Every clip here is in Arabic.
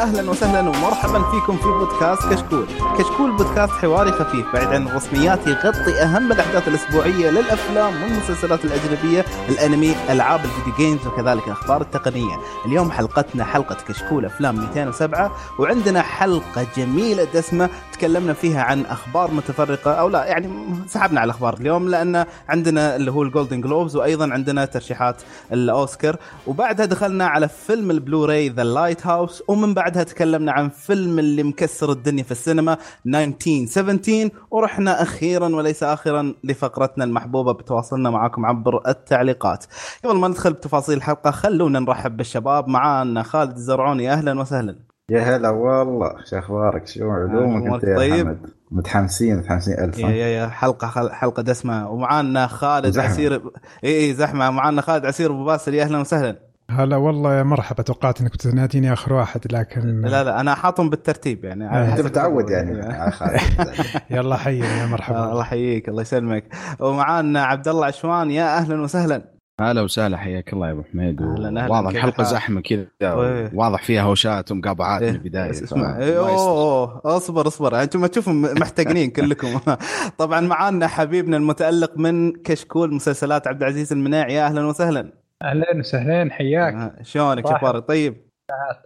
أهلا وسهلا ومرحبا فيكم في بودكاست كشكول. كشكول بودكاست حواري خفيف بعيد عن الرسميات يغطي أهم الأحداث الأسبوعية للأفلام والمسلسلات الأجنبية، الأنمي، ألعاب ال video games وكذلك الأخبار التقنية. اليوم حلقتنا حلقة كشكول أفلام 207 وعندنا حلقة جميلة دسمة تكلمنا فيها عن أخبار متفرقة أو لا يعني سحبنا على الأخبار اليوم لأن عندنا اللي هو ال Golden Globes وأيضا عندنا ترشيحات الأوسكار وبعدها دخلنا على فيلم ال Blu-ray The Lighthouse ومن بعدها تكلمنا عن فيلم اللي مكسر الدنيا في السينما 1917 ورحنا أخيرا وليس اخرا لفقرتنا المحبوبة بتواصلنا معاكم عبر التعليقات. قبل ما ندخل بتفاصيل الحلقة خلونا نرحب بالشباب. معانا خالد الزرعوني. أهلا وسهلا. يا هلا والله. شو أخبارك شو علومك أنت يا طيب. حمد. متحمسين متحمسين الف يا يا يا حلقة حلقة دسمة. ومعانا خالد زحمة. عسير اي اي زحمة. معانا خالد عسير أبو باسل. يا أهلا وسهلا. هلا والله يا مرحبا. توقعت إنك بتناديني آخر واحد لكن لا لا أنا حاطهم بالترتيب يعني. آه. أنت متعود يعني. الترتيب. آه،. يلا حيا يا آه، مرحبا الله يحييك الله يسلمك. ومعانا عبد الله عشوان. يا أهلا وسهلا. هلا وسهلا حياك الله يا أبو حميد. أهلاً، أهلاً، واضح الحلقة؟ زحمة كذا طيب. واضح فيها هوشات ومقابعات من إيه، البداية اسمع. إيه،. أوه, أصبر أصبر. أنتم ما تشوفوا محتقنين كلكم. طبعا معانا حبيبنا المتألق من كشكول مسلسلات عبد العزيز المناعي. يا أهلا وسهلا. أهلا وسهلا حياك. آه، شلونك. أخبارك؟ طيب.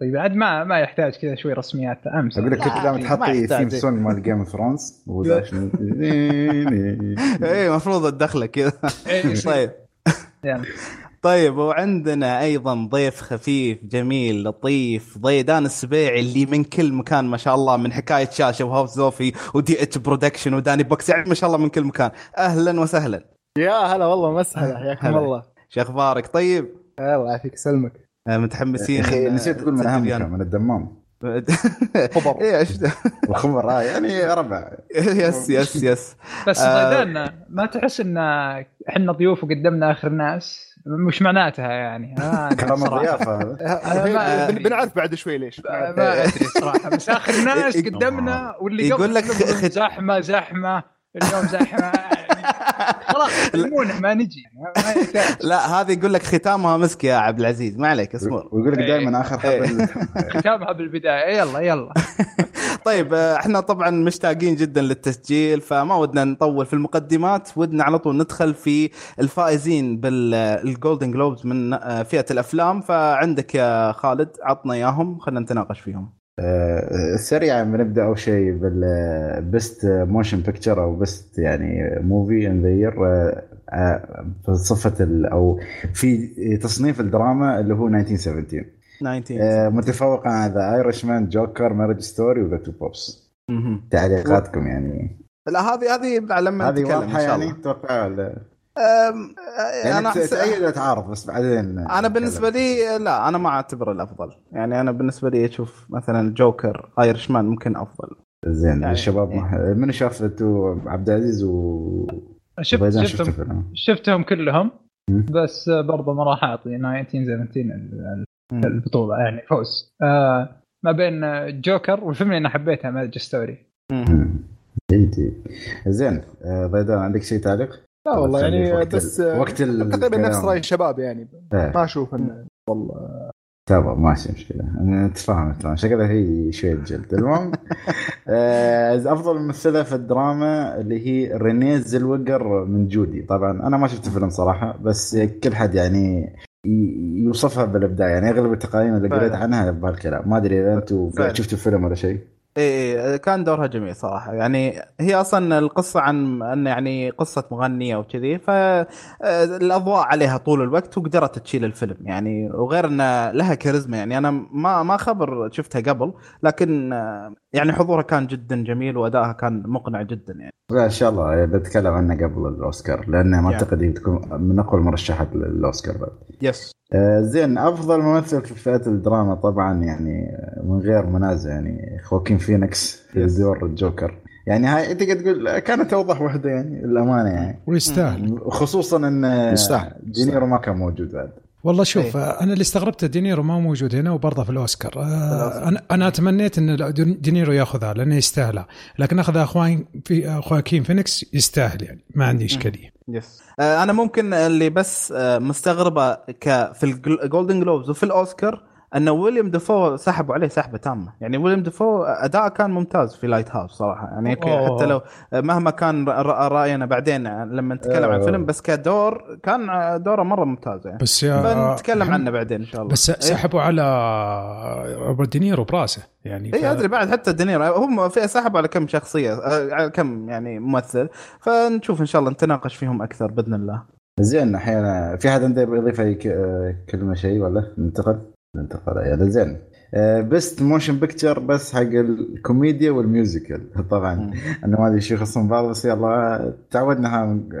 طيب عاد ما ما يحتاج كذا شوي رسميات أمس. أقول لك كنت دائما ما تحطي. theme song مال Game of Thrones إيه المفروض ادخلك كذا. إيه، طيب. يعني. طيب وعندنا أيضا ضيف خفيف جميل لطيف ضيدان السبيعي اللي من كل مكان ما شاء الله من حكاية شاشة وهاوس زوفي ودي إتش production وداني بوكس يعني ما شاء الله من كل مكان. أهلا وسهلا. يا هلا والله مسهلا حياكم هلا. الله. شو أخبارك؟ طيب. الله يعافيك يسلمك آه، يا متحمسين أخي نسيت تقول من أهم. من الدمام. خبر. إيش الخمر آه يعني ربع. يس يس يس. بس آه. ضيدان ما تحس إن إحنا ضيوف وقدمنا آخر ناس؟ مش معناتها يعني. آه صراحة. الضيافة. هذا. بنعرف بعد شوي ليش. ما أدري صراحة. بس آخر ناس يق- قدمنا واللي يقول لك زحمة زحمة. اليوم زحمة. خلاص علمونا ما نجي. ما ما يحتاج. لا هذه يقول لك ختامها مسك يا عبد العزيز. ما عليك اصبر ويقول لك إيه. دائما آخر حبل ختامها بالبداية. يلا يلا. طيب آه، إحنا طبعا مشتاقين جدا للتسجيل فما ودنا نطول في المقدمات. ودنا على طول ندخل في الفائزين بالجولدن جلوبز من آه، فئة الأفلام. فعندك يا خالد عطنا إياهم. خلينا نتناقش فيهم. آه، سريعا بنبدا أول شيء بال best motion picture أو best يعني movie in the year في صفة أو في تصنيف الدراما اللي هو 1917 19 آه، متفوق على The Irishman Joker Marriage Story و The Two Popes. تعليقاتكم يعني. لا هذه هذه لما هذه واضحة يعني؟ الله. آه، يعني أنا أحس- تأيد تعارض بس بعدين أنا بالنسبة لي لا أنا ما أعتبره الأفضل. يعني أنا بالنسبة لي أشوف مثلا Joker Irishman ممكن أفضل. زين يعني- الشباب ما- من شاف two عبد العزيز و شفت شفتهم شفتهم كلهم. بس برضه ما راح أعطي 1917 ال- مم. البطولة يعني فوز. آه ما بين جوكر والفيلم اللي أنا حبيته Marriage Story مم. جيد جيد زين آه، ضيدان عندك شيء تعليق؟ لا والله يعني بس وقت تقريبا نفس. رأي الشباب يعني. إيه. ما أشوف إنه والله. تمام ماشي مشكلة. أنا نتفاهم تمام. شكلها في شوية جلد. المهم آه، أفضل ممثلة في الدراما اللي هي رينيه زلوجر من جودي. طبعا أنا ما شفت الفيلم صراحة بس كل حد يعني يوصفها بالإبداع. يعني أغلب التقييم اللي قريت. عنها بهالكلام. ما أدري إذا أنتم فعلا. شفتوا الفيلم ولا شيء؟ إيه إيه، كان دورها جميل صراحة. يعني هي أصلا القصة عن أن يعني قصة مغنية وكذي فالاضواء عليها طول الوقت وقدرت تشيل الفيلم. يعني وغير إن لها كاريزما. يعني أنا ما ما خبري شفتها قبل لكن آه، يعني حضورها كان جدا جميل وادائها كان مقنع جدا يعني. لا إن شاء الله بتكلم عنه قبل الأوسكار لأنه ما يعني. أعتقد هي تكون من أقوى المرشحات للأوسكار بعد. yes آه، زين أفضل ممثل في فئة الدراما طبعا يعني من غير منازع يعني خواكين فينيكس في. دور الجوكر. يعني هاي تقدر تقول كانت أوضح وحدة يعني الامانه يعني. ويستاهل. خصوصا إن يستاهل. دينيرو ما كان موجود بعد. والله شوف. آه، أنا اللي استغربته دينيرو ما موجود هنا وبرضه في الأوسكار. آه، أنا أنا تمنيت إن دينيرو ياخذها لأنه يستاهلها. لكن اخذ خواكين في خواكين فينيكس يستاهل يعني ما عندي إشكالية. yes آه، أنا ممكن اللي بس آه، مستغربه ك في ال Golden Globes وفي الأوسكار أن ويليام دافو سحبوا عليه سحبة تامة يعني ويليام دافو اداء كان ممتاز في Lighthouse صراحة يعني أوه. حتى لو مهما كان رأينا بعدين لما نتكلم عن آه. الفيلم بس كدور كان دوره مرة ممتاز يعني بس يا فنتكلم عنه بعدين إن شاء الله بس إيه. سحبوا على روبرت دينيرو براسه يعني اي ف- أدري بعد حتى دينيرو هم في سحبوا على كم شخصية آه، على كم يعني ممثل فنشوف إن شاء الله نتناقش فيهم أكثر بإذن الله زين أحيانا في حد عنده يضيف أي ك- آه، كلمة شيء ولا ننتقل؟ ننتقل يلا زين. best motion picture بس حق الكوميديا وال musical طبعا أنا ما أدري شو يخصون بعض بس يلا تعودنا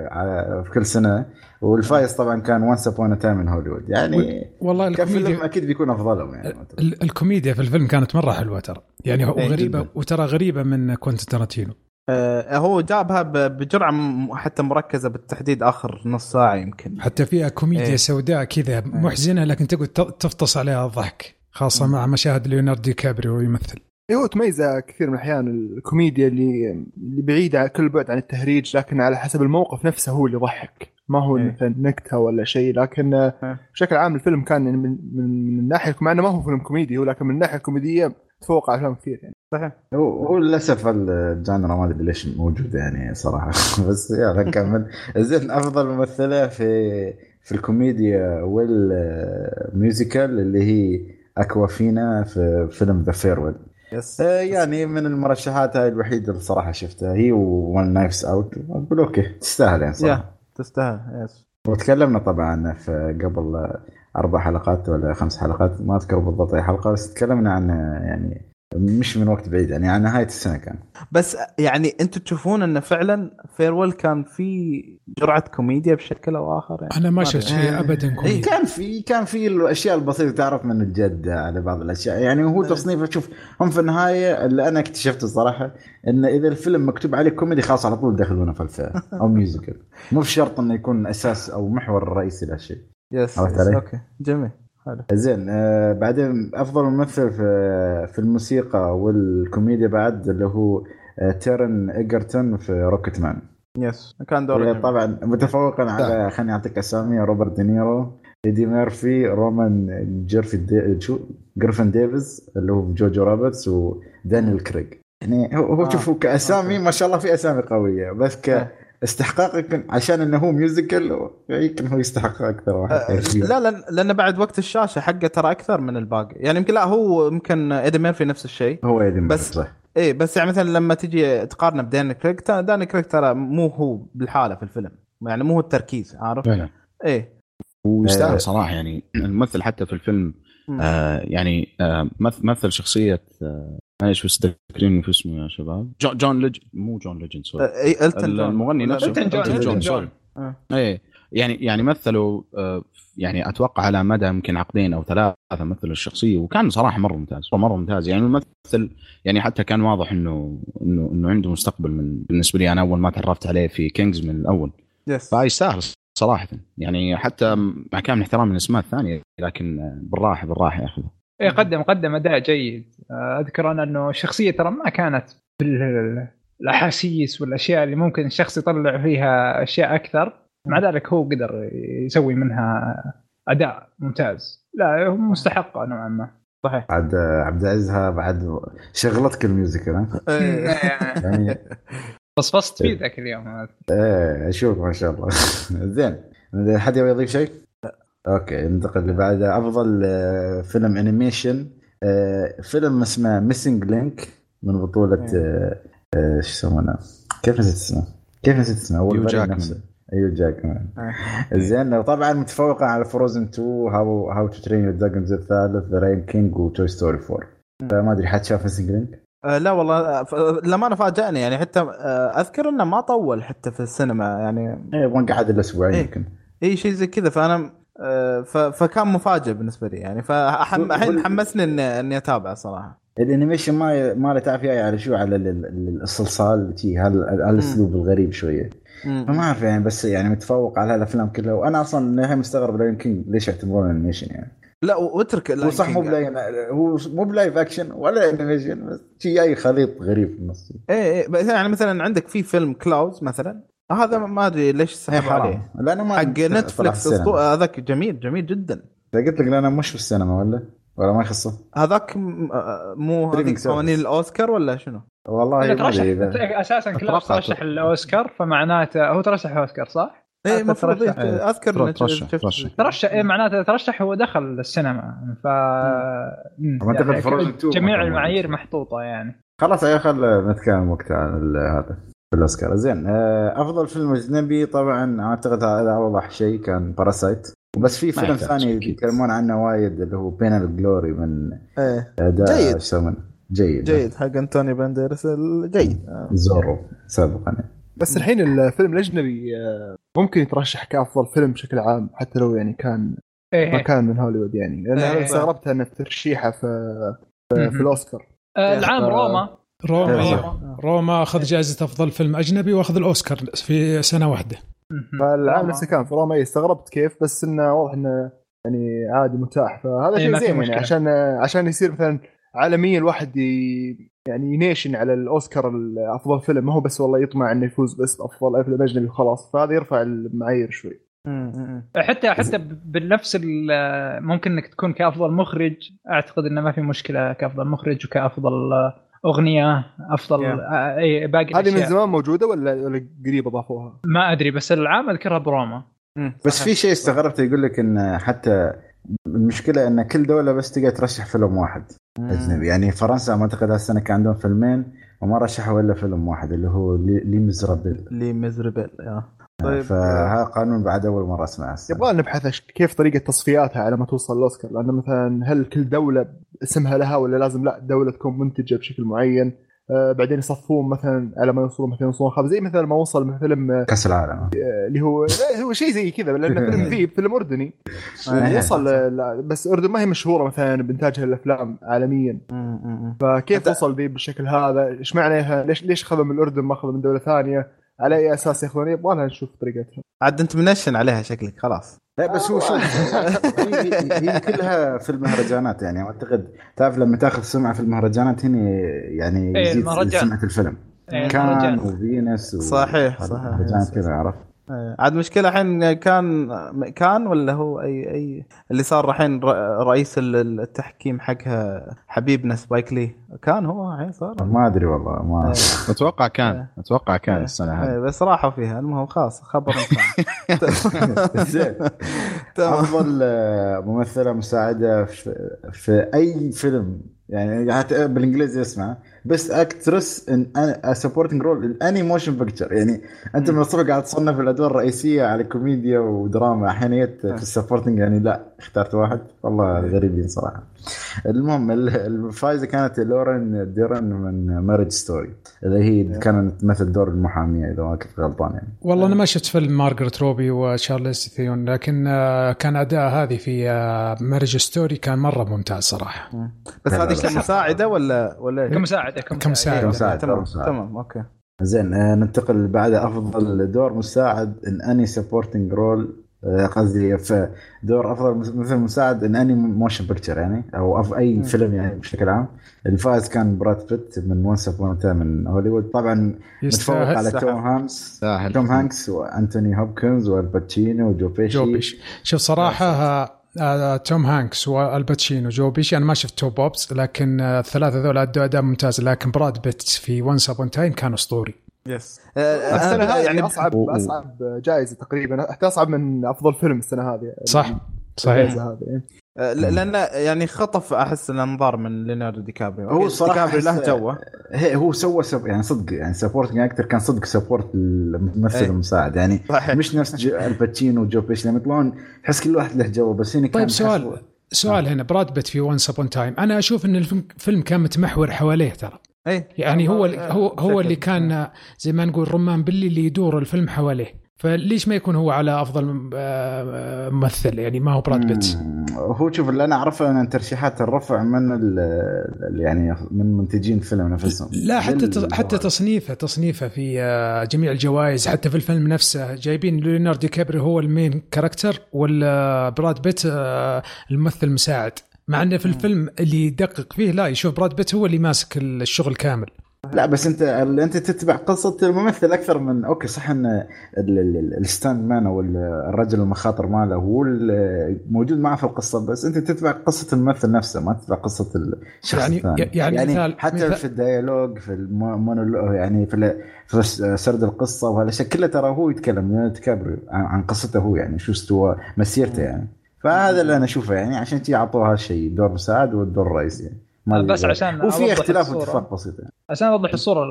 على- في كل سنة. والفايز طبعا كان Once Upon a Time in Hollywood يعني والله كفيلم الكوميديا أكيد بيكون أفضلهم يعني. ال- الكوميديا في الفيلم كانت مرة حلوة ترى. يعني هو إيه،. وترى غريبة من كوينتين تارانتينو. آه، هو جابها بجرعة حتى مركزة بالتحديد آخر نص ساعة يمكن حتى فيها كوميديا إيه. سوداء كذا محزنة لكن تقعد تفطس عليها الضحك خاصة مع مشاهد ليوناردو دي كابريو يمثل إيه، هو تميزه كثير من الأحيان الكوميديا اللي اللي بعيده كل بعد عن التهريج لكن على حسب الموقف نفسه هو اللي يضحك ما هو إيه. مثلا نكتة ولا شيء لكن إيه. بشكل عام الفيلم كان من من من الناحية مع انه ما هو فيلم كوميدي هو لكن من الناحية الكوميدية تفوق على أفلام كثير يعني صحيح. هو هو للأسف ال genre ما أدري ليش موجوده يعني صراحة. بس يلا نكمل زين أفضل ممثلة في في الكوميديا وال musical اللي هي أكوافينا في فيلم The Farewell yes. يعني من المرشحات هاي الوحيدة اللي صراحة شفتها. هي و Knives Out أقول okay تستاهل يعني صراحة. تستاهل yes وتكلمنا طبعا في قبل أربع حلقات ولا خمس حلقات ما أذكر بالضبط أي حلقة بس تكلمنا عن يعني مش من وقت بعيد يعني عن نهاية السنة كان. بس يعني أنتم تشوفون انه فعلا Farewell كان في جرعة كوميديا بشكل أو آخر؟ يعني أنا ما. شفت شيء ابدا اي كوميدي. كان في كان في الأشياء البسيطة تعرف من الجد على بعض الأشياء. يعني هو تصنيفه شوف هم في النهاية اللي أنا اكتشفته صراحة إن إذا الفيلم مكتوب عليه كوميدي خلاص على طول يدخلونه في الفئه أو musical. مو بشرط إنه يكون أساس أو محور الرئيسي لهالشيء. yes, عرفت yes علي؟ okay جميل. حلو زين آه بعدين أفضل ممثل في في الموسيقى والكوميديا بعد اللي هو آه تيرن إيجرتون في Rocketman yes كان دوره جميل. طبعا متفوقا على خليني أعطيك أسامي روبرت دينيرو إيدي ميرفي رومان جيرفي دي شو جريفن ديفيس اللي هو Jojo Rabbit ودانيال كريج يعني هو هو آه. شوفوا كأسامي. ما شاء الله في أسامي قوية بس آه. كاستحقاق يمكن عشان إنه هو musical يمكن هو يستحق أكثر واحد. آه، لا لا لأن بعد وقت الشاشة حقه ترى أكثر من الباقي. يعني يمكن لا هو يمكن ايدي ميرفي نفس الشيء. هو ايدي بس- بس صح. إيه بس يعني مثلا لما تجي تقارنه بدانيال كريج دانيال كريج ترى مو هو بالحالة في الفيلم. يعني مو هو التركيز عارف؟ فعلا. إيه. آه. ويستاهل صراحة يعني الممثل حتى في الفيلم. آه يعني آه مث- مثل شخصية آه معليش بس تذكرين في اسمه يا شباب؟ جون, جون ليج مو جون ليجند sorry آه، إيه التون جون المغني نفسه. إلتون جون، إلتون إلتون sorry جون. آه. إيه يعني يعني مثلوا آه، يعني أتوقع على مدى يمكن عقدين أو ثلاثة مثل الشخصية وكان صراحة مرة ممتاز مرة ممتاز. يعني الممثل يعني حتى كان واضح إنه إنه إنه عنده مستقبل من بالنسبة لي أنا أول ما تعرفت عليه في Kingsman الأول yes فيستاهل صراحة. يعني حتى مع كامل احترام الاسماء الثانية لكن بالراحة بالراحة يا أخي. إيه قدم قدم أداء جيد. آه، أذكر أنا إنه الشخصية ترى ما كانت بالأحاسيس والأشياء اللي ممكن الشخص يطلع فيها أشياء أكثر. مع ذلك هو قدر يسوي منها أداء ممتاز. لا هو مستحق نوعا ما. صحيح. عبد عبد العزيز بعد شغلتك ال musical ها؟ إيه. يعني فصفصت فيه ذاك اليوم إيه أشوف ما شاء الله زين حد يبغى يضيف شيء؟ okay ننتقل اللي بعده أفضل آه، فيلم animation آه، فيلم اسمه Missing Link من بطولة آه، آه، شو يسمونه؟ كيف نسيت اسمه؟ كيف نسيت اسمه؟ أول. نفسه. أيوه جاكمان. زين طبعا متفوقة على Frozen 2 How How to Train Your Dragon الثالث The Lion King و Toy Story 4 فما أدري حد شاف Missing Link؟ آه، لا والله آه، ف- لما أنا فاجأني. يعني حتى آه، أذكر إنه ما طول حتى في السينما يعني إيه ما قعد إلا أسبوعين إيه. يمكن. اي شيء زي كذا. فأنا آه، ف- فكان مفاجئ بالنسبة لي يعني. وال- فالحين حمسني إني إني اتابعه صراحة. ال animation ما ما له تعرف على شو على ال- ال- الصلصال هال- هالاسلوب الغريب شوية. فما أعرف يعني بس يعني متفوق على هالافلام كلها. وأنا أصلا للحين مستغرب King ليش يعتبرونه animation يعني. لا واترك هو صح مو ب live هو مو ب live action ولا animation بس شي اي خليط غريب في النص إيه إيه بس يعني مثلا عندك في فيلم كلاوز مثلا هذا ما أدري ليش عليه إيه، حرام. لأنه ما حق Netflix هذاك جميل جميل جدا. قلت لك لأنه مش في السينما ولا؟ ولا ما يخصه؟ هذاك آه، مو هذيك. قوانين الأوسكار ولا شنو؟ والله ترشح أساسا كلاوس أتوقع- ترشح الأوسكار فمعناته هو ترشح الأوسكار صح؟ اي المفروض ترشح. إيه، أذكر ترشح- ترشح. إيه معناته ترشح هو دخل السينما ف يعني Frozen 2 جميع. المعايير محطوطة يعني خلاص يا خل نتكلم وقتها عن هذا في الأوسكار زين آه، أفضل فيلم أجنبي طبعا أعتقد هذا أوضح شيء كان Parasite وبس في فيلم ثاني. يتكلمون عنه وايد اللي هو Pain and Glory من إيه اداء جيد. جيد جيد حق أنتونيو بانديراس جيد. زورو سابقا. بس الحين الفيلم الأجنبي آه، ممكن يترشح كأفضل فيلم بشكل عام حتى لو يعني كان ما إيه كان من هوليوود يعني لأن إيه. أنا استغربت أن ترشيحه في في, في الأوسكار آه، العام آه، روما روما إيه. روما. روما أخذ جائزة أفضل فيلم أجنبي وأخذ الأوسكار في سنة واحدة. فالعام روما. نفسه كان في روما إيه، استغربت كيف بس إنه واضح إنه يعني عادي متاح فهذا إيه، شيء ما زين يعني. عشان عشان يصير مثلا عالميا الواحد ي... يعني ينيشن على الأوسكار افضل فيلم ما هو بس والله يطمع إنه يفوز بس بافضل فيلم أجنبي وخلاص فهذا يرفع المعايير شوي. حتى حتى بنفس ال- ممكن إنك تكون كأفضل مخرج أعتقد إنه ما في مشكلة كأفضل مخرج وكأفضل أغنية أفضل Yeah. أي باقي هذه من. زمان موجودة ولا ولا قريب اضافوها؟ ما أدري بس العام اذكرها بروما. بس. في شيء استغربت يقول لك إن حتى المشكلة إن كل دولة بس تقدر ترشح فيلم واحد. أجنبي. يعني فرنسا أعتقد هالسنه كان عندهم فيلمين وما رشحوا إلا فيلم واحد اللي هو لي مزرابل لي ميزربل يا. طيب فهذا قانون بعد أول مرة أسمعه. يبغى نبحث كيف طريقة تصفياتها على ما توصل الأوسكار؟ لأن مثلا هل كل دولة اسمها لها ولا لازم لا دولة تكون منتجة بشكل معين؟ بعدين يصفون مثلا على ما يوصلون مثلا يوصلون خمسه زي مثلا ما وصل من فيلم آه، كأس العالم اللي هو هو شيء زي كذا لأن فيلم ذيب فيلم أردني آه. وصل آه، بس الاردن ما هي مشهورة مثلا بانتاجها الافلام عالميا. فكيف وصل ذيب بالشكل هذا؟ إيش معنى ليش ليش اخذوا من الأردن ما اخذوا من دولة ثانية؟ على أي أساس ياخذون يبغى لها نشوف طريقتها عاد أنت منشن عليها شكلك خلاص لا بس هو شوف هي, كلها في المهرجانات يعني أعتقد تعرف لما تاخذ سمعة في المهرجانات هنا يعني إيه، يزيد. سمعة الفيلم إيه، كان. وفينس. صحيح، صحيح. كذا عرفت عاد مشكلة الحين كان كان ولا هو أي أي اللي صار الحين ر- رئيس ال- التحكيم حقها حبيبنا سبايك لي. كان هو الحين صار؟ ما أدري والله ما أتوقع كان أتوقع كان إيه. السنة إيه، هذه بس راحوا فيها. المهم خلاص خبر. زين. أفضل آه، ممثلة مساعدة في, في أي فيلم. يعني حتى بالإنجليزي اسمع. بس actress in supporting role in any motion picture يعني أنت من الصبح قاعد تصنف الأدوار الرئيسية على كوميديا ودراما أحيانا في ال supporting يعني لا اخترت واحد. والله غريبين صراحة. المهم ال- الفايزه كانت لورا ديرن من Marriage Story اللي هي كانت تمثل دور المحامية إذا ما كنت غلطان يعني والله أنا ما شفت فيلم مارغريت روبي وشارليز ثيرون لكن آه، كان أداء هذه في Marriage Story كان مرة ممتاز صراحة بس هذه لا. كمساعدة ولا ولا؟ كمساعدة كمساعدة. كمساعد، تمام. تمام okay زين آه، ننتقل بعد أفضل دور مساعد in any supporting role قصدي في دور أفضل مثل مساعد in any motion picture يعني أو of أي فيلم يعني بشكل عام. الفائز كان براد بيت من Once Upon من هوليوود طبعا متفوق على. توم هانكس. توم هانكس وأنتوني هوبكنز وآل باتشينو وجو بيشي. جو بيش شوف صراحة آه، آه، توم هانكس وآل باتشينو جو بيشي أنا ما شفت Two Popes لكن آه، الثلاثة ذول ادوا أداء ممتاز. لكن براد بيت في Once Upon Time كان أسطوري. yes السنة هذه يعني اصعب و- أصعب جائزة تقريبا حتى أصعب من أفضل فيلم السنة هذه. صح. صحيح. هذه. آه، لأن يعني خطف أحس الانظار من ليوناردو دي كابريو. هو okay، الصراحة دي له جوة. هي هو سوى سب يعني صدق يعني supporting actor كان صدق support الممثل إيه. المساعد. يعني صحيح. مش نفس جو- آل باتشينو وجو بيشي لما يطلعون تحس كل واحد له جو بس هنا كان طيب سؤال سؤال هنا. براد بيت في Once Upon Time أنا أشوف إن الفيلم فيلم كان متمحور حواليه ترى. اي يعني هو آه، هو هو بشكل. اللي كان زي ما نقول رمان بلي اللي يدور الفيلم حواليه. فليش ما يكون هو على أفضل آه، ممثل؟ يعني ما هو براد بيت. هو شوف اللي أنا أعرفه أن ترشيحات الرفع من يعني من منتجين الفيلم نفسهم. لا حتى حتى تصنيفه تصنيفه في آه، جميع الجوائز حتى في الفيلم نفسه. جايبين ليوناردو دي كابريو هو ال main character ولا براد بيت آه، الممثل المساعد. مع إنه في الفيلم اللي يدقق فيه لا يشوف براد بيت هو اللي ماسك الشغل كامل. لا بس أنت أنت تتبع قصة الممثل أكثر من okay صح إن ال- ال- ال- ال stunt man أو ال- الرجل المخاطر ماله هو موجود معه في القصة بس أنت تتبع قصة الممثل نفسه ما تتبع قصة الشخص يعني- الثاني. يعني يعني مثال- حتى مثال- في ال dialogue في المونولوج يعني في في سرد القصة وهالأشياء كلها ترى هو يتكلم ليوناردو كابريو عن عن قصته هو يعني شو استوى مسيرته يعني. فهذا اللي أنا أشوفه يعني عشان تي أعطوه هالشيء دور مساعد والدور الرئيسي يعني ما بس. عشان وفي اختلاف. واتفاق بسيط يعني. عشان أوضح الصورة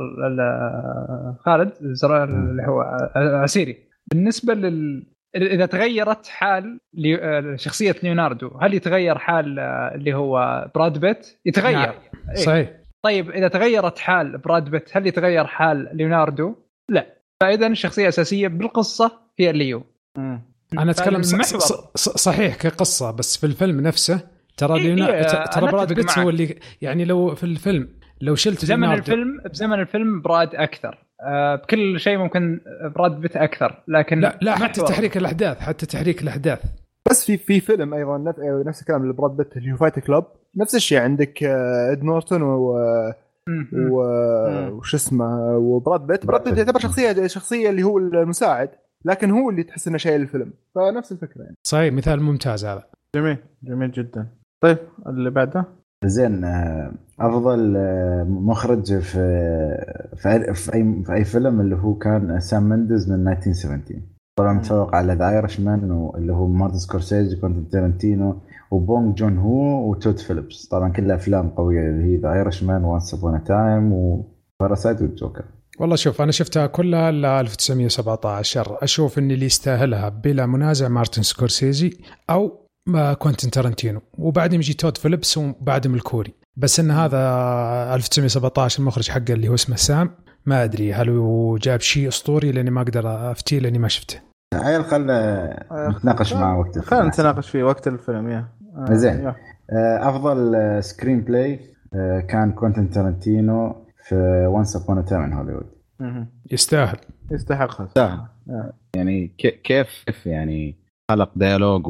خالد اللي هو عسيري بالنسبة لل إذا تغيرت حال شخصية ليوناردو هل يتغير حال اللي هو براد بيت؟ يتغير نعم. إيه. صحيح طيب إذا تغيرت حال براد بيت هل يتغير حال ليوناردو؟ لا فإذا الشخصية الأساسية بالقصة هي ليو أنا أتكلم صحيح كقصة بس في الفيلم نفسه ترى إيه، ليونا... إيه، ترى براد أتفق بيت معك. هو اللي يعني لو في الفيلم لو شلت بزمن الفيلم بزمن الفيلم براد أكثر. آه، بكل شيء ممكن براد بيت أكثر لكن لا لا حتى. تحريك الأحداث حتى تحريك الأحداث. بس في في فيلم أيضا نفس, نفس الكلام لبراد بيت اللي هو Fight Club نفس الشيء عندك آه، إد نورتون و. و وش اسمه وبراد بيت. براد بيت يعتبر شخصيه شخصية اللي هو المساعد. لكن هو اللي تحس إنه شايل الفيلم. فنفس الفكرة يعني. صحيح مثال ممتاز هذا. جميل جميل جدا. طيب اللي بعده؟ زين آه، أفضل آه، مخرج في في أي في أي, في فيلم اللي هو كان سام مندز من 1970 طبعا متفوق على The Irishman اللي هو مارتن سكورسيزي كوينتين تارنتينو وبونج جون هو وتود فيليبس. طبعا كلها أفلام قوية اللي هي The Irishman Once Upon Time و Parasite والجوكر والله شوف أنا شفتها كلها إلا 1917 أشوف ان اللي يستاهلها بلا منازع مارتن سكورسيزي أو ما كوينتين تارنتينو وبعدهم يجي تود فيليبس وبعدهم الكوري بس إن هذا 1917 المخرج حقه اللي هو اسمه سام ما أدري هل هو جاب شيء أسطوري لأني ما أقدر أفتيه لأني ما شفته عيل خلنا نتناقش معاه وقت الفيلم. خلينا نتناقش في وقت الفيلم يا آه، زين. آه، أفضل آه، screenplay آه، كان كوينتين تارنتينو في وانس ابون تايم ان هوليوود. يستاهل. يستحقها سهل. يعني كي- كيف كيف يعني خلق dialogue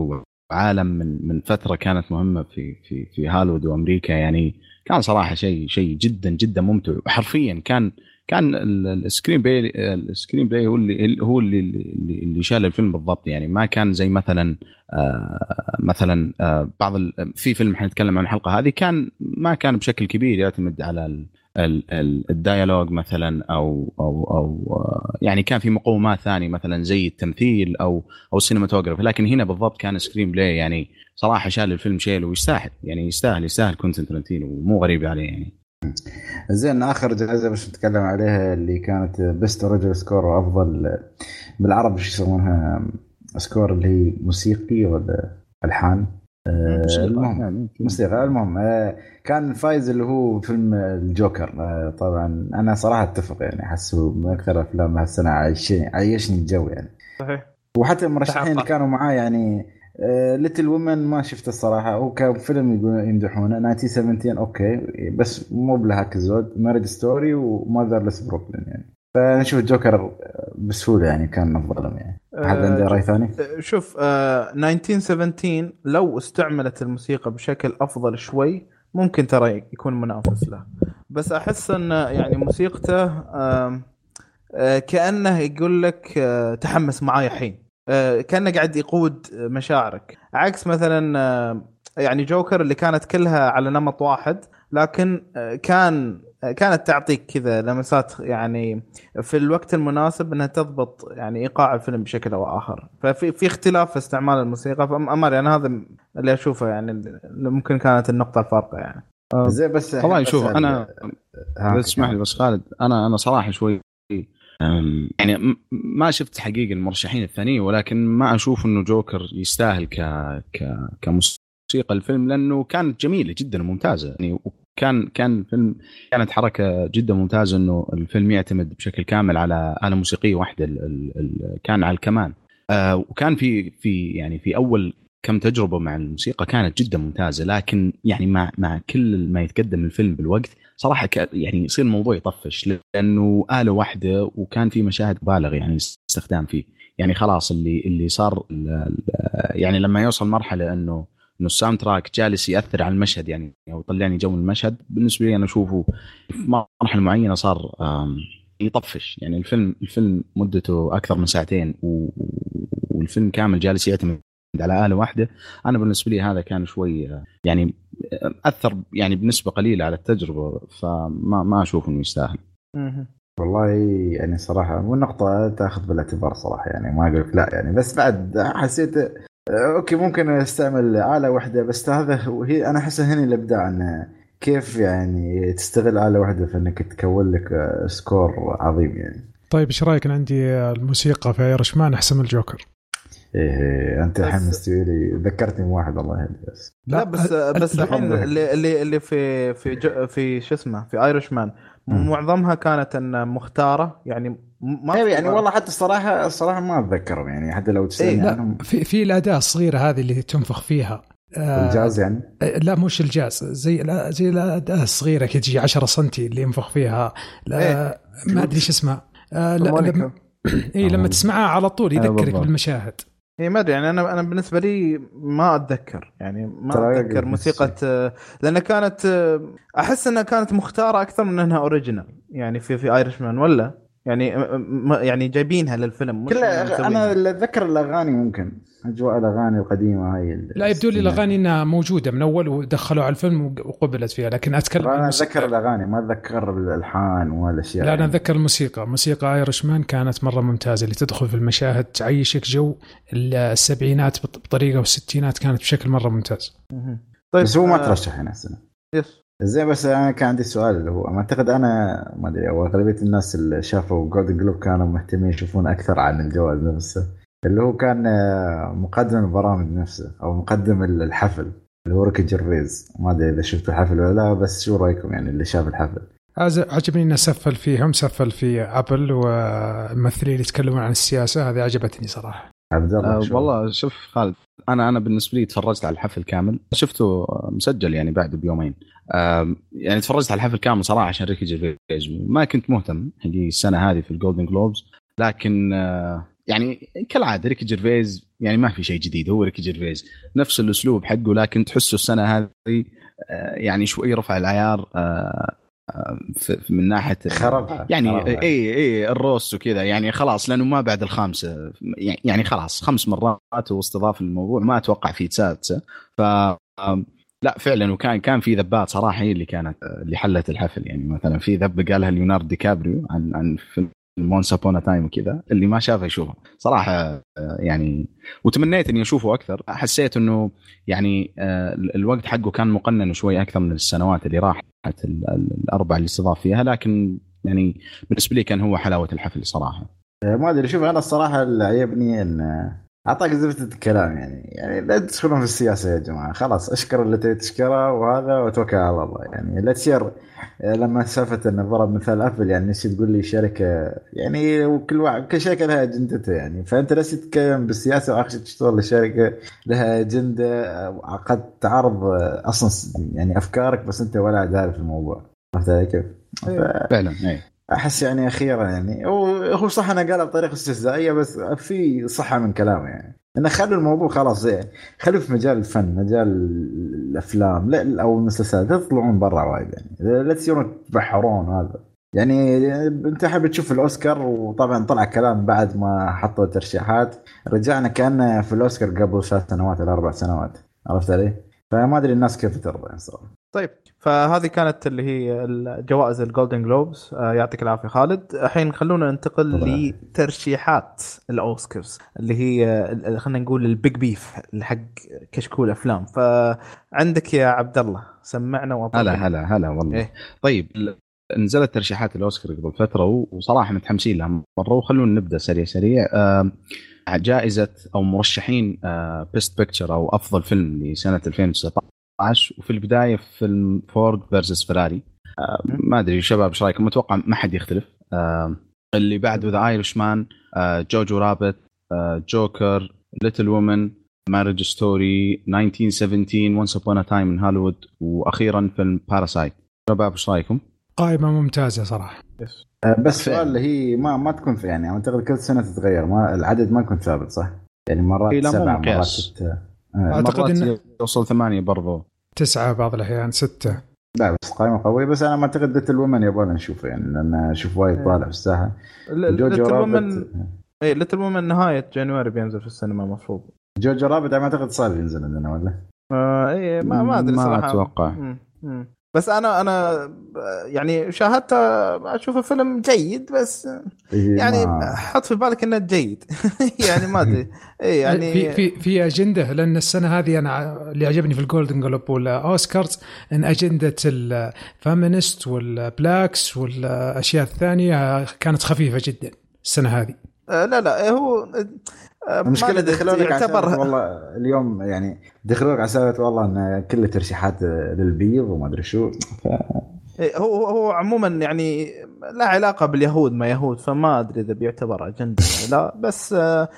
وعالم من من فترة كانت مهمة في في في هوليوود وأمريكا؟ يعني كان صراحة شيء شيء جدا جدا ممتع. وحرفيا كان كان ال- ال- ال screenplay ال screenplay هو اللي هو اللي اللي اللي شال الفيلم بالضبط. يعني ما كان زي مثلا آه مثلا آه بعض في فيلم حنتكلم عن الحلقة هذه كان ما كان بشكل كبير يعتمد على ال dialogue مثلا أو أو أو آه، يعني كان في مقومات ثانية مثلا زي التمثيل أو أو ال cinematography لكن هنا بالضبط كان screenplay يعني صراحة شال الفيلم شيل ويستاهل يعني يستاهل يستاهل كوينتين تارنتينو. ومو غريب عليه يعني. زين آخر جائزة باش نتكلم عليها اللي كانت best original score وأفضل بالعربي شو يسمونها؟ score اللي هي موسيقي ولا ألحان؟ المهم يعني موسيقى المهم آه، كان فايز اللي هو فيلم الجوكر. آه، طبعا أنا صراحة أتفق يعني احسه من أكثر أفلام هالسنه عايشني عايشني الجو يعني. صحيح. وحتى المرشحين اللي. كانوا معاه يعني Little Women ما شفته الصراحة. هو كان فيلم يمدحونه 1917 okay بس مو بلهاك الزود. Marriage Story و Motherless Brooklyn يعني. فنشوف الجوكر بسهولة يعني كان أفضلهم يعني. آه، عنده رأي ثاني؟ آه، شوف آه 1917 لو استعملت الموسيقى بشكل أفضل شوي ممكن ترى يكون منافس له. بس أحس إن يعني موسيقته آه آه كأنه يقول لك آه تحمس معاي الحين. آه كأنه قاعد يقود مشاعرك. عكس مثلا آه يعني جوكر اللي كانت كلها على نمط واحد لكن آه كان آه كانت تعطيك كذا لمسات يعني في الوقت المناسب إنها تضبط يعني إيقاع الفيلم بشكل أو آخر. ففي في اختلاف في استعمال الموسيقى. فامر يعني هذا اللي أشوفه يعني اللي ممكن كانت النقطة الفارقة يعني. زين بس والله شوف أنا بس اسمح لي بس خالد أنا أنا صراحة شوي يعني ما شفت حقيقة المرشحين الثانيين ولكن ما أشوف إنه جوكر يستاهل ك ك كموسيقى الفيلم لأنه كانت جميلة جدا وممتازة. يعني وكان كان فيلم كانت حركة جدا ممتازة إنه الفيلم يعتمد بشكل كامل على آلة موسيقية واحدة ال ال ال كان على الكمان. آه وكان في في يعني في أول كم تجربة مع الموسيقى كانت جدا ممتازة لكن يعني مع مع كل ما يتقدم الفيلم بالوقت صراحة يعني يصير الموضوع يطفش لأنه آلة واحدة وكان في مشاهد مبالغ يعني استخدام فيه. يعني خلاص اللي اللي صار يعني لما يوصل مرحلة إنه إنه ال soundtrack جالس يأثر على المشهد يعني أو يطلعني جو المشهد. بالنسبة لي أنا أشوفه في مرحله معينة صار يطفش. يعني الفيلم الفيلم مدته أكثر من ساعتين و- والفيلم كامل جالس يعتمد على آلة واحدة. أنا بالنسبة لي هذا كان شوي آه، يعني آه، أثر يعني بنسبة قليلة على التجربة. فما ما أشوف إنه يستاهل. والله يعني صراحة والنقطة تاخذ بالاعتبار صراحة يعني ما أقول لك لا يعني. بس بعد حسيت أوكي ممكن أستعمل آلة واحدة بس هذا هو- هي أنا أحس هنا الإبداع انه كيف يعني تستغل آلة واحدة في إنك تكون لك score عظيم يعني. طيب إيش رأيك؟ إن عندي الموسيقى في Irishman أحسن من الجوكر. إيه أنت الحين بس- مستوي لي. ذكرتني بواحد الله يهدي بس. لا, بس بس الحين اللي اللي اللي في في جو في شو اسمه في Irishman. معظمها كانت إن مختارة يعني ما أيوه يعني والله حتى الصراحة الصراحة ما اتذكرهم يعني حتى لو تسألني إيه، لا عنهم. في في الأداة الصغيرة هذه اللي تنفخ فيها آه، الجاز يعني؟ لا مش الجاز زي لا زي الأداة الصغيرة كذا تجي 10 سم اللي ينفخ فيها لا إيه. ما أدري إيش اسمها. آه لا. لما اي لما تسمعها على طول أيوة يذكرك. بالمشاهد. هي ما أدري يعني أنا أنا بالنسبة لي ما أتذكر يعني ما أتذكر موسيقى آه، لأن كانت آه، أحس إنها كانت مختارة أكثر من إنها original يعني في في Irishman ولا؟ يعني يعني جايبينها للفيلم مش كلها. أنا اللي أتذكر الأغاني ممكن أجواء الأغاني القديمة هاي ال- لا يبدو لي الأغاني إنها موجودة من أول ودخلوا على الفيلم وقبلت فيها لكن أتكلم أنا. أتذكر الأغاني ما أتذكر الألحان والأشياء لا أنا يعني. أتذكر الموسيقى موسيقى Irishman كانت مرة ممتازة اللي تدخل في المشاهد تعيشك جو السبعينات بط- بطريقة والستينات كانت بشكل مرة ممتاز. طيب بس هو ما آه، ترشح هنا السنة yes زين بس أنا كان عندي سؤال اللي هو أعتقد أنا ما أدري أو أغلبية الناس اللي شافوا Golden Globe كانوا مهتمين يشوفون أكثر عن الجوائز نفسه. اللي هو كان آه، مقدم البرامج نفسه أو مقدم الحفل اللي هو ريكي جيرفيز. ما أدري إذا شفتوا الحفل ولا لا بس شو رأيكم يعني اللي شاف الحفل؟ عجبني إنه سفل فيهم سفل في Apple والممثلين اللي يتكلمون عن السياسة هذه عجبتني صراحة. عبد الله أه؟ والله شوف خالد أنا أنا بالنسبة لي تفرجت على الحفل كامل. شفته مسجل يعني بعد بيومين. يعني تفرجت على الحفل كامل صراحة عشان ريكي جيرفيز. ما كنت مهتم اللي السنة هذه في ال Golden Globes لكن آه، يعني كالعادة ريكي جيرفيز يعني ما في شيء جديد هو ريكي جيرفيز. نفس الأسلوب حقه لكن تحسه السنة هذه آه، يعني شوي رفع العيار آه، من ناحية خربها يعني. اي اي ال roast وكذا يعني خلاص لأنه ما بعد الخامسه يعني خلاص خمس مرات واستضاف الموضوع ما أتوقع في سادسه ف لا فعلا. وكان كان في ذبات صراحة هي اللي كانت اللي حلت الحفل. يعني مثلا في ذبة قالها ليوناردو دي كابريو عن عن فيلم Once Upon a Time وكذا اللي ما شافه يشوفه. صراحة آه، يعني وتمنيت إني أشوفه أكثر. حسيت إنه يعني آه، الوقت حقه كان مقنن شوي أكثر من السنوات اللي راحت ال- ال- الأربع اللي استضاف فيها. لكن يعني بالنسبة لي كان هو حلاوة الحفل صراحة. آه، ما أدري. شوف أنا الصراحة اللي عجبني إن آه، أعطاك زبدة الكلام يعني. يعني لا تدخلون في السياسة يا جماعة. خلاص اشكر اللي تبي تشكره وهذا وتوكل على الله. يعني لا تصير آه، لما سالفة انه ضرب مثال أبل يعني نسي تقول لي شركة يعني وكل واحد كل شركة لها أجندتها يعني. فأنت لا تتكلم بالسياسة واخر شيء تشتغل لشركة لها أجندة آه، قد تعارض آه، أصلا يعني أفكارك بس أنت ولا داري في الموضوع. عرفت علي كيف؟ فعلا اي أحس يعني أخيرا يعني. هو صح انه قالها بطريقة استهزائية بس في صحة من كلامه يعني. إنه خلوا الموضوع خلاص زي خلوا في مجال الفن مجال الأفلام لا أو المسلسلات. لا تطلعون برا وايد يعني. لا تصيرون تبحرون هذا. يعني أنت حابب تشوف الأوسكار وطبعا طلع كلام بعد ما حطوا ترشيحات رجعنا كأنه في الأوسكار قبل ثلاث سنوات ولا أربع سنوات. عرفت علي؟ فما أدري الناس كيف ترضى يعني صراحة. طيب فهذه كانت اللي هي الجوائز ال Golden Globes آه يعطيك العافية خالد. الحين خلونا ننتقل لترشيحات الأوسكارز اللي هي خلينا نقول ال big beef حق كشكول أفلام. فعندك يا عبد الله سمعنا وأطلع. هلا هلا هلا والله. إيه. طيب نزلت ترشيحات الأوسكار قبل فترة وصراحة متحمسين لها مرة. وخلونا نبدأ سريع سريع. جائزة أو مرشحين best picture أو أفضل فيلم لسنة 2019 وفي البداية فيلم Ford versus Ferrari ما أدري شباب إيش رأيكم أتوقع ما حد يختلف آم، اللي بعده The Irishman Jojo Rabbit Joker Little Women Marriage Story 1917 Once Upon a Time in Hollywood وأخيرا فيلم Parasite شباب إيش رأيكم؟ قائمة ممتازة صراحة آه، بس فعلا. سؤال اللي هي ما ما تكون في يعني أعتقد كل سنة تتغير ما العدد ما يكون ثابت صح؟ يعني مرات إيه، سبعه مقياس. مرات أعتقد إنه يوصل ثمانية برضو. تسعة بعض الأحيان ستة. لا بس قائمة قوية. بس أنا ما أعتقد Little Women يبغى نشوفه يعني لأن أشوف وايد إيه. طالع في الساحة. Jojo Rabbit اي Little Women نهاية January بينزل في السينما المفروض. Jojo Rabbit أنا ما أعتقد صعب ينزل عندنا ولا؟ آه اي ما ما أدري ما صراحة. أتوقع. مم. بس أنا أنا يعني شاهدته اشوفه فيلم جيد بس إيه، يعني حط في بالك إنه جيد. يعني ما أدري. اي يعني في في في أجندة لأن السنة هذه أنا اللي عجبني في ال Golden Globe وال Oscars إن أجندة ال feminist وال blacks والأشياء الثانية كانت خفيفة جدا السنة هذه. آه، لا لا هو المشكلة أدري، دخلوا لك يعتبر والله اليوم يعني دخلوا لك على سالفة والله إن كل ترشيحات للبيض وما أدري شو. إيه، هو هو عموما يعني لا علاقة باليهود ما يهود فما أدري إذا بيعتبر أجندة ولا لا. بس آه،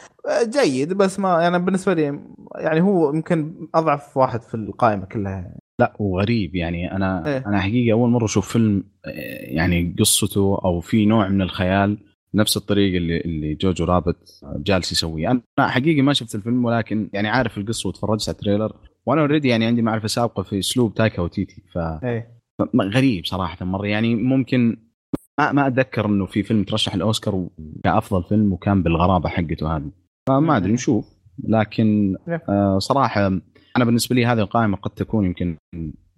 جيد بس ما يعني بالنسبة لي يعني هو يمكن أضعف واحد في القائمة كلها. لا وغريب يعني. أنا إيه. أنا حقيقة أول مرة أشوف فيلم آه، يعني قصته أو في نوع من الخيال نفس الطريقة اللي اللي جوجو رابط جالس يسويه. أنا حقيقه ما شفت الفيلم ولكن يعني عارف القصة وتفرجت على ال trailer. وأنا already يعني عندي معرفة سابقة في أسلوب تايكا وتيتي ف م- غريب صراحة مرة. يعني ممكن ما ما أتذكر إنه في فيلم ترشح الأوسكار كأفضل فيلم وكان بالغرابة حقته هذه. فما أدري نشوف. لكن آه صراحة أنا بالنسبة لي هذه القائمة قد تكون يمكن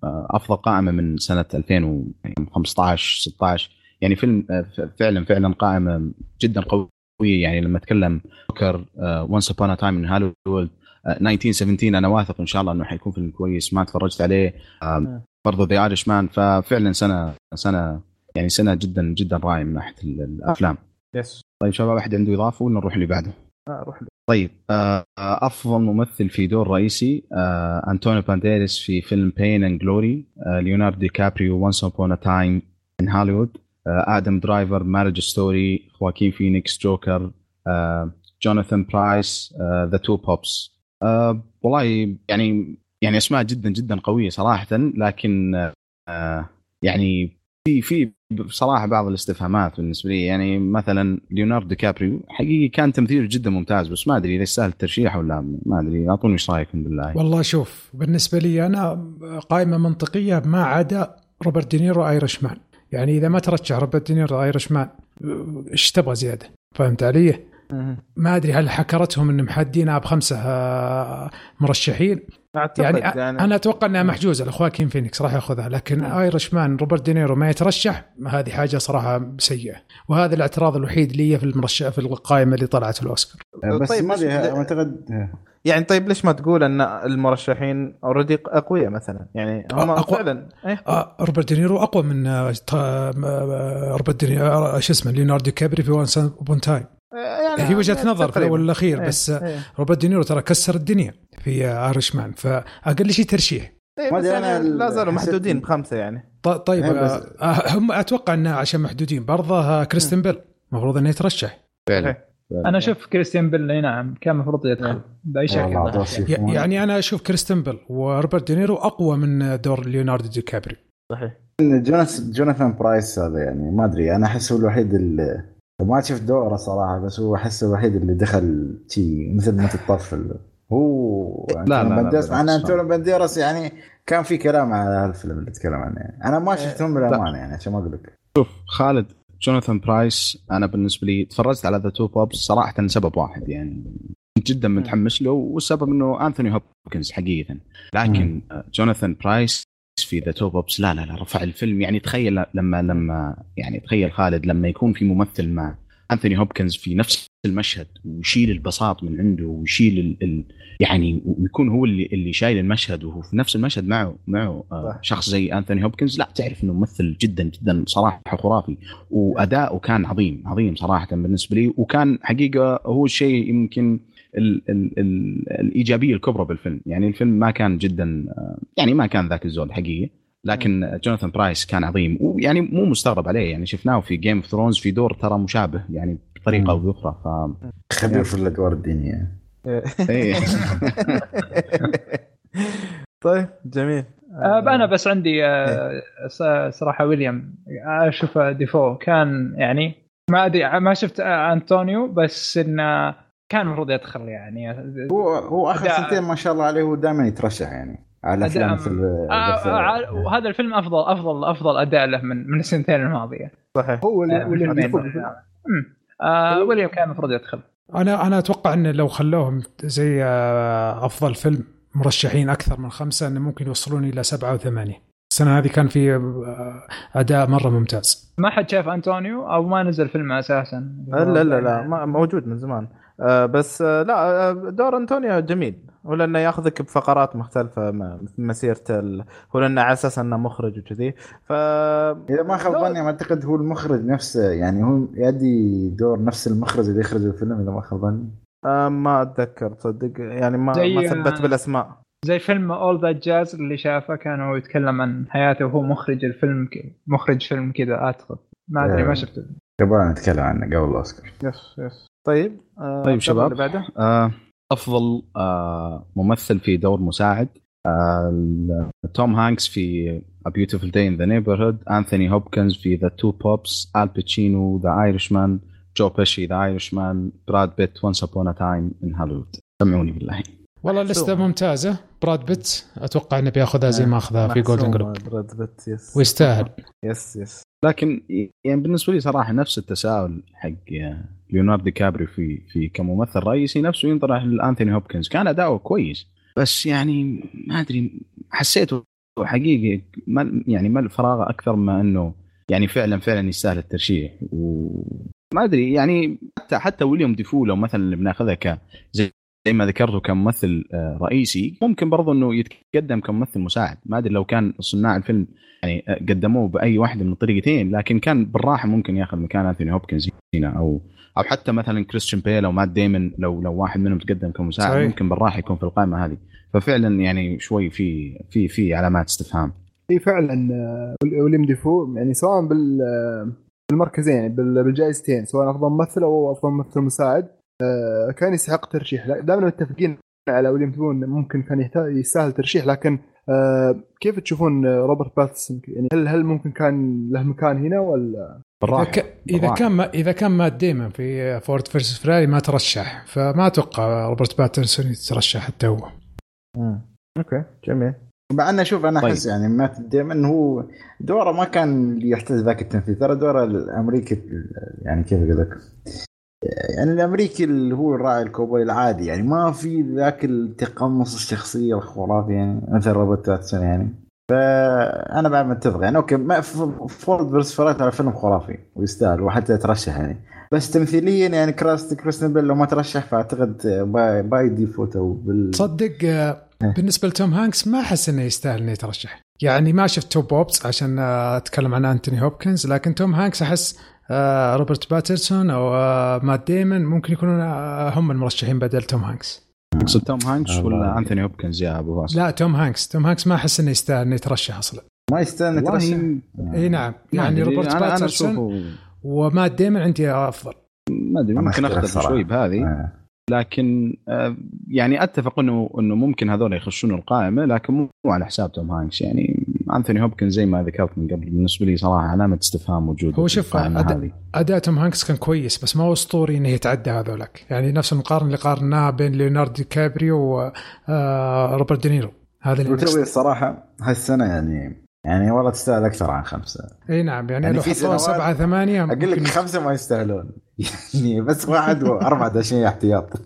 آه أفضل قائمة من سنة 2015 16 يعني فيلم آه فعلا فعلا قائمه جدا قويه يعني لما أتكلم جوكر Once Upon a Time in Hollywood 1917 أنا واثق إن شاء الله إنه حيكون فيلم كويس ما تفرجت عليه آه برضو The Irishman ففعلا سنة سنة يعني سنة جدا جدا رائعة من ناحية ال- الأفلام yes طيب شباب أحد عنده إضافة ولا نروح اللي بعده؟ آه، روح له. طيب آه، آه، أفضل ممثل في دور رئيسي آه، انطونيو بانديريس في فيلم Pain and Glory ليوناردو دي كابريو Once Upon a Time in Hollywood آدم درايفر Marriage Story خواكين فينيكس جوكر جوناثان برايس The Two Popes والله يعني يعني أسماء جدا جدا قوية صراحة لكن آه، يعني في في بصراحه بعض الاستفهامات بالنسبة لي. يعني مثلا ليوناردو دي كابريو حقيقي كان تمثيله جدا ممتاز بس ما أدري إذا يستاهل الترشيح ولا ما أدري. أعطوني إيش رايكم بالله والله شوف بالنسبة لي أنا قائمة منطقية ما عدا روبرت دينيرو Irishman. يعني إذا ما ترشح روبرت دينيرو Irishman إيش تبغى زيادة؟ فهمت علي؟ ما أدري هل حكرتهم إن محددينها بخمسه آه، مرشحين؟ أعتقد يعني, يعني, أنا أتوقع إنها محجوزة لخواكين فينيكس راح يأخذها لكن Irishman روبرت دينيرو ما يترشح هذه حاجة صراحة سيئة. وهذا الاعتراض الوحيد لي في المرشح في القائمة اللي طلعت في الاوسكار بس طيب، ما أدري اعتقد يعني طيب ليش ما تقول أن المرشحين already أقوياء مثلا يعني هم أقوى. فعلا إيه؟ آه روبرت دينيرو أقوى من آه آه، روبرت دينيرو شو اسمه ليوناردو كابري في Once Upon a Time يعني هي وجهة نظر في. الأول والأخير إيه، بس إيه. روبرت دينيرو ترى كسر الدنيا في Irishman فأقل شيء ترشيح ما بس يعني لا زالوا محدودين بخمسة يعني ط- طيب إيه، هم أتوقع إنه عشان محدودين برضه كريستيان بيل المفروض إنه يترشح فعلا. أنا أشوف كريستيان بيل نعم كان المفروض يدخل بأي والله شكل. يعني أنا أشوف كريستيان بيل وروبرت دينيرو أقوى من دور ليوناردو دي كابري. صحيح. جوناس جوناثان برايس هذا يعني ما أدري أنا احس هو الوحيد اللي ما شفت دوره صراحة بس هو احس الوحيد اللي دخل شي مثل ما تطفل هو لا، لا، لا، ان بالعكس. انتونيو بانديرس يعني كان في كلام على هذا الفيلم اللي تكلم عنه. يعني. أنا ما شفتهم بالامانه يعني عشان ما أقول لك. خالد جوناثان برايس أنا بالنسبة لي تفرجت على The Two Popes صراحة لسبب واحد يعني جدا متحمس له والسبب إنه أنثوني هوبكنز حقيقة. لكن آه، جوناثان برايس في The Two Popes لا لا لا رفع الفيلم. يعني تخيل لما لما يعني تخيل خالد لما يكون في ممثل مع أنثوني هوبكنز في نفس المشهد ويشيل البساط من عنده ويشيل ال ال يعني ويكون هو اللي اللي شايل المشهد وهو في نفس المشهد معه معه آه. شخص زي أنثوني هوبكنز لا تعرف إنه ممثل جدا جدا صراحة خرافي. واداؤه كان عظيم عظيم صراحة بالنسبة لي. وكان حقيقة هو الشيء يمكن ال ال ال الإيجابية الكبرى بالفيلم. يعني الفيلم ما كان جدا آه، يعني ما كان ذاك الزود حقيقي. لكن جوناثان برايس كان عظيم. ويعني مو مستغرب عليه. يعني شفناه في Game of Thrones في دور ترى مشابه يعني بطريقة أو بأخرى. ف خبير في الادوار الدينيه. طيب جميل. آه، أنا بس عندي آه، ص- صراحة ويليام أشوف ديفو. كان يعني ما أدري ما شفت آه، أنطونيو بس إنه كان المفروض يدخل يعني. هو هو آخر سنتين ما شاء الله عليه هو دائما يترشح يعني على أفلام مثل آه، آه، وهذا الفيلم أفضل أفضل أفضل أداء له من من السنتين الماضية. صحيح. هو آه،. آه ويليام كان المفروض يدخل. أنا أنا أتوقع إن لو خلوهم زي آه، أفضل فيلم مرشحين أكثر من خمسة انه ممكن يوصلون إلى سبعة وثمانيه. السنة هذه كان في آه، أداء مرة ممتاز. ما حد شاف أنطونيو أو ما نزل فيلم أساسا لا لا لا موجود من زمان آه بس لا دور أنطونيو جميل ولأنه ياخذك بفقرات مختلفة م- في مسيرة ال... ولأنه على أساس إنه مخرج وكذي. ف إذا ما خاب ظني أعتقد هو المخرج نفسه يعني هو يؤدي دور نفس المخرج اللي يخرج الفيلم إذا ما خاب ظني. آه ما أتذكر تصدق يعني ما زي- ما ثبت بالأسماء. زي فيلم All That Jazz اللي شافه كان هو يتكلم عن حياته وهو مخرج الفيلم ك... مخرج فيلم كذا أعتقد. ما أدري ما آه. شفته. يبغى نتكلم عنه قبل الأوسكار. yes yes. طيب آه طيب شباب. اللي بعده. آه، أفضل آه، ممثل في دور مساعد. آه، توم هانكس في A Beautiful Day in the Neighborhood. أنثوني هوبكنز في The Two Popes. آل باتشينو The Irishman. جو بيشي The Irishman. براد بيت Once Upon a Time in Hollywood. سمعوني بالله. والله ال list ة ممتازة. براد بيت أتوقع انه بيأخذها زي ما أخذها في Golden Globe براد بيت yes ويستاهل. yes yes لكن يعني بالنسبة لي صراحة نفس التساؤل حق ليوناردو دي كابريو في في كممثل رئيسي نفسه ينطرح لأنثوني هوبكنز. كان أداؤه كويس. بس يعني ما أدري حسيته حقيقي ما يعني ملى الفراغ أكثر ما إنه يعني فعلا فعلا يستاهل الترشيح. وما أدري يعني حتى حتى ويليام ديفو لو مثلا اللي بناخذها ك زي ما ذكرته كممثل آه، رئيسي ممكن برضه إنه يتقدم كممثل مساعد. ما أدري لو كان صناع الفيلم يعني قدموه بأي واحدة من الطريقتين لكن كان بالراحة ممكن ياخذ مكان أنثوني هوبكنز هنا أو أو حتى مثلا كريستيان بيل أو مات ديمن لو لو واحد منهم تقدم كمساعد صحيح. ممكن بالراحة يكون في القائمة هذه. ففعلا يعني شوي في في في علامات استفهام. إي فعلا آه، ويليام دافو يعني سواء بال آه، بالمركزين يعني بال- بالجائزتين سواء أفضل ممثل أو أفضل ممثل مساعد آه، كان يستحق ترشيح. دائما متفقين على ويليام دافو ممكن كان يستاهل ترشيح لكن كيف تشوفون آه، روبرت باتسون يعني هل هل ممكن كان له مكان هنا ولا إذا, بالراحه ك... إذا بالراحة. كان ما... إذا كان مات ديمن في Ford versus Ferrari ما ترشح فما أتوقع روبرت باتسون يترشح حتى هو مم. okay جميل مع إنه شوف أنا طيب. احس يعني مات ديمن هو دوره ما كان يحتاج ذاك التمثيل ترى دوره الأمريكي يعني كيف أقول لك يعني الأمريكي اللي هو الراعي الكوبوي العادي يعني ما في ذاك التقمص الشخصية الخرافي يعني مثل روبرت باتسون يعني. فأنا بعد متفق يعني okay ما Ford versus على فيلم خرافي ويستاهل وحتى يترشح يعني. بس تمثيليا يعني كراست كريستيان بيل لو ما ترشح فأعتقد باي, باي ديفوت أو بال تصدق آه، بالنسبة لتوم هانكس ما أحس إنه يستاهل إنه يترشح. يعني ما شفت توب بوبس عشان آه، أتكلم عن أنتوني هوبكنز لكن توم هانكس أحس روبرت باترسون أو آه، مات ديمن ممكن يكونون آه، هم المرشحين بدل توم هانكس تقصد توم هانكس. ولا أنثوني هوبكنز يا أبو باسل؟ لا توم هانكس توم هانكس ما أحس إنه يستاهل إنه يترشح أصلا ما يستاهل يترشح والله إي نعم يعني. روبرت باترسون ومات ديمن عندي أفضل ما أدري ممكن أختلف. شوي بهذه آه. لكن آه، يعني أتفق انه إنه ممكن هذول يخشون القائمة لكن مو مو على حساب توم هانكس يعني انثوني هوبكنز زي ما ذكرت من قبل بالنسبة لي صراحة علامة استفهام وجوده هو شوف، أد- أداء توم هانكس كان كويس بس ما هو أسطوري إنه يتعدى هذولك. يعني نفس المقارنة اللي قارناها بين ليوناردو دي كابريو وروبرت دينيرو. هذا اللي وتوي الصراحه هالسنة يعني يعني والله تستاهل أكثر عن خمسة. إي نعم يعني, يعني لو في حطوها سنوات سبعة ثمانية أقول لك خمسة ما يستاهلون. يعني بس واحد واربعه داشين احتياط.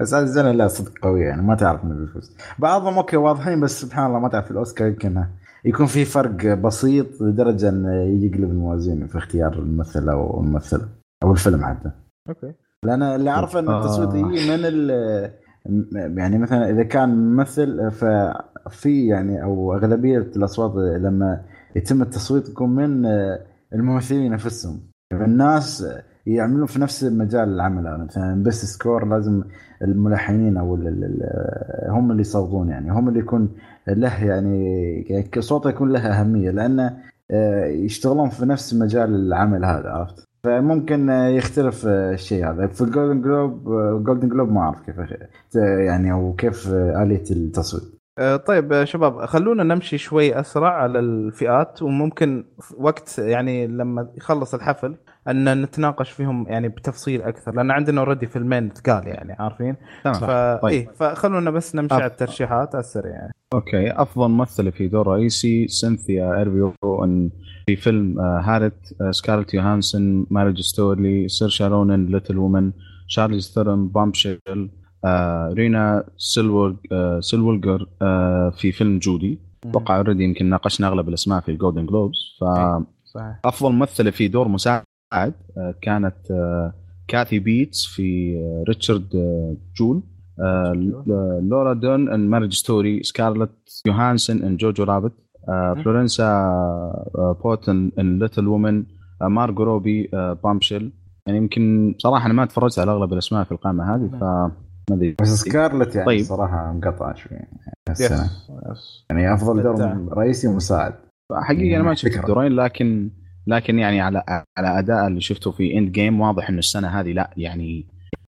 بس هذه السنة لا صدق قويه يعني ما تعرف من بيفوز. بعضهم okay واضحين بس سبحان الله ما تعرف في الأوسكار يمكن يكون في فرق بسيط لدرجة انه يقلب الموازين في اختيار الممثل أو الممثلة أو الفيلم حتى. Okay. لأن اللي أعرفه إن التصويت آه. يجي من ال يعني مثلا إذا كان ممثل ففي يعني أو أغلبية الأصوات لما يتم التصويت تكون من الممثلين نفسهم. الناس يعملون في نفس مجال العمل. هذا مثلا best score لازم الملحنين أو ال- ال- ال- هم اللي يصوتون يعني. هم اللي يكون له يعني صوته يكون له أهمية لأنه آه، يشتغلون في نفس مجال العمل هذا عرفت؟ فممكن آه، يختلف آه، الشيء هذا. في ال Golden Globe Golden Globe ما أعرف كيف يعني أو كيف آلية التصويت. طيب آه، شباب خلونا نمشي شوي أسرع على الفئات وممكن وقت يعني لما يخلص الحفل أن نتناقش فيهم يعني بتفصيل أكثر لأن عندنا already فيلمين ثقال يعني عارفين تمام ف... طيب. إيه فخلونا بس نمشي أف- على الترشيحات على السريع يعني. Okay أفضل ممثلة في دور رئيسي سينثيا إيريفو in في فيلم آه، Harriet آه، سكارلت يوهانسون Marriage Story سيرشا رونن Little Women شارليز ثيرون Bombshell آه، رينيه زيلويجر آه، زيلويجر آه، في فيلم جودي. أتوقع already يمكن ناقشنا أغلب الأسماء في ال Golden Globes فافضل صحيح. ممثلة في دور مساعد آه، كانت آه، كاثي بيتس في آه، Richard آه، Jewell آه، لورا ديرن in Marriage Story سكارلت يوهانسن in Jojo Rabbit آه، فلورنس آه، بيو in Little Women آه، مارجو روبي آه، Bombshell يعني يمكن صراحة أنا ما تفرجت على أغلب الأسماء في القائمة هذه ف ما أدري بس سكارلت يعني طيب. صراحة مقطعه شوي yes السنة. يس يعني أفضل. دور رئيسي ومساعد حقيقه أنا ما شفت فكرة. الدورين لكن لكن يعني على على أداء اللي شفته في Endgame واضح إنه السنة هذه لا يعني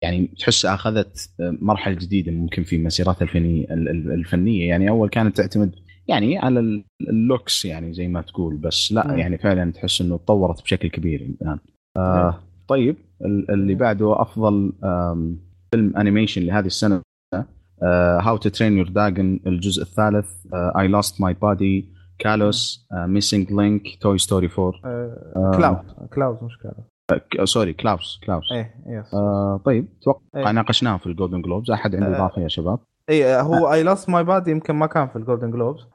يعني تحس أخذت مرحلة جديدة ممكن في مسيرتها الفنيه الفنية يعني أول كانت تعتمد يعني على ال- ال looks يعني زي ما تقول بس لا مم. يعني فعلا تحس إنه تطورت بشكل كبير الآن آه طيب ال- اللي بعده أفضل فيلم animation لهذه السنة How to Train Your Dragon الجزء الثالث I Lost My Body Klaus Missing Link Toy Story 4 آه، كلاوز كلاوز مش كلاوز سوري كلاوس كلاوس إيه yes آه طيب أتوقع إيه. ناقشناه في ال Golden Globes أحد عنده آه. إضافة يا شباب؟ اي هو I Lost My Body يمكن ما كان في ال Golden Globes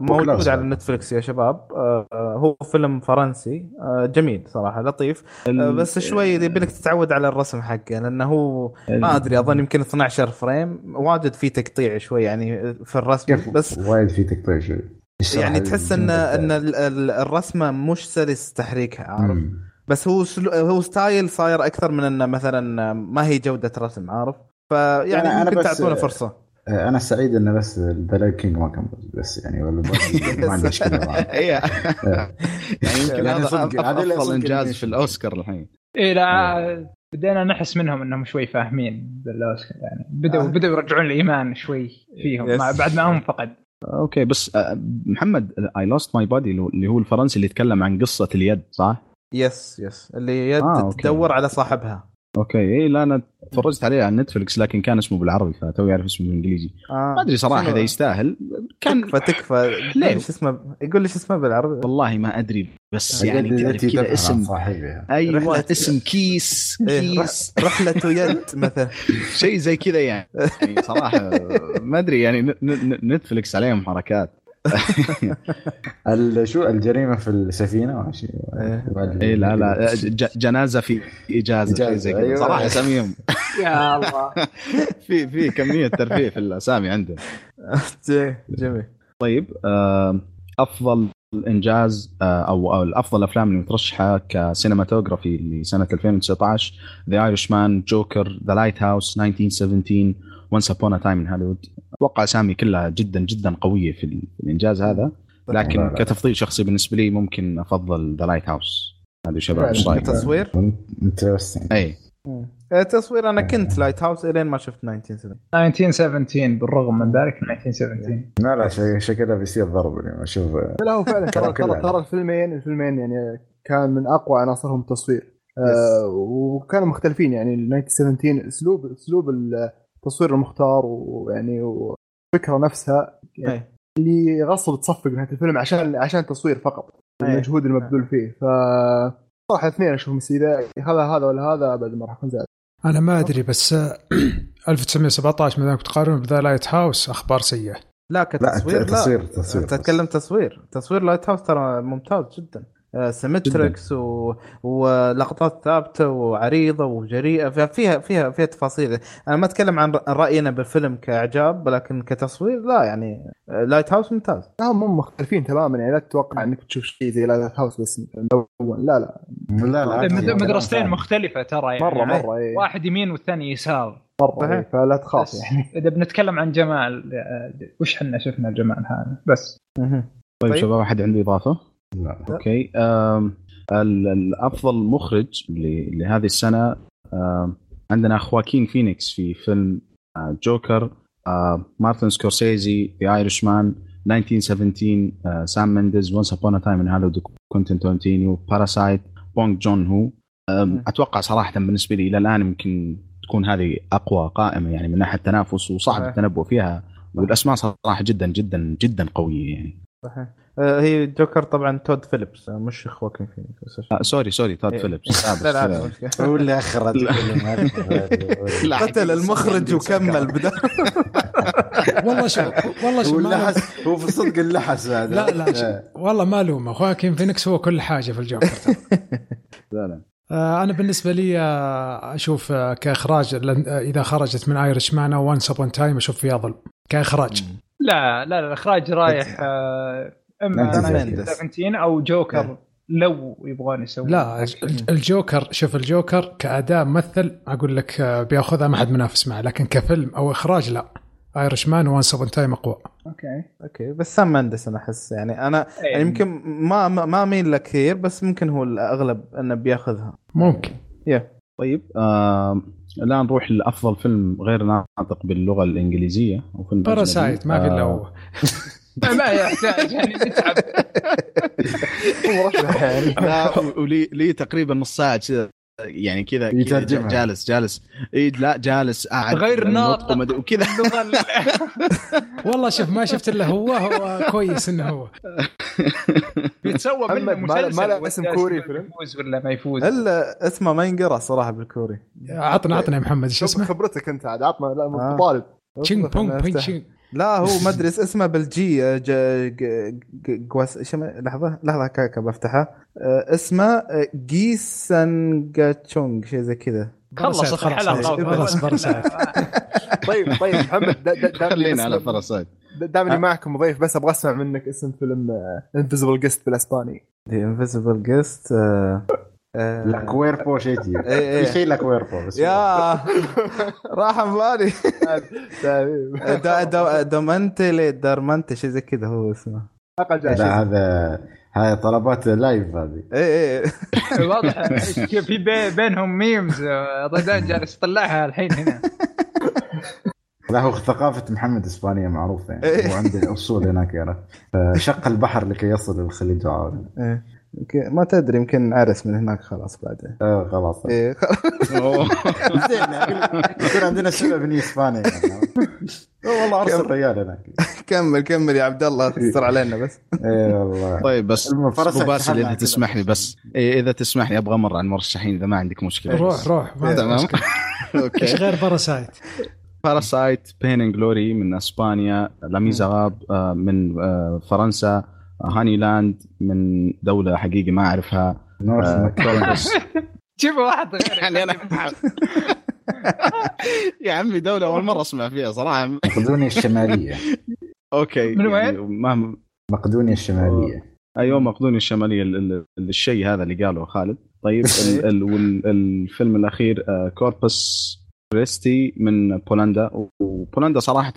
موجود كلاوس. على نتفلكس يا شباب. آه هو فيلم فرنسي. آه جميل صراحة لطيف. آه بس شوي يبي لك تتعود على الرسم حقه لأنه هو ما أدري أظن يمكن 12 frame. واجد في تقطيع شوي يعني في الرسم بس وايد في تقطيع شوي. يعني تحس ان إن ال- ال- الرسمة مش سلس تحريكها عارف. بس هو slow هو style صاير أكثر من إنه مثلا ما هي جودة رسم عارف؟ فيعني ممكن تعطونا فرصة. آه، أنا سعيد إنه بس The Lion King ما كان بس يعني ولا ما عندي مشكلة معه إيه يعني يمكن يعني هذا أفضل إنجاز في الأوسكار الحين. اي لا بدينا نحس منهم إنهم شوي فاهمين بالأوسكار يعني بدأوا آه. بدأوا يرجعون الإيمان شوي فيهم yes. بعد ما هم فقد. Okay بس آه، محمد I Lost My Body اللي هو الفرنسي اللي يتكلم عن قصة اليد صح؟ Yes yes اللي يد آه،. تدور على صاحبها. Okay. اي لا أنا تفرجت عليه على نتفلكس لكن كان اسمه بالعربي فتوي اعرف اسمه بالإنجليزي. آه. ما أدري صراحة؟ إذا يستاهل. كان تكفى تكفى. ليه؟ يقول لي شو اسمه يقول لي شو اسمه بالعربي. والله ما أدري بس يعني تعرف كذا اسم. صاحبها أيوه رحلة- اسم case إيه، case. رح- رحلة يد مثلا. شيء زي كذا يعني. يعني صراحة ما أدري يعني ن- ن- نتفلكس عليهم حركات. شو الجريمة في السفينة ولا شيء إيه. اي لا لا ج- جنازة في إجازة شيء زي كذا. أيوة. صراحة أساميهم. يا الله. في في كمية ترفيه في الأسامي عندهم جي- جميل. طيب أفضل إنجاز آه، أو أو الأفضل الافلام اللي مترشحة ك cinematography لسنة 2019 The Irishman Joker The Lighthouse 1917 Once Upon a Time in Hollywood أتوقع أسامي كلها جدا جدا قوية في ال- في الإنجاز هذا. لكن لا، لا. كتفضيل شخصي بالنسبة لي ممكن أفضل The Lighthouse هذه شباب. إيش رايك؟ تصوير interesting أي. آه، تصوير أنا كنت Lighthouse إلين ما شفت 1917 1917 بالرغم من ذلك 1917 لا لا شك- شكلها بيصير ضرب اليوم أشوف. لا هو فعلا ترى ترى الفيلمين الفيلمين يعني كان من أقوى عناصرهم التصوير. آه وكانوا مختلفين يعني ال 1917 اسلوب أسلوب التصوير المختار ويعني والفكرة نفسها يعني. اللي غصب تصفق نهاية الفيلم عشان عشان التصوير فقط أي. المجهود المبذول فيه. ف صراحة اثنين أشوفهم اذا هذا هذا ولا هذا أبد ما راح اكون زعلان أنا ما أدري بس آه، 1917 ما دامك تقارن ب The Lighthouse أخبار سيئة. لا كتصوير لا تصوير تصوير تتكلم تصوير. تصوير Lighthouse ترى ممتاز جدا. آه، symmetrics و... ولقطات ثابتة وعريضة وجريئة فيها فيها فيها, فيها تفاصيل أنا ما أتكلم عن رأينا بالفيلم كإعجاب ولكن كتصوير لا يعني آه، Lighthouse ممتاز لا هم مختلفين تماما يعني لا تتوقع إنك تشوف شيء زي Lighthouse بس مثلا اول لا لا لا لا عادي. مدرستين مختلفة ترى يعني مرة يعني مرة إيه. واحد يمين والثاني يسار مرة. إيه. فلا تخاف يعني إذا بنتكلم عن جمال آه، وش حنا شفنا الجمال هذا بس طيب, طيب. شباب أحد عنده إضافة؟ لا. okay أم ال- الأفضل مخرج ل- لهذه السنة عندنا خواكين فينيكس في فيلم آه، جوكر آه مارتن سكورسيزي The Irishman 1917 آه سام مندز Once Upon a Time in Hollywood كوينتين تارانتينو Parasite بونج جون هو أتوقع صراحة بالنسبة لي إلى الآن يمكن تكون هذه أقوى قائمة يعني من ناحية التنافس وصعب. التنبؤ فيها والأسماء صراحة جدا جدا جدا قوية يعني. صحيح. هي جوكر طبعا تود فيليبس آه، مش خواكين فينيكس آه sorry sorry تود إيه. فيليبس. آه، بس، لا لا آه،. هو اللي أخرج قتل المخرج وكمل. بدا والله شوف والله شوف اللحس هو في الصدق اللحس بعد لا لا شوف. والله ما لومه. خواكين فينيكس هو كل حاجة في الجوكر. ترى. لا لا. آه، أنا بالنسبة لي آه، أشوف آه، كإخراج آه، إذا خرجت من Irishman أو Once Upon Time أشوف فيها ظلم. كإخراج. لا لا لا الإخراج رايح آه، اما. 17 أو جوكر لو يبغون يسوون لا الجوكر شوف الجوكر كاداء ممثل أقول لك آه، بيأخذها ما حد منافس معه لكن كفيلم أو إخراج لا. Irishman Once Upon Time أقوى. okay. okay بس سام مندس أنا أحس يعني. أنا إيه. يعني يمكن ما ما ما اميل له كثير بس ممكن هو الأغلب إنه بيأخذها. ممكن. يا طيب آه الآن نروح لأفضل فيلم غير ناطق باللغة الإنجليزية أو فيلم. Parasite ما في إلا آه، هو ما يحتاج يعني يعني و- ولي لي تقريبا نص ساعة كذا يعني كذا. جالس جالس إيه لا جالس قاعد غير النطق ناطق. ومد- وكذا والله شوف ما شفت إلا هو هو كويس إنه هو بيتسوى منه محمد، ما له- مسلسل ما له اسم كوري فيلم؟ يفوز ولا ما يفوز إلا اسمه ما ينقرأ صراحة بالكوري عطنا عطنا يا محمد إيش شوف اسمه؟ خبرتك أنت عاد عطنا لا آه. طالب تشينج اصبر بونج لا هو ما أدري اسمه بالجي آه، ج... ج... ج... جواس إيش اسمه؟ لحظة لحظه كاكا بفتحها. آه، اسمه آه، جيسانجاتشونج شيء زي كذا. خلص خلاص، الحلقة خلاص، باراسايت. طيب طيب محمد دا- دا- خلينا على اسم- باراسايت دامني معكم ضيف بس أبغى أسمع منك اسم فيلم انفيزبل جيست بالأسباني. ذا انفيزبل جيست لا كويربو شيء جي إيه. في شيء لا كويربو بس يا راح عن بالي دا دا دومانتي لي دارمانتي شيء زي كذا هو اسمه أقل لا هذا هاي طلبات live هذه اي اي واضح في بي- بينهم memes ضدان جالس يطلعها الحين هنا لا هو ثقافة محمد اسبانية معروفة يعني إيه. هو عنده اصول هناك يعرف شق البحر لكي يصل الخليج العربي ما تدري يمكن عرس من هناك خلاص بعدين. آه خلاص. إيه زين يعني يكون عندنا سبب إني إسباني يعني. والله أرسل ريال هناك. كمل كمل يا عبد الله تستر علينا بس. اي والله. طيب بس أبو باسل إذا. تسمح لي بس. إيه إذا تسمح لي أبغى أمر عن المرشحين إذا ما عندك مشكلة. روح روح تمام؟ مشكلة. إيش okay غير Parasite؟ Parasite Pain and Glory من أسبانيا. Les Misérables آه، من آه، فرنسا. Honeyland من دولة حقيقه ما أعرفها. North آه، شوف واحد غير يعني أنا يا عمي دولة أول مرة أسمع فيها صراحة. مقدونيا الشمالية. okay. من يعني ما مقدونيا الشمالية. أيوه مقدونيا الشمالية ال- ال- ال- الشيء هذا اللي قاله خالد. طيب وال- الفيلم الأخير آه، Corpus Christi من بولندا وبولندا صراحة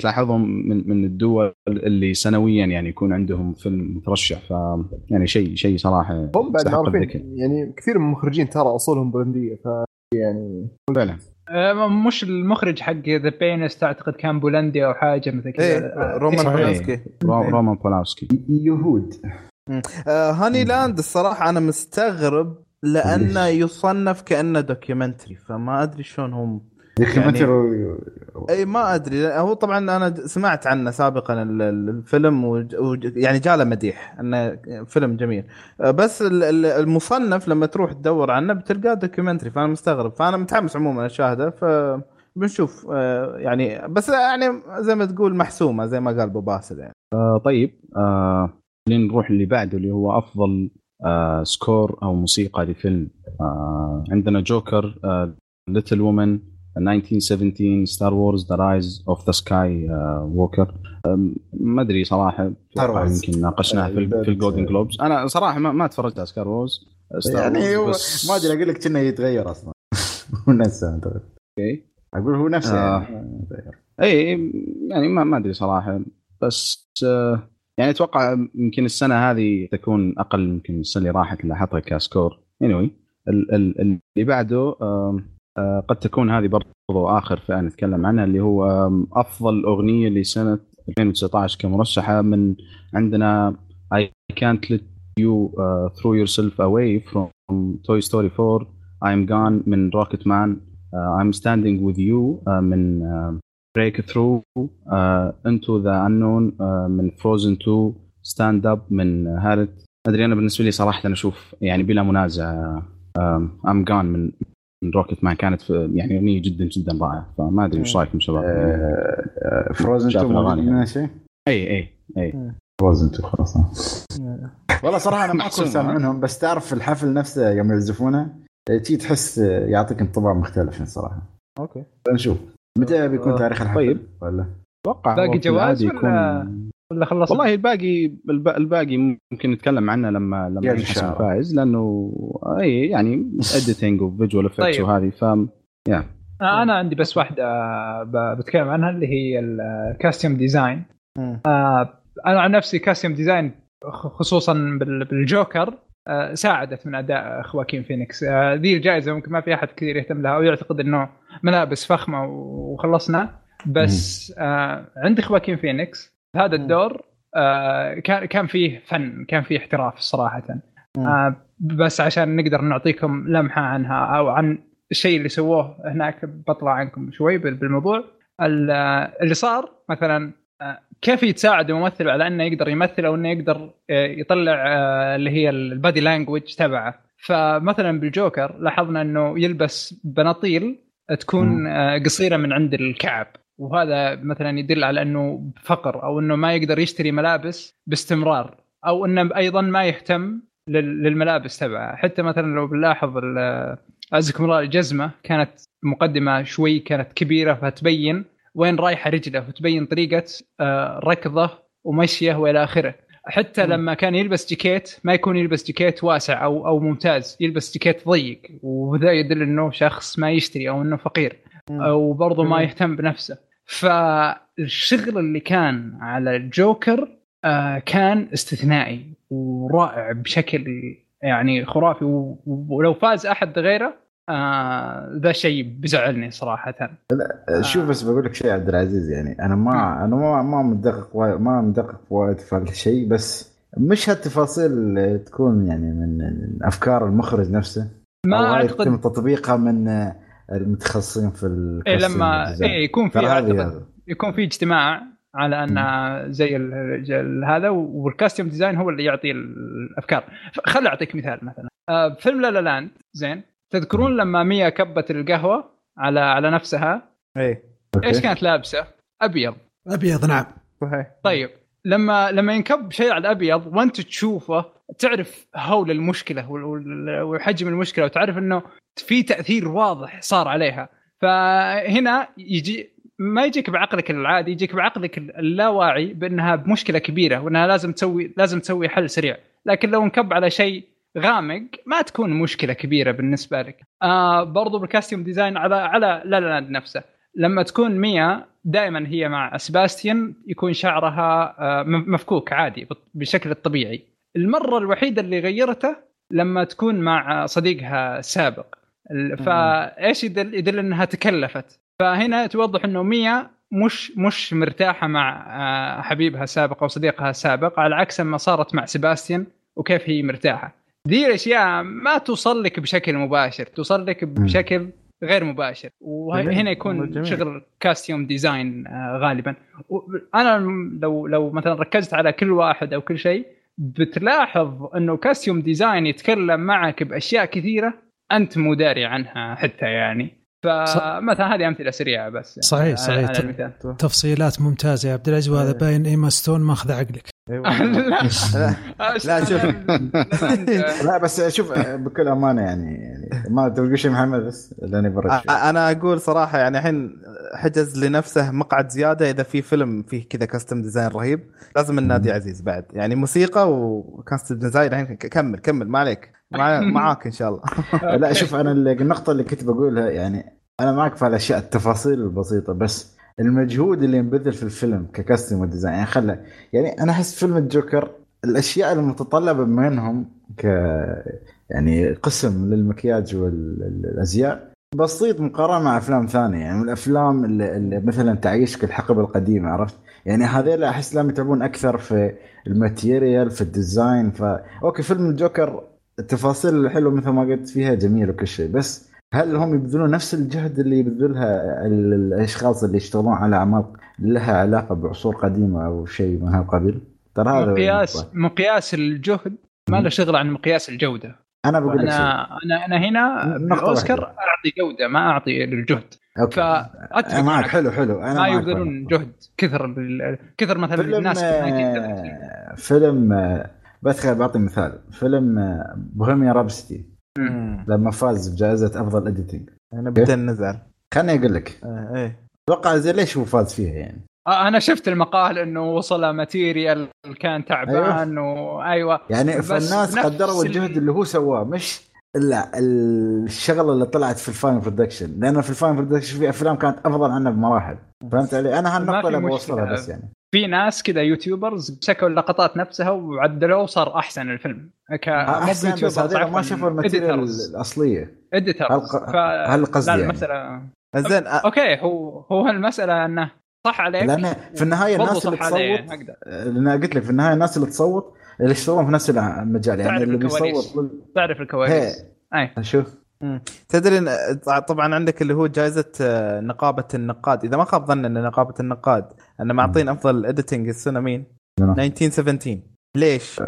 تلاحظهم من من الدول اللي سنويا يعني يكون عندهم فيلم مترشح ف يعني شيء شيء صراحة هم بعد معروفين يعني كثير من المخرجين ترى أصولهم بولندية ف يعني فعلا. مش المخرج حق The Pianist أعتقد كان بولندي أو حاجة مثل إيه كذا رومان صحيح. بولانسكي. رو- رومان بولانسكي. يهود. آه Honeyland الصراحة أنا مستغرب لأنه يصنف كأنه documentary فما أدري شلون هم يعني- إي ما أدري. هو طبعا أنا سمعت عنه سابقا ال- ال- الفيلم وج- وج- يعني جاله مديح إنه فيلم جميل. بس ال- ال- المصنف لما تروح تدور عنه بتلقاه documentary فأنا مستغرب. فأنا متحمس عموما اشاهده ف بنشوف آه، يعني بس يعني زي ما تقول محسومة زي ما قال أبو باسل يعني. آه طيب آه خلينا نروح اللي بعده اللي هو أفضل آه score أو موسيقى لفيلم آه عندنا جوكر آه Little Women 1917 Star Wars The Rise of the Sky Walker ما أدري صراحة. يمكن ناقشناها في, في ال Golden Globes أنا صراحة ما, ما تفرجت على Star Wars يعني هو ما أدري أقول لك كأنه يتغير أصلا هو نفسه. okay أقول هو نفسه آه. يعني يتغير. اي يعني ما ما أدري صراحة بس آه، يعني أتوقع يمكن السنة هذه تكون أقل يمكن السنة اللي راحت اللي حطها ك score. Anyway ال- ال- اللي بعده آه، قد تكون هذه برضو آخر فئة نتكلم عنها اللي هو أفضل أغنية لسنة 2019 كمرشحة من عندنا I can't let you uh, throw yourself away from Toy Story 4 I'm gone من Rocket Man uh, I'm standing with you uh, من Breakthrough uh, Into the Unknown uh, من Frozen 2 Stand Up من هارت أدري أنا بالنسبة لي صراحة أشوف يعني بلا منازع ام جان من من Rocketman كانت في يعني أغنية جدا جدا رائعة فما أدري وش رأيكم شباب؟ Frozen شاف 2 الأغاني. موجود منها شيء؟ اي اي اي Frozen 2 خلاص. والله صراحة أنا ما كنت سامع؟ منهم بس تعرف الحفل نفسه يوم يعزفونه آه، تي تحس يعطيك انطباع مختلف الصراحه أوكي. نشوف. متى بيكون آه، تاريخ الحفل؟ طيب. ولا أتوقع باقي جوائز ولا- ولا خلصنا؟ والله الباقي الب- الباقي ممكن نتكلم عنه لما لما الله. الفائز لأنه أي يعني editing و visual effects طيب. وهذه ف يا آه، أنا عندي بس واحدة ب- بتكلم عنها اللي هي ال costume design. أنا عن نفسي costume design خ- خصوصا بال- بالجوكر آه، ساعدت من أداء خواكين فينيكس آه، ذي الجائزة ممكن ما في أحد كثير يهتم لها أو يعتقد إنه ملابس فخمة وخلصنا. بس آه، عند خواكين فينيكس هذا الدور آه، كان كان فيه فن كان فيه احتراف صراحة. آه، بس عشان نقدر نعطيكم لمحة عنها أو عن الشيء اللي سووه هناك بطلع عنكم شوي بال- بالموضوع. ال- آه، اللي صار مثلا آه، كيف يتساعد الممثل على إنه يقدر يمثل أو إنه يقدر آه، يطلع اللي هي البادي لانجوج تبعه. فمثلا بالجوكر لاحظنا إنه يلبس بناطيل تكون آه، قصيرة من عند الكعب. وهذا مثلا يدل على أنه فقر أو أنه ما يقدر يشتري ملابس باستمرار أو أنه أيضا ما يهتم لل- للملابس تبعه. حتى مثلا لو بنلاحظ اعزكم الله الجزمة كانت مقدمة شوي كانت كبيرة فتبين وين رايحة رجله وتبين طريقة آه، ركضه ومشيه وإلى آخره. حتى لما كان يلبس جاكيت ما يكون يلبس جاكيت واسع أو أو ممتاز. يلبس جاكيت ضيق وذا يدل إنه شخص ما يشتري أو إنه فقير وبرضه ما مم. يهتم بنفسه. فالشغل اللي كان على الجوكر آه، كان استثنائي ورائع بشكل يعني خرافي. ولو فاز أحد غيره آه، ذا شيء بزعلني صراحة. آه، شوف بس بقول لك شيء عبد العزيز يعني أنا ما أنا ما ما مدقق ما مدقق وايد في هالشيء بس مش هالتفاصيل تكون يعني من افكار المخرج نفسه؟ ما أعتقد يتم تطبيقها من آه، المتخصصين في إيه لما. إيه يكون في اعتقد. يكون في اجتماع على أن زي ال- ال- هذا وال costume design هو اللي يعطي الأفكار. خل أعطيك مثال مثلا. آه، فيلم La La Land زين؟ تذكرون لما ميا كبت القهوة على على نفسها؟ إيه. أوكي. إيش كانت لابسة؟ أبيض. أبيض نعم. صحيح. طيب لما لما ينكب شيء على الأبيض وأنت تشوفه تعرف هول المشكلة وال- وال- وحجم المشكلة وتعرف إنه في تأثير واضح صار عليها. فهنا يجي ما يجيك بعقلك العادي يجيك بعقلك اللاواعي بأنها بمشكلة كبيرة وأنها لازم تسوي لازم تسوي حل سريع. لكن لو انكب على شيء غامق ما تكون مشكلة كبيرة بالنسبة لك. آه برضو بال costume design على على La La نفسه. لما تكون ميا دائما هي مع سباستيان يكون شعرها آه، مفكوك عادي بالشكل الطبيعي المرة الوحيدة اللي غيرته لما تكون مع صديقها السابق ال- فايش يدل يدل إنها تكلفت؟ فهنا توضح إنه ميا مش مش مرتاحة مع آه، حبيبها السابق أو صديقها السابق على عكس ما صارت مع سباستيان وكيف هي مرتاحة. دي الأشياء ما توصل لك بشكل مباشر توصل لك بشكل غير مباشر وهنا. يكون جميل. شغل costume design آه، غالبا و- أنا لو لو مثلا ركزت على كل واحد أو كل شيء بتلاحظ إنه costume design يتكلم معك بأشياء كثيرة أنت مو داري عنها حتى يعني فمثلا هذه أمثلة سريعة بس يعني صحيح، على- صحيح. تفصيلات ممتازة يا عبد العزيز وهذا إيه. باين إيما ستون ماخذ عقلك لا لا، شوف. لا بس شوف آه، بكل أمانة يعني يعني ما تقول شيء محمد بس لاني برد شوي. أنا أقول صراحة يعني الحين حجز لنفسه مقعد زيادة إذا في فيلم فيه كذا costume design رهيب لازم ننادي عزيز بعد. يعني موسيقى و costume design الحين كمل كمل ما عليك. مع معاك إن شاء الله. لا شوف أنا النقطة اللي كنت بقولها يعني أنا معك في الاشياء التفاصيل البسيطة بس المجهود اللي ينبذل في الفيلم ك costume و design. يعني خله يعني أنا أحس فيلم الجوكر الأشياء المتطلبة منهم ك يعني قسم للمكياج والأزياء بسيط مقارنة مع أفلام ثانية. يعني من الأفلام اللي, اللي مثلا تعيشك الحقبه القديمة عرفت؟ يعني هذيل أحس لهم يتعبون أكثر في ال material في ال design ف أوكي فيلم الجوكر التفاصيل الحلوه مثل ما قلت فيها جميل وكل شيء بس هل هم يبذلون نفس الجهد اللي يبذلها ال- الأشخاص اللي يشتغلون على أعمال لها علاقة بعصور قديمة أو شيء من هالقبيل؟ ترى هذا مقياس مقياس الجهد؟ ما له شغل عن مقياس الجودة. أنا بقول لك أنا أنا أنا هنا واحدة. أعطي جودة ما أعطي للجهد أوكي. فاتفق معك. حلو حلو. أنا ما يبذلون. جهد كثر بال... كثر مثلا فيلم الناس في 1930. آه، فيلم بس بعطي مثال. فيلم آه، Bohemian Rhapsody. لما فاز بجائزة أفضل editing أنا بدنا نزعل. خليني أقول لك. آه، إيه. أتوقع زي ليش هو فاز فيها يعني؟ آه، أنا شفت المقال إنه وصل material كان تعبان وايوه يعني فالناس قدروا ال- الجهد اللي هو سواه مش لا الشغلة اللي طلعت في ال final production لأنه في ال final production في أفلام كانت أفضل عنه بمراحل. فهمت علي؟ أنا هالنقطة اللي. بوصلها بس يعني. في ناس كذا YouTubers مسكوا اللقطات نفسها وعدلوه صار أحسن الفيلم. ك أحسن بس ما شافوا ال material الأصلية. editors هل- هل قصدي لا يعني؟ المساله زين آه، أوكي هو هو المسألة إنه صح عليك. لأن في النهاية الناس اللي تصوت لأن قلت لك في النهاية الناس اللي تصوت اللي يشتغلون في نفس المجال يعني تعرف اللي الكواليس. بيصوت تعرف الكواليس. أي. شوف. تدري آه، طبعا عندك اللي هو جائزة آه، نقابة النقاد إذا ما خاب ظن إن نقابة النقاد ان معطين أفضل editing السنة مين؟ منو؟ 1917 ليش؟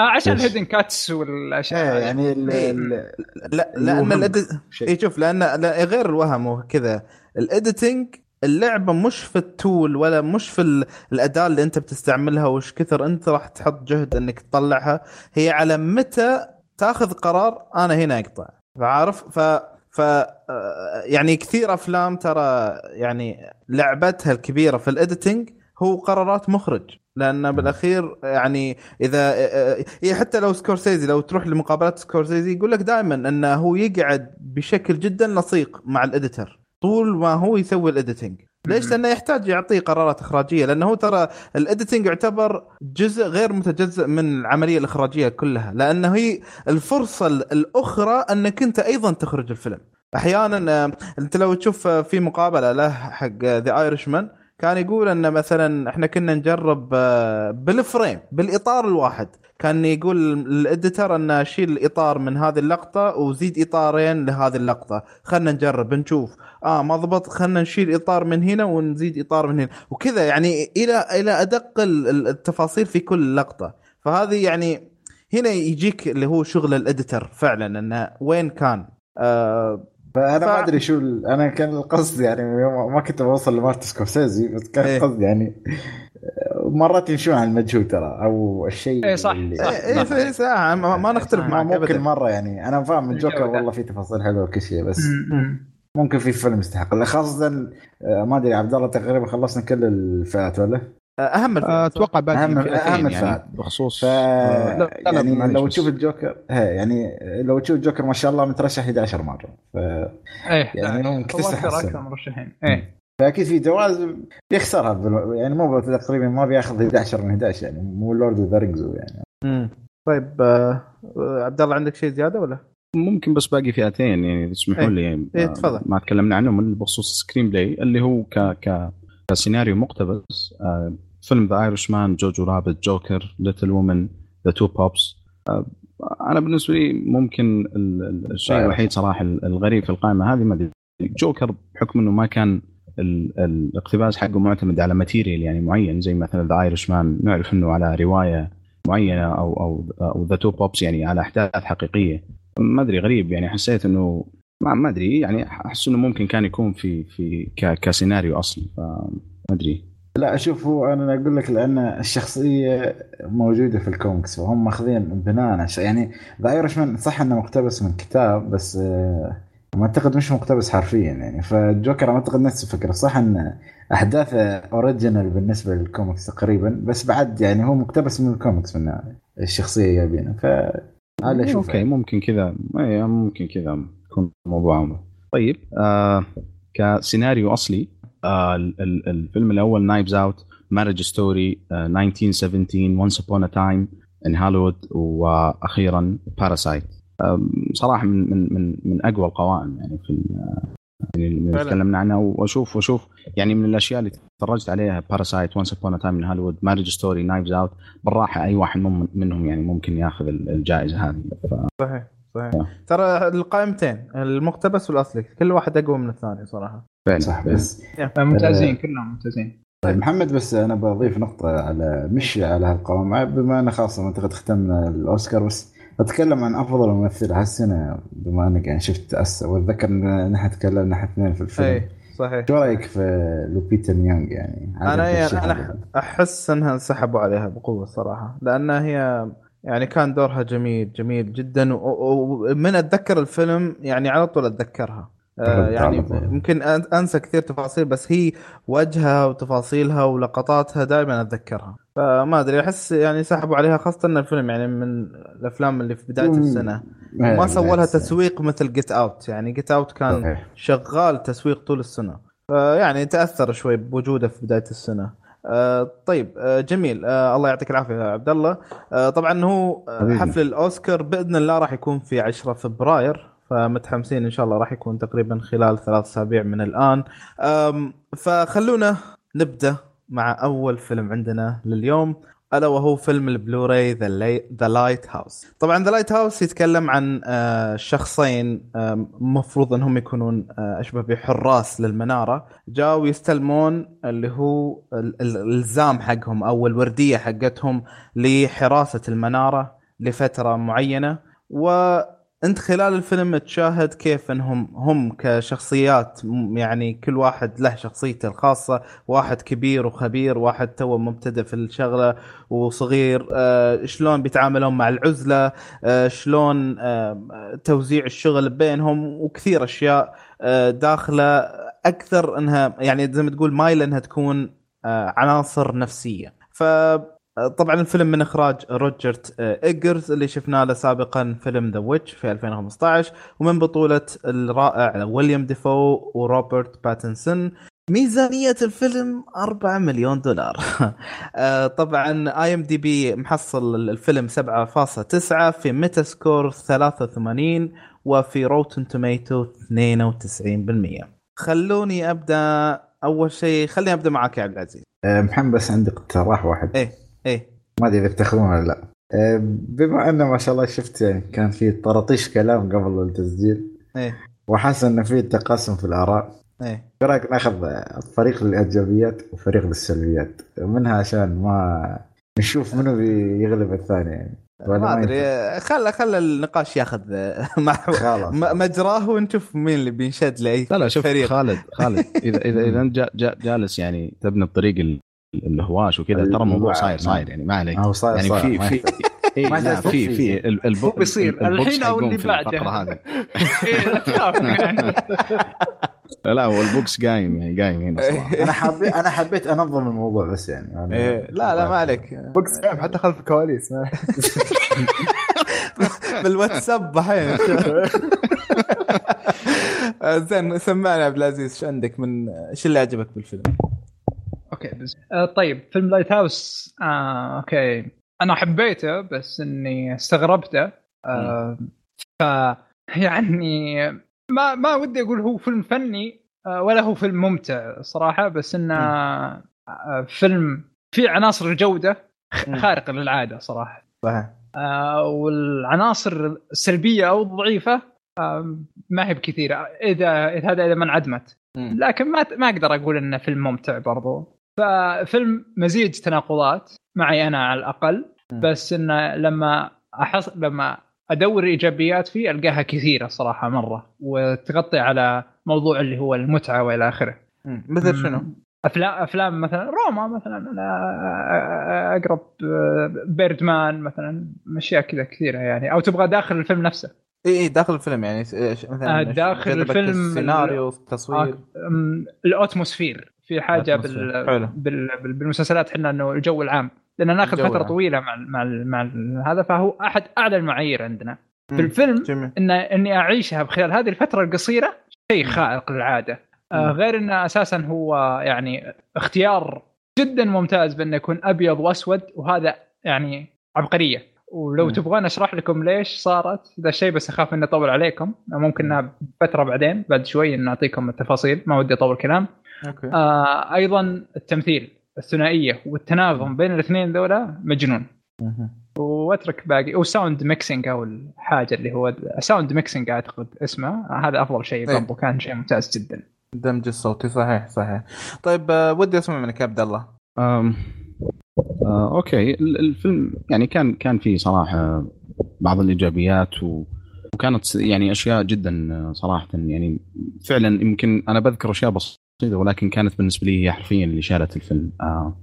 آه عشان ليش؟ ال hidden cuts والأشياء إيه. يعني ال- إيه. ال- لا. لأن ال edit. اي شوف لأن لا غير الوهم وكذا ال editing اللعبة مش في ال tool ولا مش في ال- الأداة اللي أنت بتستعملها وش كثر أنت راح تحط جهد إنك تطلعها هي على متى تاخذ قرار أنا هنا أقطع فعارف ف ف يعني كثير أفلام ترى يعني لعبتها الكبيرة في ال editing هو قرارات مخرج لأن بالأخير يعني إذا هي حتى لو سكورسيزي لو تروح لمقابلات سكورسيزي يقول لك دائما إنه هو يقعد بشكل جدا لصيق مع ال editor طول ما هو يسوي ال editing. ليش؟ لأنه يحتاج يعطيه قرارات إخراجية لأنه هو ترى ال editing يعتبر جزء غير متجزئ من العملية الإخراجية كلها لأنه هي الفرصة الأخرى أنك أنت أيضا تخرج الفيلم أحيانا آه، أنت لو تشوف آه، في مقابلة له حق The Irishman كان يقول إن مثلا إحنا كنا نجرب آه، بال frame بالإطار الواحد. كان يقول ال editor إن شيل الإطار من هذه اللقطة وزيد إطارين لهذه اللقطة. خلنا نجرب نشوف آه ما ضبط خلنا نشيل إطار من هنا ونزيد إطار من هنا. وكذا يعني إلى إلى أدق ال- ال- التفاصيل في كل لقطة. فهذه يعني هنا يجيك اللي هو شغل ال editor فعلا انه وين كان. آه فانا ف- ما أدري شو ال- أنا كان القصد يعني ما كنت بوصل لمارتن سكورسيزي بس كان إيه. القصد يعني مرات يمشون على المجهول ترى أو الشيء إيه صح، اللي- صح. إيه إيه ساعه ما, ما نختلف معك ممكن ابدا مرة يعني أنا فاهم الجوكر الجودة. والله في تفاصيل حلوة وكل شيء بس. ممكن في فيلم يستحق خاصة آه، ما أدري عبد الله تقريبا خلصنا كل الفئات ولا؟ أهم الفئات، صح؟ أتوقع باقي أهم- فئتين أهم يعني. بخصوص ف آه، لا، لا، يعني معليش لو. تشوف الجوكر يعني لو تشوف الجوكر ما شاء الله مترشح 11 مرة ف... إيه يعني لا، ممكن هو تستحق أكثر مرشحين إيه فأكيد في جوائز بيخسرها يعني مو تقريبا ما بياخذ 11 من 11 يعني مو Lord of the Rings يعني مم. طيب آه آه، عبد الله عندك شيء زيادة ولا؟ ممكن بس باقي فئتين يعني تسمحوا إيه. لي يعني ما- تفضل. ما تكلمنا عنهم اللي بخصوص ال screenplay اللي هو ك ك كسيناريو مقتبس. آه، فيلم The Irishman Jojo Rabbit Joker Little Women The Two Popes أنا بالنسبة لي ممكن ال- ال- الشيء. الوحيد صراحة ال- الغريب في القائمة هذه ما أدري. جوكر بحكم إنه ما كان ال- الاقتباس حقه معتمد على material يعني معين زي مثلا The Irishman نعرف إنه على رواية معينة أو أو أو The Two Popes يعني على أحداث حقيقية. ما أدري غريب يعني حسيت إنه ما ما أدري. يعني أحس إنه ممكن كان يكون في في كسيناريو اصلي فما أدري. لا أشوف هو أنا أقول لك لأن الشخصية موجودة في الكوميكس وهم ماخذين بناء على. يعني The Irishman صح إنه مقتبس من كتاب بس آه، ما أعتقد مش مقتبس حرفيا يعني. فالجوكر ما أعتقد نفس الفكرة. صح إن احداثه original بالنسبة للكوميكس تقريبا بس بعد يعني هو مقتبس من الكوميكس من الشخصية جايبينها ف هذا okay ممكن كذا. إيه، ممكن كذا. يكون موضوع عمره. طيب آه كسيناريو أصلي آه ال- ال- الفيلم الأول Knives Out Marriage Story 1917 Once Upon a Time in Hollywood وأخيرا Parasite آم، صراحة من من من من أقوى القوائم يعني في يعني اللي. تكلمنا عنها واشوف وأشوف يعني من الأشياء اللي تفرجت عليها Parasite Once Upon a Time in Hollywood Marriage Story Knives Out بالراحة أي واحد منهم يعني ممكن ياخذ ال- الجائزة هذه ف... صحيح صحيح. آه. ترى القائمتين المقتبس والأصلي كل واحد أقوى من الثاني صراحة. فعلا. صح بس ممتازين كلهم ممتازين. طيب محمد بس أنا بضيف نقطة على مش على هالقوائم بما ان خاصه منطقه ختمنا الأوسكار بس بتكلم عن أفضل ممثله هالسنة بما أنك يعني شفت Us وأتذكر إن نحن تكلمنا نحن اثنين في الفيلم. اي صحيح. شو رأيك في لوبيتا نيونغ يعني؟ أنا يعني أنا؟ أحس إنها انسحبوا عليها بقوة صراحة لأنها هي يعني كان دورها جميل جميل جدا ومن أتذكر الفيلم يعني على طول أتذكرها آه، يعني. ممكن أنسى كثير تفاصيل بس هي وجهها وتفاصيلها ولقطاتها دائما أتذكرها فما أدري أحس يعني سحبوا عليها خاصة إن الفيلم يعني من الأفلام اللي في بداية. السنة ما سووا لها. تسويق مثل Get Out يعني Get Out كان. شغال تسويق طول السنة فيعني تأثر شوي بوجوده في بداية السنة آه طيب آه جميل. آه الله يعطيك العافية يا عبد الله. آه طبعا هو آه. حفل الأوسكار بإذن الله راح يكون في 10 فبراير فمتحمسين إن شاء الله راح يكون تقريبا خلال ثلاث أسابيع من الآن. فخلونا نبدأ مع أول فيلم عندنا لليوم. ألا وهو فيلم ال Blu-ray The Lighthouse طبعا The Lighthouse يتكلم عن آه، شخصين المفروض إنهم يكونون آه، أشبه بحراس للمنارة. جاوا يستلمون اللي هو ال- ال- الإلزام حقهم أو الوردية حقتهم لحراسة المنارة لفترة معينة. وانت خلال الفيلم تشاهد كيف انهم هم كشخصيات يعني كل واحد له شخصيته الخاصة واحد كبير وخبير واحد تو مبتدئ في الشغلة وصغير آه شلون بيتعاملون مع العزلة آه شلون آه توزيع الشغل بينهم وكثير أشياء آه داخلة أكثر إنها يعني زي ما تقول مايلة إنها تكون آه عناصر نفسية. ف طبعا الفيلم من إخراج روبرت آه، إيجرز اللي شفنا له سابقا فيلم The Witch في 2015 ومن بطولة الرائع ويليم دافو وروبرت باتنسون. ميزانية الفيلم 4 مليون دولار. آه، طبعا IMDb محصل الفيلم 7.9 في Metascore 83 وفي Rotten Tomatoes 92% خلوني أبدأ أول شيء خليني أبدأ معك يا عبد العزيز. آه، محمد بس عندي اقتراح واحد. إيه. إيه. ما أدري إذا بتاخذونه ولا لا. آه، بما انه ما شاء الله شفت يعني كان في طرطيش كلام قبل التسجيل. إيه. وحاسس إنه في تقاسم في الآراء. إيه. إيش رأيك نأخذ فريق للايجابيات وفريق للسلبيات؟ منها عشان ما نشوف منو بيغلب الثاني يعني. ما؟ أدري. خل خل النقاش ياخذ مع مجراه ونشوف مين اللي بينشد لأي لا لا شوف فريق. خالد خالد اذا اذا إذا انت جا جا جالس يعني تبني الطريق ال- الهواش وكذا ترى الموضوع صاير صاير يعني ما عليك. هو صاير يعني صاير. في في. إيه ما في. في بيصير. الحين أو حيقوم اللي بعده. هذه. إيه، لا هو البوكس قايم يعني قايم هنا صراحة. أنا حبيت أنا حبيت أنظم الموضوع بس يعني. أنا- إيه لا لا ما عليك. بوكس فاهم حتى خلف الكواليس. بالواتساب الحين زين سمعنا يا عبد العزيز إيش عندك من إيش اللي عجبك بالفيلم؟ okay بس آه طيب فيلم Lighthouse آه okay. أنا حبيته بس إني استغربته آه ف يعني ما ما ودي أقول هو فيلم فني آه ولا هو فيلم ممتع صراحة بس إنه آه فيلم فيه عناصر مم. خارقة للعادة صراحة. صحيح. آه والعناصر السلبية أو الضعيفة آه ما هي بكثيرة. إذا هذا إذا ما انعدمت. لكن ما ما أقدر أقول إنه فيلم ممتع برضو. ففيلم مزيج تناقضات معي أنا على الأقل. بس انه لما احص لما أدور إيجابيات فيه ألقاها كثيرة صراحة مرة وتغطي على موضوع اللي هو المتعة وإلى آخره. مثل شنو؟ افلام أفلام مثلا روما مثلا أنا أقرب بيردمان مثلا أشياء كذا كثيرة يعني أو تبغى داخل الفيلم نفسه إي إي داخل الفيلم يعني مثلا آه، داخل الفيلم السيناريو التصوير أم، ال atmosphere في حاجة. بال... بال... بال... بالمسلسلات إحنا إنه الجو العام. لأن ناخذ فترة العام. طويلة مع ال- مع ال... مع ال... هذا فهو أحد أعلى المعايير عندنا. في الفيلم جميل. ان إني أعيشها بخلال هذه الفترة القصيرة شيء خارق للعادة. آه. غير إنه أساسا هو يعني اختيار جدا ممتاز بأنه يكون أبيض وأسود وهذا يعني عبقرية. ولو. تبغون أشرح لكم ليش صارت ذا الشيء بس أخاف إني أطول عليكم. ممكن فتره بعدين بعد شوي ان اعطيكم التفاصيل. ما ودي أطول كلام. آه أيضا التمثيل الثنائية والتناغم بين الاثنين ذولا مجنون. وأترك باقي. و sound mixing أو الحاجة اللي هو sound mixing أعتقد اسمه. هذا أفضل شيء إيه. برضو كان شيء ممتاز جدا. الدمج الصوتي صحيح صحيح. طيب آه، ودي أسمع منك يا عبد الله. أم آه، okay. ال- الفيلم يعني كان كان فيه صراحة بعض الإيجابيات و وكانت يعني أشياء جدا آه، صراحة يعني فعلا يمكن أنا بذكر أشياء بسيطه ولكن كانت بالنسبة لي هي حرفيا اللي شالت الفيلم. آه،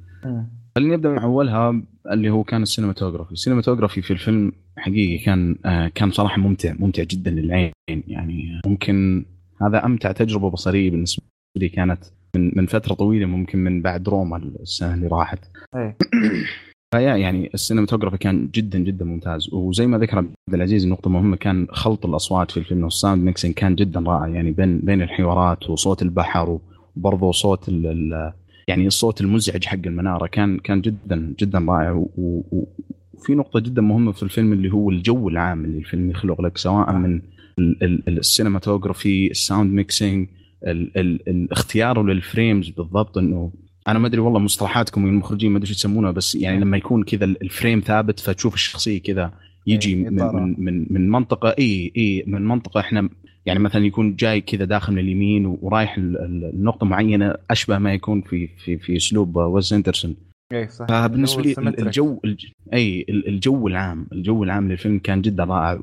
خليني أبدأ مع أولها اللي هو كان ال cinematography، ال cinematography في الفيلم حقيقي كان آه كان صراحة ممتع ممتع جدا للعين. يعني ممكن هذا أمتع تجربة بصرية بالنسبة لي كانت من من فترة طويلة ممكن من بعد روما السنة اللي راحت. إيه. فيا يعني ال cinematography كان جدا جدا ممتاز. وزي ما ذكر عبد العزيز نقطة مهمة كان خلط الأصوات في الفيلم. وال sound mixing كان جدا رائع. يعني بين بين الحوارات وصوت البحر وبرضه صوت ال ال يعني الصوت المزعج حق المنارة كان كان جدا جدا رائع وفي نقطة جدا مهمة في الفيلم اللي هو الجو العام اللي الفيلم يخلق لك سواء من ال- ال- ال cinematography ال sound mixing الاختيار لل frames بالضبط إنه أنا ما أدري والله مصطلحاتكم المخرجين ما أدري شو يسمونها بس يعني لما يكون كذا ال frame ثابت فتشوف الشخصية كذا يجي إيه،. من من, من منطقة اي اي من منطقة إحنا يعني مثلا يكون جاي كذا داخل من اليمين ورايح ال- ال- النقطة معينة أشبه ما يكون في في في أسلوب ويس إندرسون. إيه صح. فبالنسبة لي. الجو الج- أي ال- الجو العام الجو العام للفيلم كان جدا رائع.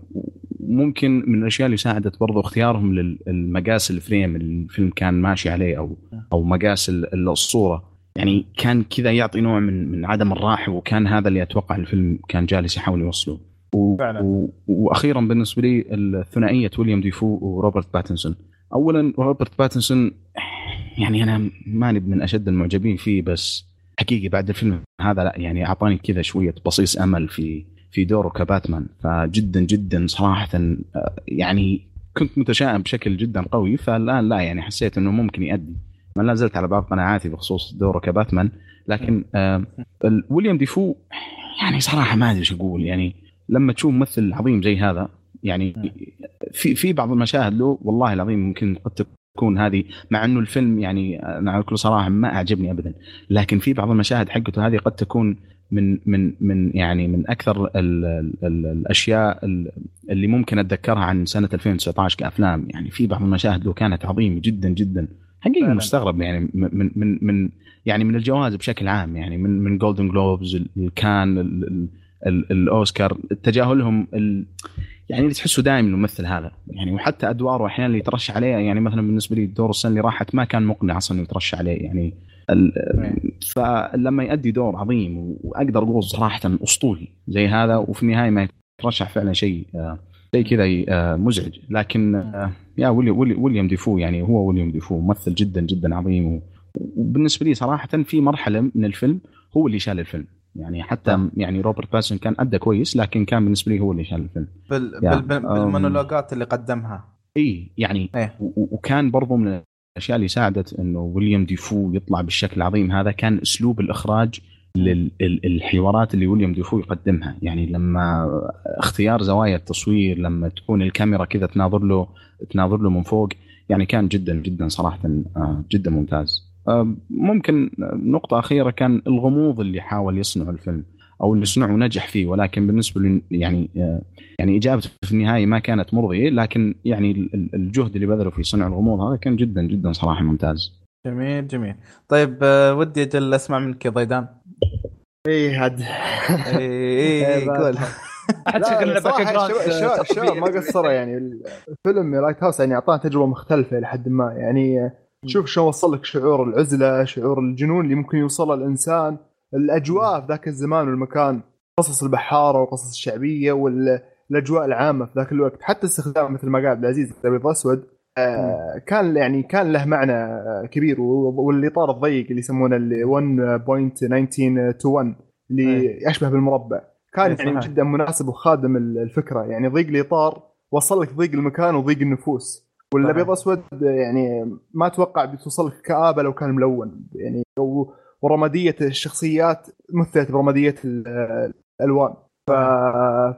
وممكن من الأشياء اللي ساعدت برضو اختيارهم للمقاس ال frame اللي الفيلم كان ماشي عليه أو أو مقاس ال- الصورة. يعني كان كذا يعطي نوع من من عدم الراحة وكان هذا اللي أتوقع الفيلم كان جالس يحاول يوصله. و... و... وأخيرا بالنسبة لي الثنائية ويليام ديفو وروبرت باتنسون. اولا روبرت باتنسون يعني أنا ماني من أشد المعجبين فيه بس حقيقي بعد الفيلم هذا لا يعني أعطاني كذا شوية بصيص أمل في في دوره كباتمان. فجدا جدا صراحة يعني كنت متشائم بشكل جدا قوي فالآن لا يعني حسيت إنه ممكن يؤدي. ما لا زلت على بعض قناعاتي بخصوص دوره كباتمان. لكن آه ويليام ديفو يعني صراحة ما أدري إيش أقول يعني لما تشوف ممثل عظيم زي هذا يعني في في بعض المشاهد له والله العظيم ممكن قد تكون هذه مع إنه الفيلم يعني أنا على كل صراحة ما أعجبني ابدا لكن في بعض المشاهد حقته هذه قد تكون من من من يعني من أكثر ال ال ال الأشياء ال- اللي ممكن أتذكرها عن سنة 2019 كأفلام يعني في بعض المشاهد له كانت عظيمة جدا جدا حقيقي فعلاً. مستغرب يعني من من من يعني من الجوائز بشكل عام يعني من من Golden Globes الكان ال- الأوسكار تجاهلهم ال يعني اللي تحسه دائما الممثل هذا. يعني وحتى أدواره أحيانا اللي يترشح عليه يعني مثلا بالنسبة لي دور السنة اللي راحت ما كان مقنع أصلا إنه يترشح عليه. يعني فلما يؤدي دور عظيم وأقدر أقول صراحة أسطوري زي هذا وفي النهاية ما يترشح فعلا شيء شيء كذا مزعج. لكن يا ويلي ويلي ويليام ديفو يعني هو ويليام ديفو ممثل جدا جدا عظيم. وبالنسبة لي صراحة في مرحلة من الفيلم هو اللي شال الفيلم. يعني حتى يعني روبرت باتنسون كان أدى كويس لكن كان بالنسبة لي هو اللي شال الفيلم. بال... يا. بال... بال... بالمونولوجات اللي قدمها. إي يعني إيه. وكان برضو من الأشياء اللي ساعدت إنه ويليام ديفو يطلع بالشكل العظيم هذا كان أسلوب الإخراج للحوارات اللي ويليام ديفو يقدمها. يعني لما اختيار زوايا التصوير لما تكون الكاميرا كذا تناظر له تناظر له من فوق يعني كان جدا جدا صراحة آه، جدا ممتاز. ممكن نقطة أخيرة كان الغموض اللي حاول يصنعه الفيلم أو اللي صنعه ونجح فيه ولكن بالنسبة لي يعني آه، يعني إجابته في النهاية ما كانت مرضية لكن يعني ال- ال- الجهد اللي بذله في صنع الغموض هذا كان جدا جدا صراحة ممتاز. جميل جميل. طيب آه، ودي أجل أسمع منك يا ضيدان. اي عاد اي اي إيه، قول. back ground الشباب ما قصروا يعني. الفيلم لايت هاوس يعني اعطانا تجربة مختلفة لحد ما يعني شوف شلون وصل لك شعور العزلة شعور الجنون اللي ممكن يوصله الإنسان. الأجواء في ذاك الزمان والمكان قصص البحارة والقصص الشعبية والأجواء العامة في ذاك الوقت. حتى استخدام مثل ما قال عبد العزيز الابيض اسود آه، كان يعني كان له معنى كبير والاطار الضيق اللي يسمونه اللي 1.1921 اللي يشبه بالمربع. كان إيه، يعني. جدا مناسب وخادم ال- الفكرة. يعني ضيق الاطار وصل لك ضيق المكان وضيق النفوس. والابيض اسود يعني ما أتوقع بتوصل لك كآبة لو كان ملون. يعني ورمادية الشخصيات مثلت برمادية ال- الألوان. ف...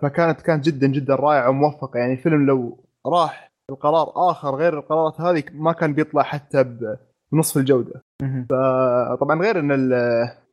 فكانت كانت جدا جدا رائعة وموفقة. يعني الفيلم لو راح القرار آخر غير القرارات هذه ما كان بيطلع حتى بنصف الجودة. فطبعا غير إن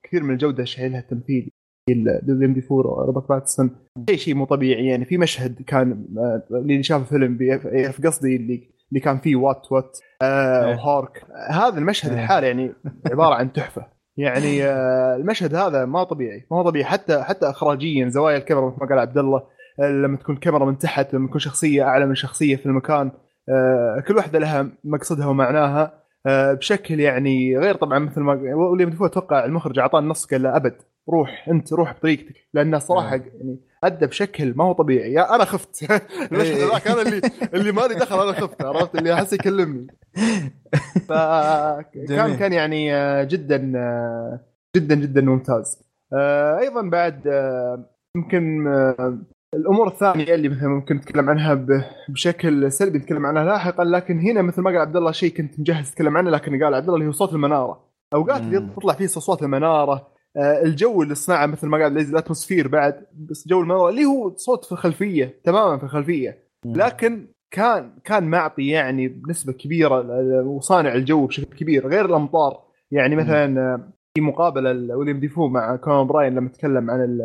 كثير من الجودة شايلها التمثيل ويليام ديفور وروبرت باتنسون. شيء شيء مو طبيعي. يعني في مشهد كان آه، اللي شاف الفيلم يعرف قصدي اللي اللي كان فيه what what آه إيه. و hark هذا المشهد إيه. الحالي يعني عبارة عن تحفة يعني آه المشهد هذا ما طبيعي ما هو طبيعي حتى حتى اخراجيا زوايا الكاميرا مثل ما قال عبد الله آه، لما تكون كاميرا من تحت لما تكون شخصية أعلى من شخصية في المكان آه كل واحدة لها مقصدها ومعناها آه بشكل يعني غير طبعا مثل ما أتوقع المخرج أعطاه النص قال له أبد روح انت روح بطريقتك. لأنه صراحة يعني ادى بشكل ما هو طبيعي. يا أنا خفت. المشهد. ذاك أنا اللي اللي مالي دخل أنا خفت عرفت؟ اللي أحس يكلمني. فكان. كان يعني آه، جدا آه، جدا جدا ممتاز. آه، أيضا بعد آه، يمكن آه، الأمور الثانية اللي مثلا ممكن نتكلم عنها بشكل سلبي نتكلم عنها لاحقا لكن هنا مثل ما قال عبد الله شيء كنت مجهز اتكلم عنه لكن قال عبد الله اللي هو صوت المنارة. أوقات اللي. تطلع فيه اصوات المنارة آه، الجو اللي صنعه مثل ما قال ال atmosphere بعد بس جو المناره اللي هو صوت في الخلفية تماما في الخلفية. لكن كان كان معطي يعني بنسبة كبيرة وصانع الجو بشكل كبير غير الأمطار. يعني مثلا آه، في مقابلة لويليام ديفو مع كونان أوبراين لما تكلم عن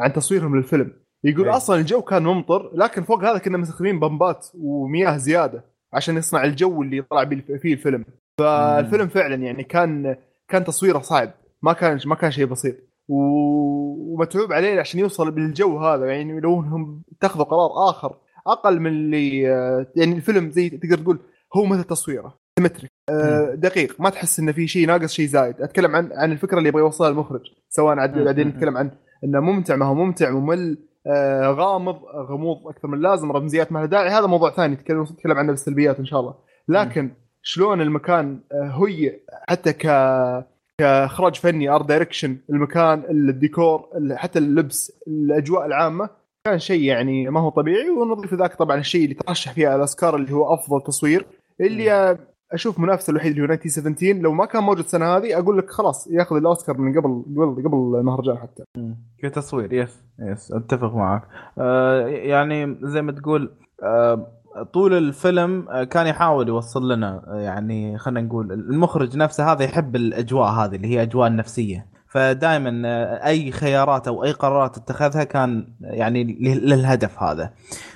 عن تصويرهم للفيلم. يقول أي. أصلا الجو كان ممطر لكن فوق هذا كنا مستخدمين بمبات ومياه زيادة عشان يصنع الجو اللي طلع فيه الفيلم. فالفيلم فعلا يعني كان كان تصويره صعب. ما كان ما كان شيء بسيط. ومتعوب عليه عشان يوصل بالجو هذا يعني لو انهم اتخذوا قرار آخر أقل من اللي آه، يعني الفيلم زي تقدر تقول هو مثل تصويره سيمتريك آه، دقيق ما تحس انه في شيء ناقص شيء زايد. أتكلم عن عن الفكرة اللي يبغى يوصلها المخرج سواء مم. نتكلم عن إنه ممتع ما هو ممتع ممل آه، غامض غموض أكثر من اللازم رمزيات ما لها داعي. هذا موضوع ثاني نتكلم نتكلم عنه بالسلبيات إن شاء الله. لكن شلون المكان هي حتى ك كاخراج فني art direction المكان الديكور ال- حتى اللبس الأجواء العامة كان شيء يعني ما هو طبيعي. ونضيف ذاك طبعا الشيء اللي ترشح فيه على الأوسكار اللي هو أفضل تصوير اللي أشوف منافسة الوحيد اللي هو 1917 لو ما كان موجود السنة هذه أقول لك خلاص يأخذ الأوسكار من قبل قبل قبل المهرجان حتى. كتصوير yes yes أتفق معك. آه يعني زي ما تقول آه طول الفيلم آه، كان يحاول يوصل لنا آه، يعني خلينا نقول المخرج نفسه هذا يحب الأجواء هذه اللي هي أجواء النفسية. فدائما آه، أي خيارات أو أي قرارات اتخذها كان يعني له- للهدف هذا.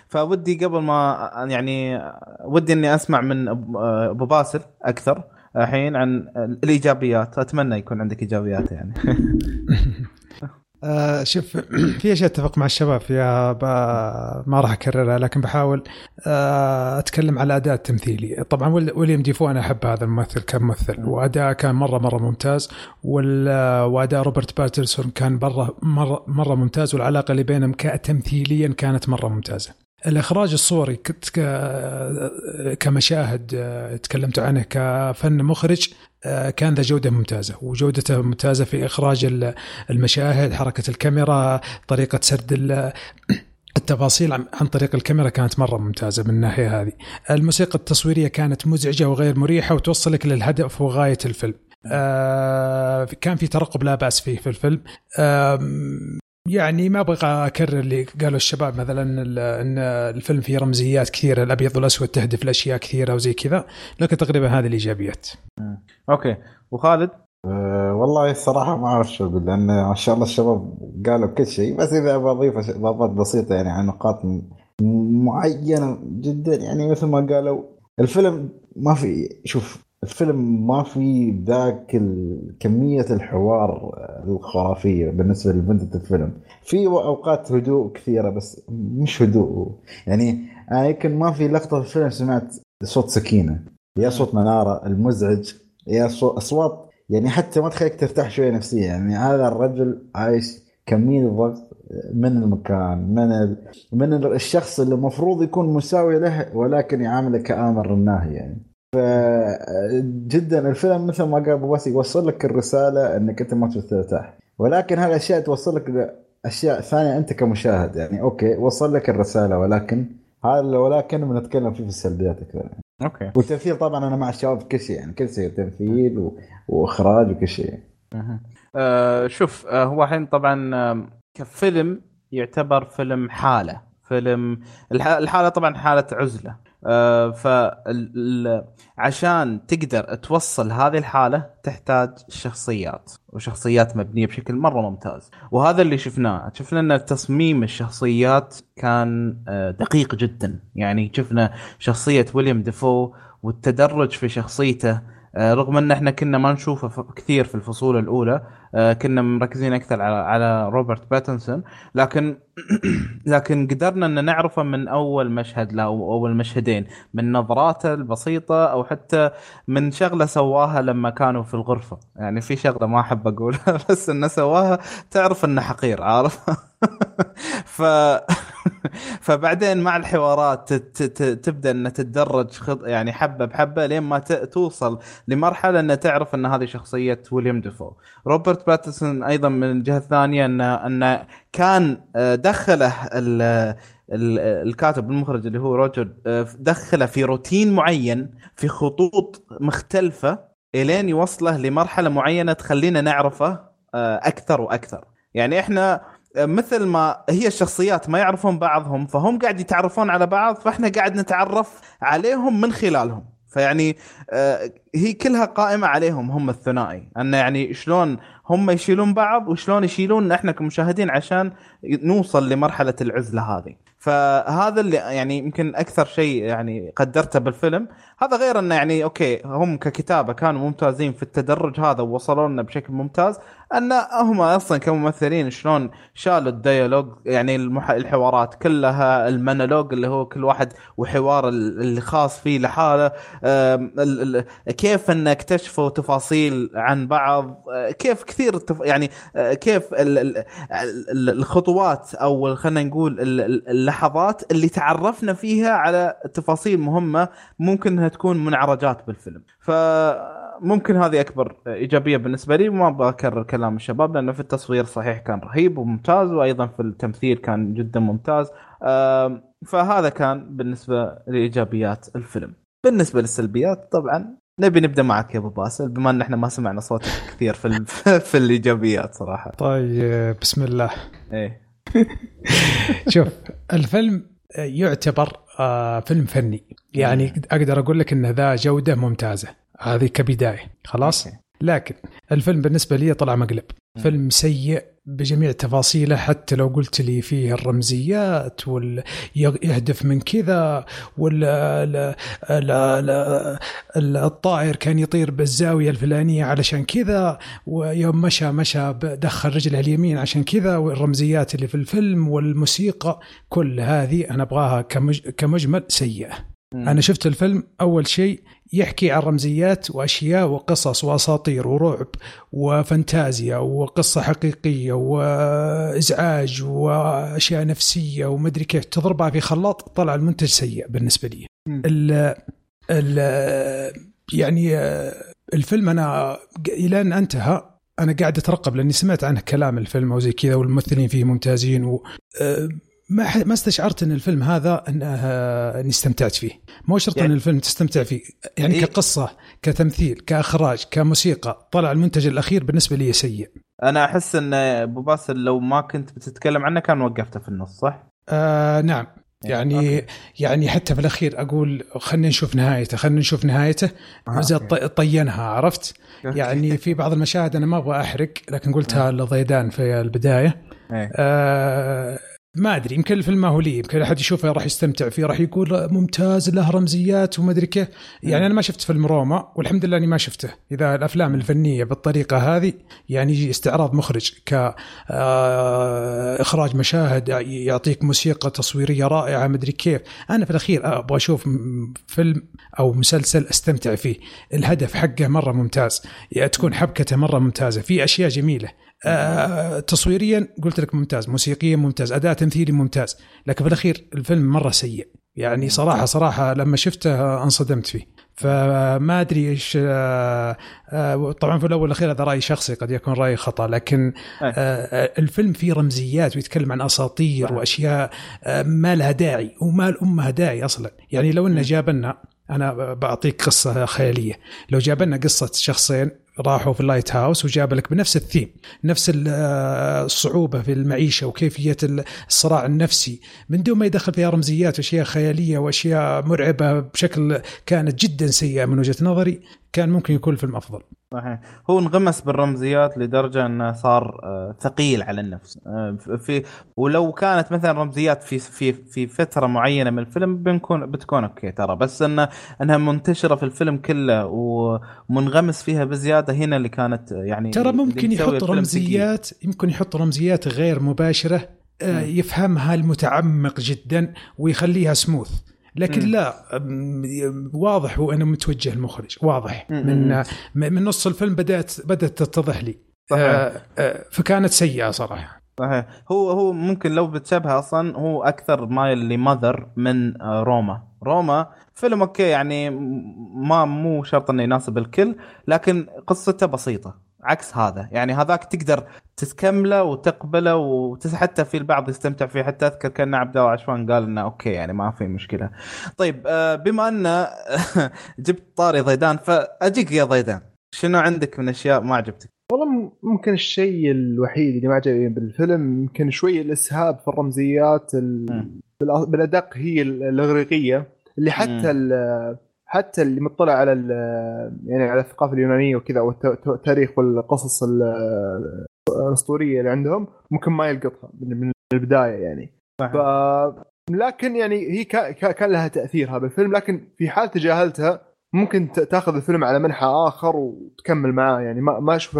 فودي قبل ما يعني ودي إني أسمع من أبو باسل أكثر الحين عن الإيجابيات. أتمنى يكون عندك إيجابيات يعني. آه شوف في أشياء أتفق مع الشباب فيها ما راح أكررها لكن بحاول آه أتكلم على الاداء التمثيلي طبعا ويل- ويليام ديفو أنا أحب هذا الممثل كممثل واداء كان مرة مرة ممتاز وأداء روبرت باترسون كان برا مرة مرة ممتاز والعلاقة اللي بينهم كتمثيليا كانت مرة ممتازة. الإخراج الصوري كمشاهد آه، تكلمت عنه كفن مخرج كان ذا جودة ممتازة. وجودته ممتازة في إخراج ال- المشاهد حركة الكاميرا طريقة سرد ال- التفاصيل عن طريق الكاميرا كانت مرة ممتازة من الناحية هذه. الموسيقى التصويرية كانت مزعجة وغير مريحة وتوصلك للهدف وغاية الفيلم. آه كان في ترقب لا بأس فيه في الفيلم. آم، يعني ما أبغى أكرر اللي قالوا الشباب مثلا ال- إن الفيلم فيه رمزيات كثيرة الأبيض والأسود تهدف لأشياء كثيرة وزي كذا لكن تقريبا هذه الإيجابيات. أوكي. وخالد؟ أه والله الصراحة ما أعرف شو أقول لأن ما شاء الله الشباب قالوا كل شيء بس إذا بضيف إضافات بسيطة يعني عن نقاط م- معينة جدا يعني مثل ما قالوا الفيلم ما في شوف الفيلم ما في ذاك كمية الحوار الخرافية بالنسبة لمدة الفيلم. في أوقات هدوء كثيرة بس مش هدوء. يعني أنا يمكن ما في لقطة في الفيلم سمعت صوت سكينة. يا صوت منارة المزعج يا صوت أصوات. يعني حتى ما تخليك ترتاح شوية نفسيا. يعني هذا الرجل عايش كمية ضغط من المكان من ال... من ال- الشخص اللي المفروض يكون مساوي له ولكن يعامله كآمر الناهي يعني. فجدا الفيلم مثل ما قال أبو باسي يوصل لك الرسالة إنك أنت ما ترتاح ولكن هذه الأشياء توصل لك أشياء ثانية أنت كمشاهد يعني. okay وصل لك الرسالة ولكن هذا ولكن بنتكلم فيه في السلبيات أكثر يعني. okay. والتمثيل طبعا أنا مع الشباب في كل شيء يعني كل شيء تمثيل و... وإخراج وكل شيء. آه شوف آه هو الحين طبعا كفيلم يعتبر فيلم حالة. فيلم الح- الحالة طبعا حالة عزلة. آه، فال- ال- عشان تقدر توصل هذه الحالة تحتاج شخصيات وشخصيات مبنية بشكل مرة ممتاز. وهذا اللي شفناه. شفنا أن تصميم الشخصيات كان آه، دقيق جدا. يعني شفنا شخصية ويليام دافو والتدرج في شخصيته رغم ان إحنا كنا ما نشوفه كثير في الفصول الأولى آه، كنا مركزين أكثر على على روبرت باتنسون. لكن لكن قدرنا إن نعرفه من أول مشهد له أو أول مشهدين من نظراته البسيطة أو حتى من شغلة سواها لما كانوا في الغرفة. يعني في شغلة ما أحب أقولها بس إنه سواها تعرف إنه حقير عارف؟ ف فبعدين مع الحوارات تبدأ ان تتدرج يعني حبة بحبة لين ما توصل لمرحلة ان تعرف إن هذه شخصية ويليام دافو. روبرت باتنسون أيضا من الجهة الثانية ان إن كان آه، دخله ال- ال- الكاتب المخرج اللي هو روبرت آه، دخله في روتين معين في خطوط مختلفة إلين يوصله لمرحلة معينة تخلينا نعرفه آه، أكثر وأكثر. يعني إحنا مثل ما هي الشخصيات ما يعرفون بعضهم فهم قاعد يتعرفون على بعض فاحنا قاعد نتعرف عليهم من خلالهم. فيعني آه، هي كلها قائمة عليهم هم الثنائي. انه يعني شلون هم يشيلون بعض وشلون يشيلون إحنا كمشاهدين عشان نوصل لمرحلة العزلة هذه. فهذا اللي يعني يمكن أكثر شيء يعني قدرته بالفيلم. هذا غير انه يعني أوكي هم ككتابة كانوا ممتازين في التدرج هذا ووصلوا لنا بشكل ممتاز. أن هم أصلا كممثلين شلون شالوا ال dialogue يعني المح... الحوارات كلها المونولوج اللي هو كل واحد وحوار ال- اللي خاص فيه لحاله ال... كيف أن اكتشفوا تفاصيل عن بعض آه، كيف كثير التف... يعني آه، كيف ال... ال... ال- الخطوات أو خلينا نقول ال- ال- اللحظات اللي تعرفنا فيها على تفاصيل مهمة ممكن إنها تكون منعرجات بالفيلم. فممكن هذه أكبر إيجابية بالنسبة لي وما بكرر كلام الشباب لأنه في التصوير صحيح كان رهيب وممتاز وأيضا في التمثيل كان جدا ممتاز. فهذا كان بالنسبة لإيجابيات الفيلم. بالنسبة للسلبيات طبعا نبي نبدأ معك يا أبو باسل بما إن إحنا ما سمعنا صوتك كثير في ال- في الإيجابيات صراحة. طيب بسم الله. إيه. شوف الفيلم يعتبر آه، فيلم فني. يعني أقدر أقول لك إن ذا جودة ممتازة. هذه كبداية خلاص. لكن الفيلم بالنسبة لي طلع مقلب. فيلم سيء بجميع تفاصيله حتى لو قلت لي فيه الرمزيات وال يهدف من كذا ولا ال- ال- ال- ال- الطائر كان يطير بالزاوية الفلانية علشان كذا ويوم مشى مشى دخل رجله اليمين عشان كذا والرمزيات اللي في الفيلم والموسيقى كل هذه أنا أبغاها كمج كمجمل سيئة. أنا شفت الفيلم أول شيء يحكي عن رمزيات وأشياء وقصص وأساطير ورعب وفانتازيا وقصة حقيقية وإزعاج وأشياء نفسية ومدري كيف تضربها في خلاط طلع المنتج سيء بالنسبة لي. ال ال يعني الفيلم أنا إلى أن انتهى أنا قاعد أترقب لأني سمعت عنه كلام الفيلم أو زي كذا والممثلين فيه ممتازين و آه، ما ح- ما استشعرت إن الفيلم هذا انه إني استمتعت فيه، مو شرط يعني- ان الفيلم تستمتع فيه، يعني إيه. كقصة كتمثيل كإخراج كموسيقى طلع المنتج الأخير بالنسبة لي سيء. أنا أحس إن أبو باسل لو ما كنت بتتكلم عنه كان وقفته في النص صح؟ آه نعم يعني okay. يعني حتى في الأخير أقول خلينا نشوف نهايته خلينا نشوف نهايته آه، طينها عرفت. يعني في بعض المشاهد أنا ما أبغى أحرق لكن قلتها لضيدان في البداية إيه. آه ما أدري يمكن الفيلم ما هو لي يمكن أحد يشوفه راح يستمتع فيه راح يقول ممتاز له رمزيات وما ادري كيف. يعني أنا ما شفت فيلم روما والحمد لله إني ما شفته. إذا الأفلام الفنية بالطريقة هذه يعني يجي استعراض مخرج ك آه، إخراج مشاهد يعطيك موسيقى تصويرية رائعة ما ادري كيف. أنا في الأخير أبغى أشوف فيلم أو مسلسل أستمتع فيه. الهدف حقه مرة ممتاز تكون حبكته مرة ممتازة في أشياء جميلة. آه تصويريا قلت لك ممتاز موسيقيا ممتاز أداء تمثيلي ممتاز لكن في الأخير الفيلم مرة سيء. يعني صراحة صراحة لما شفته انصدمت فيه. فما أدري إيش آه، آه، طبعا في الأول والأخير هذا رأي شخصي قد يكون رأي خطأ لكن الفيلم فيه رمزيات ويتكلم عن أساطير. وأشياء ما لها داعي وما لامها داعي أصلا. يعني لو انه جاب لنا أنا بعطيك قصة خيالية. لو جاب لنا قصة شخصين راحوا في ال lighthouse وجاب لك بنفس الثيم نفس ال- آه، في المعيشة وكيفية الصراع النفسي. من دون ما يدخل فيها رمزيات وأشياء خيالية وأشياء مرعبة بشكل كانت جدا سيئة من وجهة نظري كان ممكن يكون الفيلم أفضل. صحيح. هو انغمس بالرمزيات لدرجة أنه صار آه، ثقيل على النفس. آه، في ولو كانت مثلا رمزيات في في في فترة معينة من الفيلم بنكون بتكون okay ترى. بس انه إنها منتشرة في الفيلم كله ومنغمس فيها بزيادة هنا اللي كانت يعني ترى ممكن يحط رمزيات يمكن يحط رمزيات غير مباشرة آه،. يفهمها المتعمق جدا ويخليها سموث لكن مم. لا واضح هو انه متوجه المخرج واضح مم. من. من نص الفيلم بدأت بدأت تتضح لي صحيح. آه، آه، فكانت سيئة صراحة صحيح هو هو ممكن لو بتشبه أصلا هو أكثر مايل لماذر من آه، روما روما فيلم okay يعني ما مو شرط إنه يناسب الكل لكن قصته بسيطة عكس هذا. يعني هذاك تقدر تكمله وتقبله وحتى في البعض يستمتع فيه. حتى أذكر كان عبد الله عشوان قال إنه okay يعني ما في مشكلة. طيب آه، بما أن جبت طاري ضيدان فأجيك يا ضيدان. شنو عندك من أشياء ما عجبتك؟ والله ممكن الشيء الوحيد اللي ما عجبني بالفيلم يمكن شوي الإسهاب في الرمزيات بالأدق هي ال- الإغريقية اللي. حتى. حتى اللي مطلع على. يعني على الثقافة اليونانية وكذا والتاريخ والقصص ال- الأسطورية اللي عندهم ممكن ما يلقطها من من البداية يعني. ف لكن يعني هي كا... كا... كان لها تأثيرها بالفيلم لكن في حال تجاهلتها ممكن ت- تأخذ الفيلم على منحى آخر وتكمل معاه يعني ما ما أشوف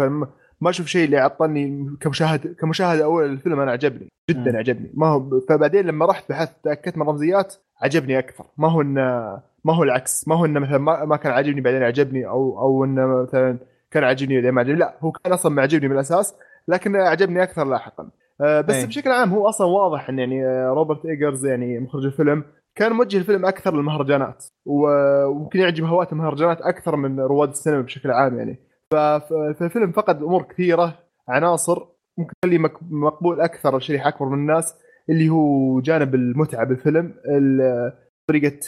ما أشوف شيء اللي عطلني كمشاهد كمشاهده اولى للفيلم أنا عجبني جدا. عجبني ما هو فبعدين لما رحت بحثت تأكدت من الرمزيات عجبني أكثر ما هو انه ما هو العكس. ما هو إنه مثلا ما, ما كان عاجبني بعدين عجبني أو أو إنه مثلا كان عاجبني بعدين ما عجبني لا هو كان أصلا ما عجبني من الاساس لكن عجبني أكثر لاحقا. آه، بس أي. بشكل عام هو أصلا واضح إن يعني آه، روبرت إيجرز يعني مخرج الفيلم كان موجه الفيلم أكثر للمهرجانات وممكن يعجب هواة المهرجانات أكثر من رواد السينما بشكل عام يعني. فالفيلم فقد امور كثيرة عناصر ممكن تخليه مقبول أكثر لشريحه أكبر من الناس اللي هو جانب المتعة بالفيلم ال- طريقة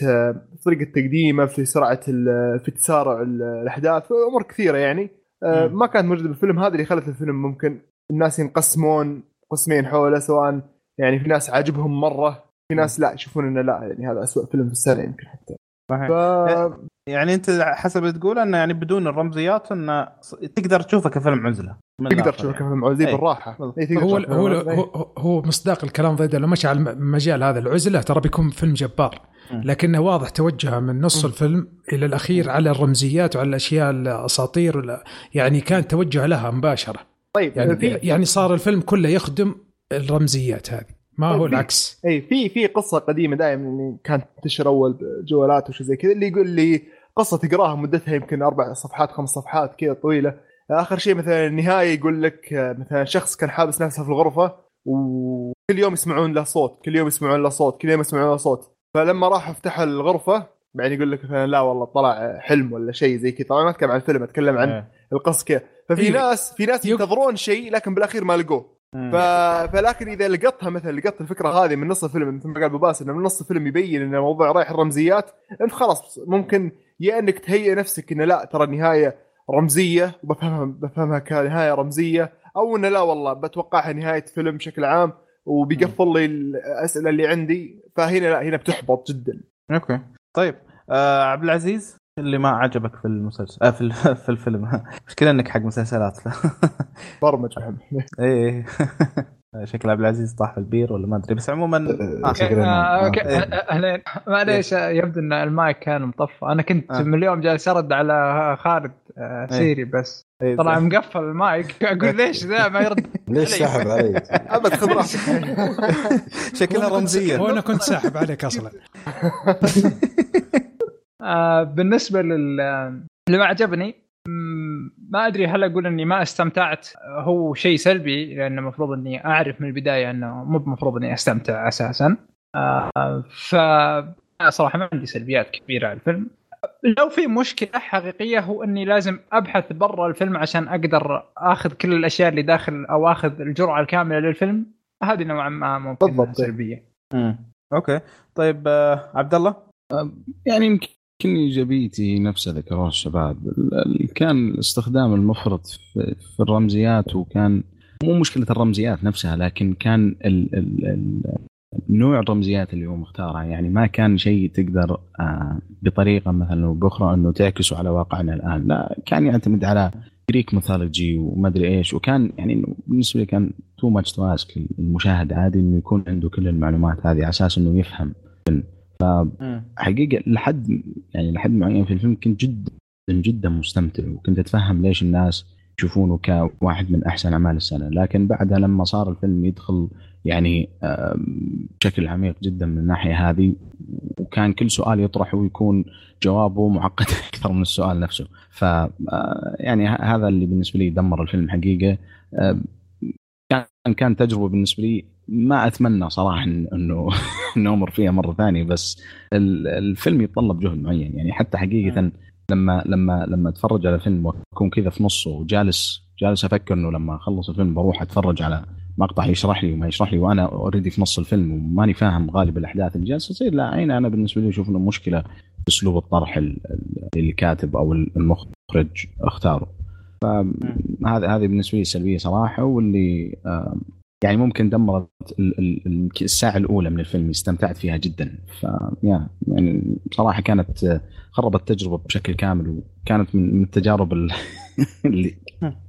طريقة تقديمه في سرعة ال- في تسارع ال- الأحداث امور كثيرة يعني آه،. ما كانت موجودة بالفيلم هذا اللي خلت الفيلم ممكن الناس ينقسمون قسمين حوله سواء يعني في ناس عاجبهم مرة في ناس لا يشوفون إنه لا يعني هذا أسوأ فيلم في السنة يمكن حتى صحيح ف... يعني أنت حسب اللي تقول إنه يعني بدون الرمزيات انه تقدر تشوفه كفيلم عزلة تقدر الآخر تشوف يعني. كيف معزي أي. بالراحة تقدر هو هو. هو, مصداق الكلام ذا لو مشى على المجال هذا العزلة ترى بيكون فيلم جبار. لكنه واضح توجهه من نص الفيلم إلى الأخير على الرمزيات وعلى الأشياء الأساطير يعني كان توجه لها مباشرة. طيب يعني في يعني صار الفيلم كله يخدم الرمزيات هذه. ما طيب هو العكس. أي في في قصة قديمة دائما يعني كانت تنتشر أول جوالات وشي زي كذا اللي يقول لي قصة تقراها مدتها يمكن أربع صفحات خمس صفحات كذا طويلة. آخر شيء مثلا النهاية يقول لك مثلا شخص كان حابس نفسه في الغرفة وكل يوم يسمعون له صوت كل يوم يسمعون له صوت كل يوم يسمعون له صوت. فلما راحوا فتحوا الغرفة بعدين يقول لك مثلا لا والله طلع حلم ولا شيء زي كذا طبعا ما أتكلم عن الفيلم أتكلم عن إيه. القصة كذا ففي إيه. ناس في ناس ينتظرون شيء لكن بالأخير ما لقوه. ف... فلكن إذا لقطها مثلا لقطت الفكرة هذه من نص الفيلم مثل ما قال باسل إنه من نص الفيلم يبين إن الموضوع رايح الرمزيات أنت خلاص ممكن يا إنك تهيئ نفسك إنه لا ترى النهاية رمزية وبفهمها بفهمها كنهاية رمزية أو إنه لا والله بتوقعها نهاية فيلم بشكل عام وبيقفل لي الأسئلة اللي عندي. فهنا لا هنا بتحبط جدا. أوكي. طيب آه عبد العزيز اللي ما عجبك في المسلسل آه في, في الفيلم. مشكلة إنك حق مسلسلات. برمج إيه. شكل عبد العزيز طاح في البير ولا ما أدري بس عموما. شكراً. آه، okay إيه. آه، اهلين معليش آه، يبدو إن المايك كان مطفى أنا كنت آه. من اليوم جالس أرد على خالد آه، إيه. sorry بس إيه، طلع مقفل المايك أقول ليش ذا ما يرد ليش ساحب علي؟ أبد خذ راحتك شكلها رمزية هو أنا كنت ساحب عليك أصلا بالنسبة لل اللي ما عجبني ما أدري هل أقول إني ما استمتعت؟ آه، هو شيء سلبي لأن المفروض إني أعرف من البداية إنه مو المفروض إني أستمتع أساسا. آه، ف صراحة ما عندي سلبيات كبيرة على الفيلم. لو في مشكلة حقيقية هو إني لازم أبحث برا الفيلم عشان أقدر آخذ كل الأشياء اللي داخل أو آخذ الجرعة الكاملة للفيلم. هذه نوعا ما ممكن بالضبط. سلبية. مم. أوكي. طيب آه عبد الله؟ يعني يمكن كل إيجابيتي نفسها ذكروها الشباب. ال- ال- كان استخدام المفرط في, الرمزيات وكان مو مشكلة الرمزيات نفسها لكن كان ال ال ال نوع الرمزيات اللي هو مختارها يعني ما كان شيء تقدر آه، بطريقة مثلا أو بأخرى إنه تعكسه على واقعنا الآن. لا كان يعتمد على Greek mythology وما أدري إيش. وكان يعني بالنسبة لي كان too much to ask المشاهد عادي إنه يكون عنده كل المعلومات هذه على أساس إنه يفهم. حقيقه لحد يعني لحد معين في الفيلم كنت جدا جدا مستمتع وكنت أتفهم ليش الناس يشوفونه كواحد من أحسن أعمال السنة. لكن بعدها لما صار الفيلم يدخل يعني بشكل عميق جدا من الناحية هذه وكان كل سؤال يطرحه يكون جوابه معقد أكثر من السؤال نفسه. ف آه، يعني هذا اللي بالنسبة لي دمر الفيلم حقيقة. كان كان تجربة بالنسبة لي ما أتمنى صراحة إنه أمر فيها مرة ثانية بس ال- الفيلم يتطلب جهد معين. يعني حتى حقيقة لما لما لما أتفرج على فيلم وأكون كذا في نصه وجالس جالس أفكر إنه لما أخلص الفيلم بروح أتفرج على مقطع يشرح لي وما يشرح لي وأنا already في نص الفيلم وماني فاهم غالب الأحداث اللي جالسة تصير. لا هنا أنا بالنسبة لي أشوف إنه مشكلة في اسلوب الطرح ال- ال- اللي الكاتب أو المخرج اختاره. فهذا هذه بالنسبة لي سلبيه صراحة واللي يعني ممكن دمرت ال- ال- ال- الساعة الأولى من الفيلم استمتعت فيها جدا. ف يعني بصراحه كانت خربت التجربه بشكل كامل وكانت من التجارب ال- اللي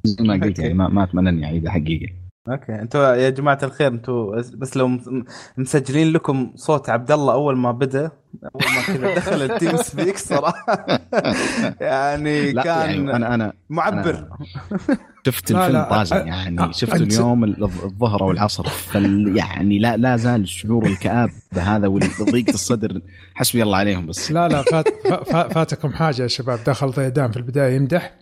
زي ما قلت يعني ما, ما أتمنى إني أعيدها حقيقة. okay. أنتوا يا جماعة الخير أنتوا بس لو مس- مسجلين لكم صوت عبد الله أول ما بدأ أول ما كذا دخل ال TeamSpeak صراحة. يعني لا كان يعني أنا أنا معبر. أنا شفت لا، الفيلم طازج يعني شفت اليوم ال- الظهر والعصر فال يعني لا لا زال شعور الكآبة هذا وضيق الصدر. حسبي الله عليهم بس. لا لا فات فا- فاتكم حاجة يا شباب. دخل ضيدان في البداية يمدح.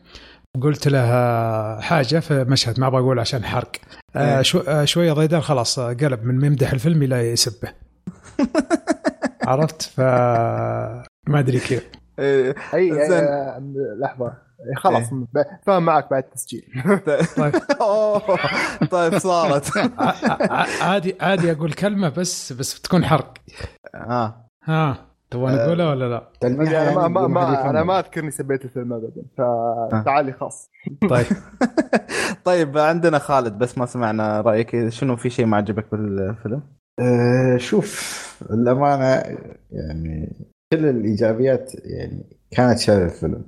قلت له حاجة في مشهد ما أبغى أقول عشان حرق. آه إيه. شو آه شوية ضيدان خلاص آه، قلب من يمدح الفيلم إلى يسبه. عرفت؟ ف ما أدري كيف. إيه، أي. آه، لحظة. إيه، خلاص فاهم معك بعد التسجيل طيب. طيب صارت. عادي عادي أقول كلمة بس بس تكون حرق. آه. ها تبغى نقولها ولا لا؟ تلميح أنا ما, يعني ما, ما. أنا ما اذكرني سبيت الفيلم ابدا فتعالي خاص. طيب. طيب عندنا خالد بس ما سمعنا رأيك. شنو في شيء ما عجبك بالفيلم؟ أه شوف الأمانة يعني كل الإيجابيات يعني كانت شايله الفيلم.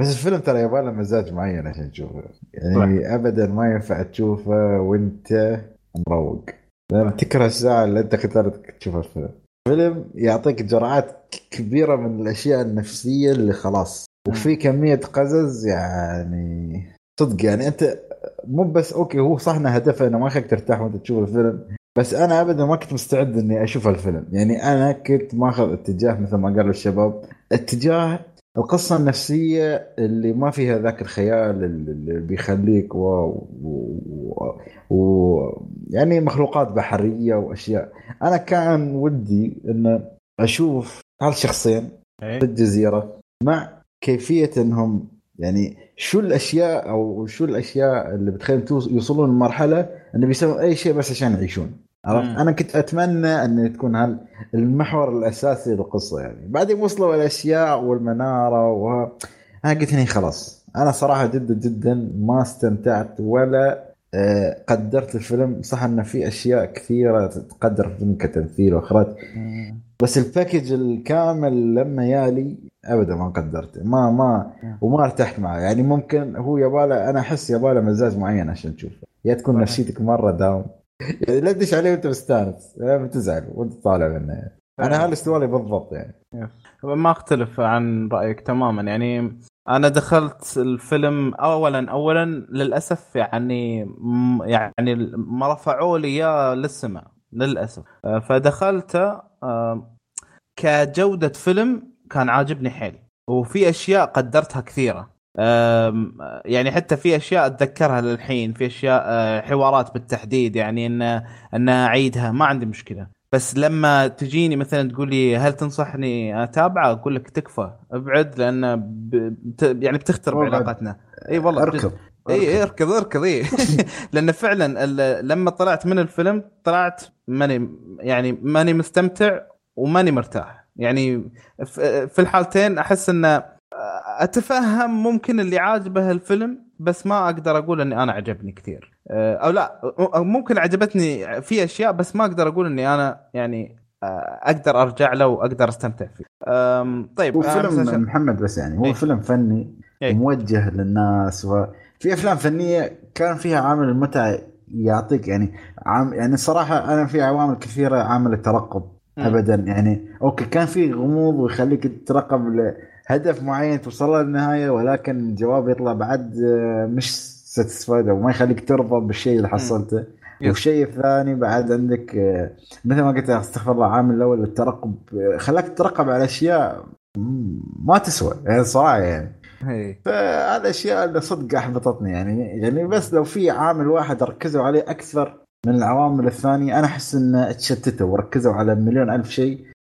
بس الفيلم ترى يبغى له مزاج معين عشان تشوفه. يعني ابدا ما ينفع تشوفه وأنت مروق. لأن تكره الساعة اللي أنت اخترت تشوف الفيلم. فيلم يعطيك جرعات كبيرة من الأشياء النفسية اللي خلاص. وفي كمية قزز يعني صدق يعني أنت مو بس أوكي هو صح إنه هدفه إنه ما يخليك ترتاح وأنت تشوف الفيلم بس أنا ابدا ما كنت مستعد إني أشوف الفيلم. يعني أنا كنت ماخذ اتجاه مثل ما قالوا الشباب اتجاه القصة النفسية اللي ما فيها ذاك الخيال اللي بيخليك و... و... و... يعني مخلوقات بحرية وأشياء أنا كان ودي أن أشوف هالشخصين إيه. في الجزيرة مع كيفية أنهم يعني شو الأشياء أو شو الأشياء اللي بتخليهم يوصلون لمرحلة أنه بيسوون أي شيء بس عشان يعيشون عرفت. أنا كنت أتمنى أن تكون هال المحور الأساسي للقصة يعني. بعدين وصلوا الأشياء والمنارة و أنا قلت هني خلاص. أنا صراحة جدا جدا ما استمتعت ولا آه، قدرت الفيلم. صح انه في أشياء كثيرة تقدر في الفيلم كتمثيل وإخراج. بس ال package الكامل لما يالي ابدا ما قدرته ما ما وما ارتحت معه. يعني ممكن هو يباله أنا أحس يباله مزاج معين عشان تشوفه. يا تكون. نفسيتك مرة down يعني لا تدش عليه وانت مستانس. بتزعل وانت طالع منه. يعني. أنا هالاستوالي بالضبط يعني. ما أختلف عن رأيك تماما. يعني أنا دخلت الفيلم اولا اولا للأسف يعني يعني ما رفعوا لي إياه للسماء للأسف. آه، فدخلته آه، كجودة فيلم كان عاجبني حيل. وفي أشياء قدرتها كثيرة. يعني حتى في أشياء أتذكرها للحين في أشياء آه، حوارات بالتحديد يعني إن إن أعيدها ما عندي مشكلة بس لما تجيني مثلا تقول لي هل تنصحني أتابعه أقول لك تكفى ابعد لأن. بت... يعني بتخترب. علاقتنا إي والله. اركض إي اركض اركض إي لأن فعلا لما طلعت من الفيلم طلعت ماني يعني ماني مستمتع وماني مرتاح يعني في الحالتين أحس انه أتفهم ممكن اللي عاجبه الفيلم بس ما أقدر أقول إني أنا عجبني كثير آه، أو لا ممكن عجبتني في أشياء بس ما أقدر أقول إني أنا يعني أقدر أرجع له وأقدر أستمتع فيه. طيب هو فيلم محمد بس يعني هو إيه. فيلم فني إيه. موجه للناس وفي أفلام فنية كان فيها عامل المتعة يعطيك يعني عام يعني الصراحه أنا في عوامل كثيرة عامل الترقب مم. ابدا يعني okay كان في غموض ويخليك تترقب لهدف معين توصل له للنهايه ولكن الجواب يطلع بعد آه، مش satisfied أو ما يخليك ترضى بالشيء اللي حصلته. والشيء الثاني بعد عندك آه، مثل ما قلت استغفر الله عامل الأول الترقب آه، خلاك تترقب على أشياء ما تسوى يعني صراحة يعني. هي. فهذا الأشياء اللي صدق أحبطتني يعني. يعني بس لو في عامل واحد ركزوا عليه أكثر من العوامل الثانية أنا أحس ان اتشتتوا وركزوا على مليون ألف شيء.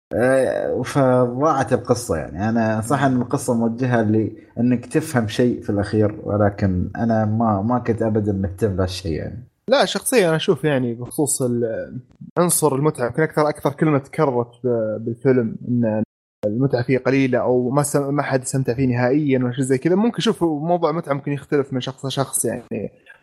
فضاعت القصة يعني. أنا صح إن القصة موجهة لأنك تفهم شيء في الأخير ولكن أنا ما ما كنت ابدا مهتم بهالشيء يعني. لا شخصيا أنا أشوف يعني بخصوص عنصر المتعة يمكن أكثر أكثر كلمة تكررت بالفيلم إن المتعة فيه قليلة أو ما سم- ما حد استمتع فيه نهائيا ولا شيء زي كذا. ممكن شوف موضوع المتعه ممكن يختلف من شخص لشخص يعني.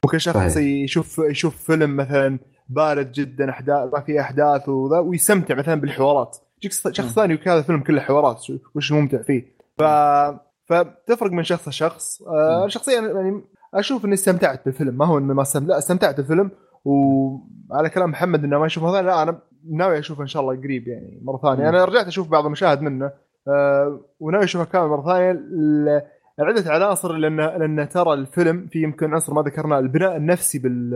ممكن شخص. يشوف يشوف فيلم مثلا بارد جدا أحداث ما فيه أحداث وذا ويستمتع مثلا بالحوارات. يجيك شخص ثاني يمكن هذا الفيلم كله حوارات وش الممتع فيه. ف فتفرق من شخص لشخص. آه شخصيا يعني أشوف إني استمتعت بالفيلم. ما هو إني ما استمتعت لا استمتعت بالفيلم وعلى كلام محمد إنه ما يشوفه ثاني لا أنا ناوي أشوفه إن شاء الله قريب يعني مرة ثانية. أنا رجعت أشوف بعض المشاهد منه آه وناوي أشوفه كامل مرة ثانية لعدة عناصر لأن لأن ترى الفيلم في يمكن عنصر ما ذكرناه البناء النفسي بال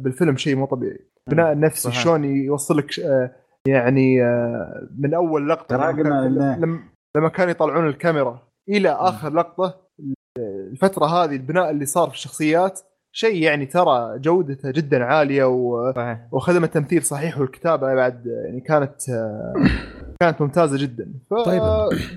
بالفيلم شيء مو طبيعي. البناء النفسي. شلون يوصل لك آه، يعني آه، من أول لقطة لما كان- لما كانوا يطلعون الكاميرا إلى آخر لقطة الفترة هذه البناء اللي صار في الشخصيات شيء يعني ترى جودته جدا عالية و... صحيح. وخدم التمثيل صحيح والكتابة بعد يعني كانت كانت ممتازة جدا. ف... طيب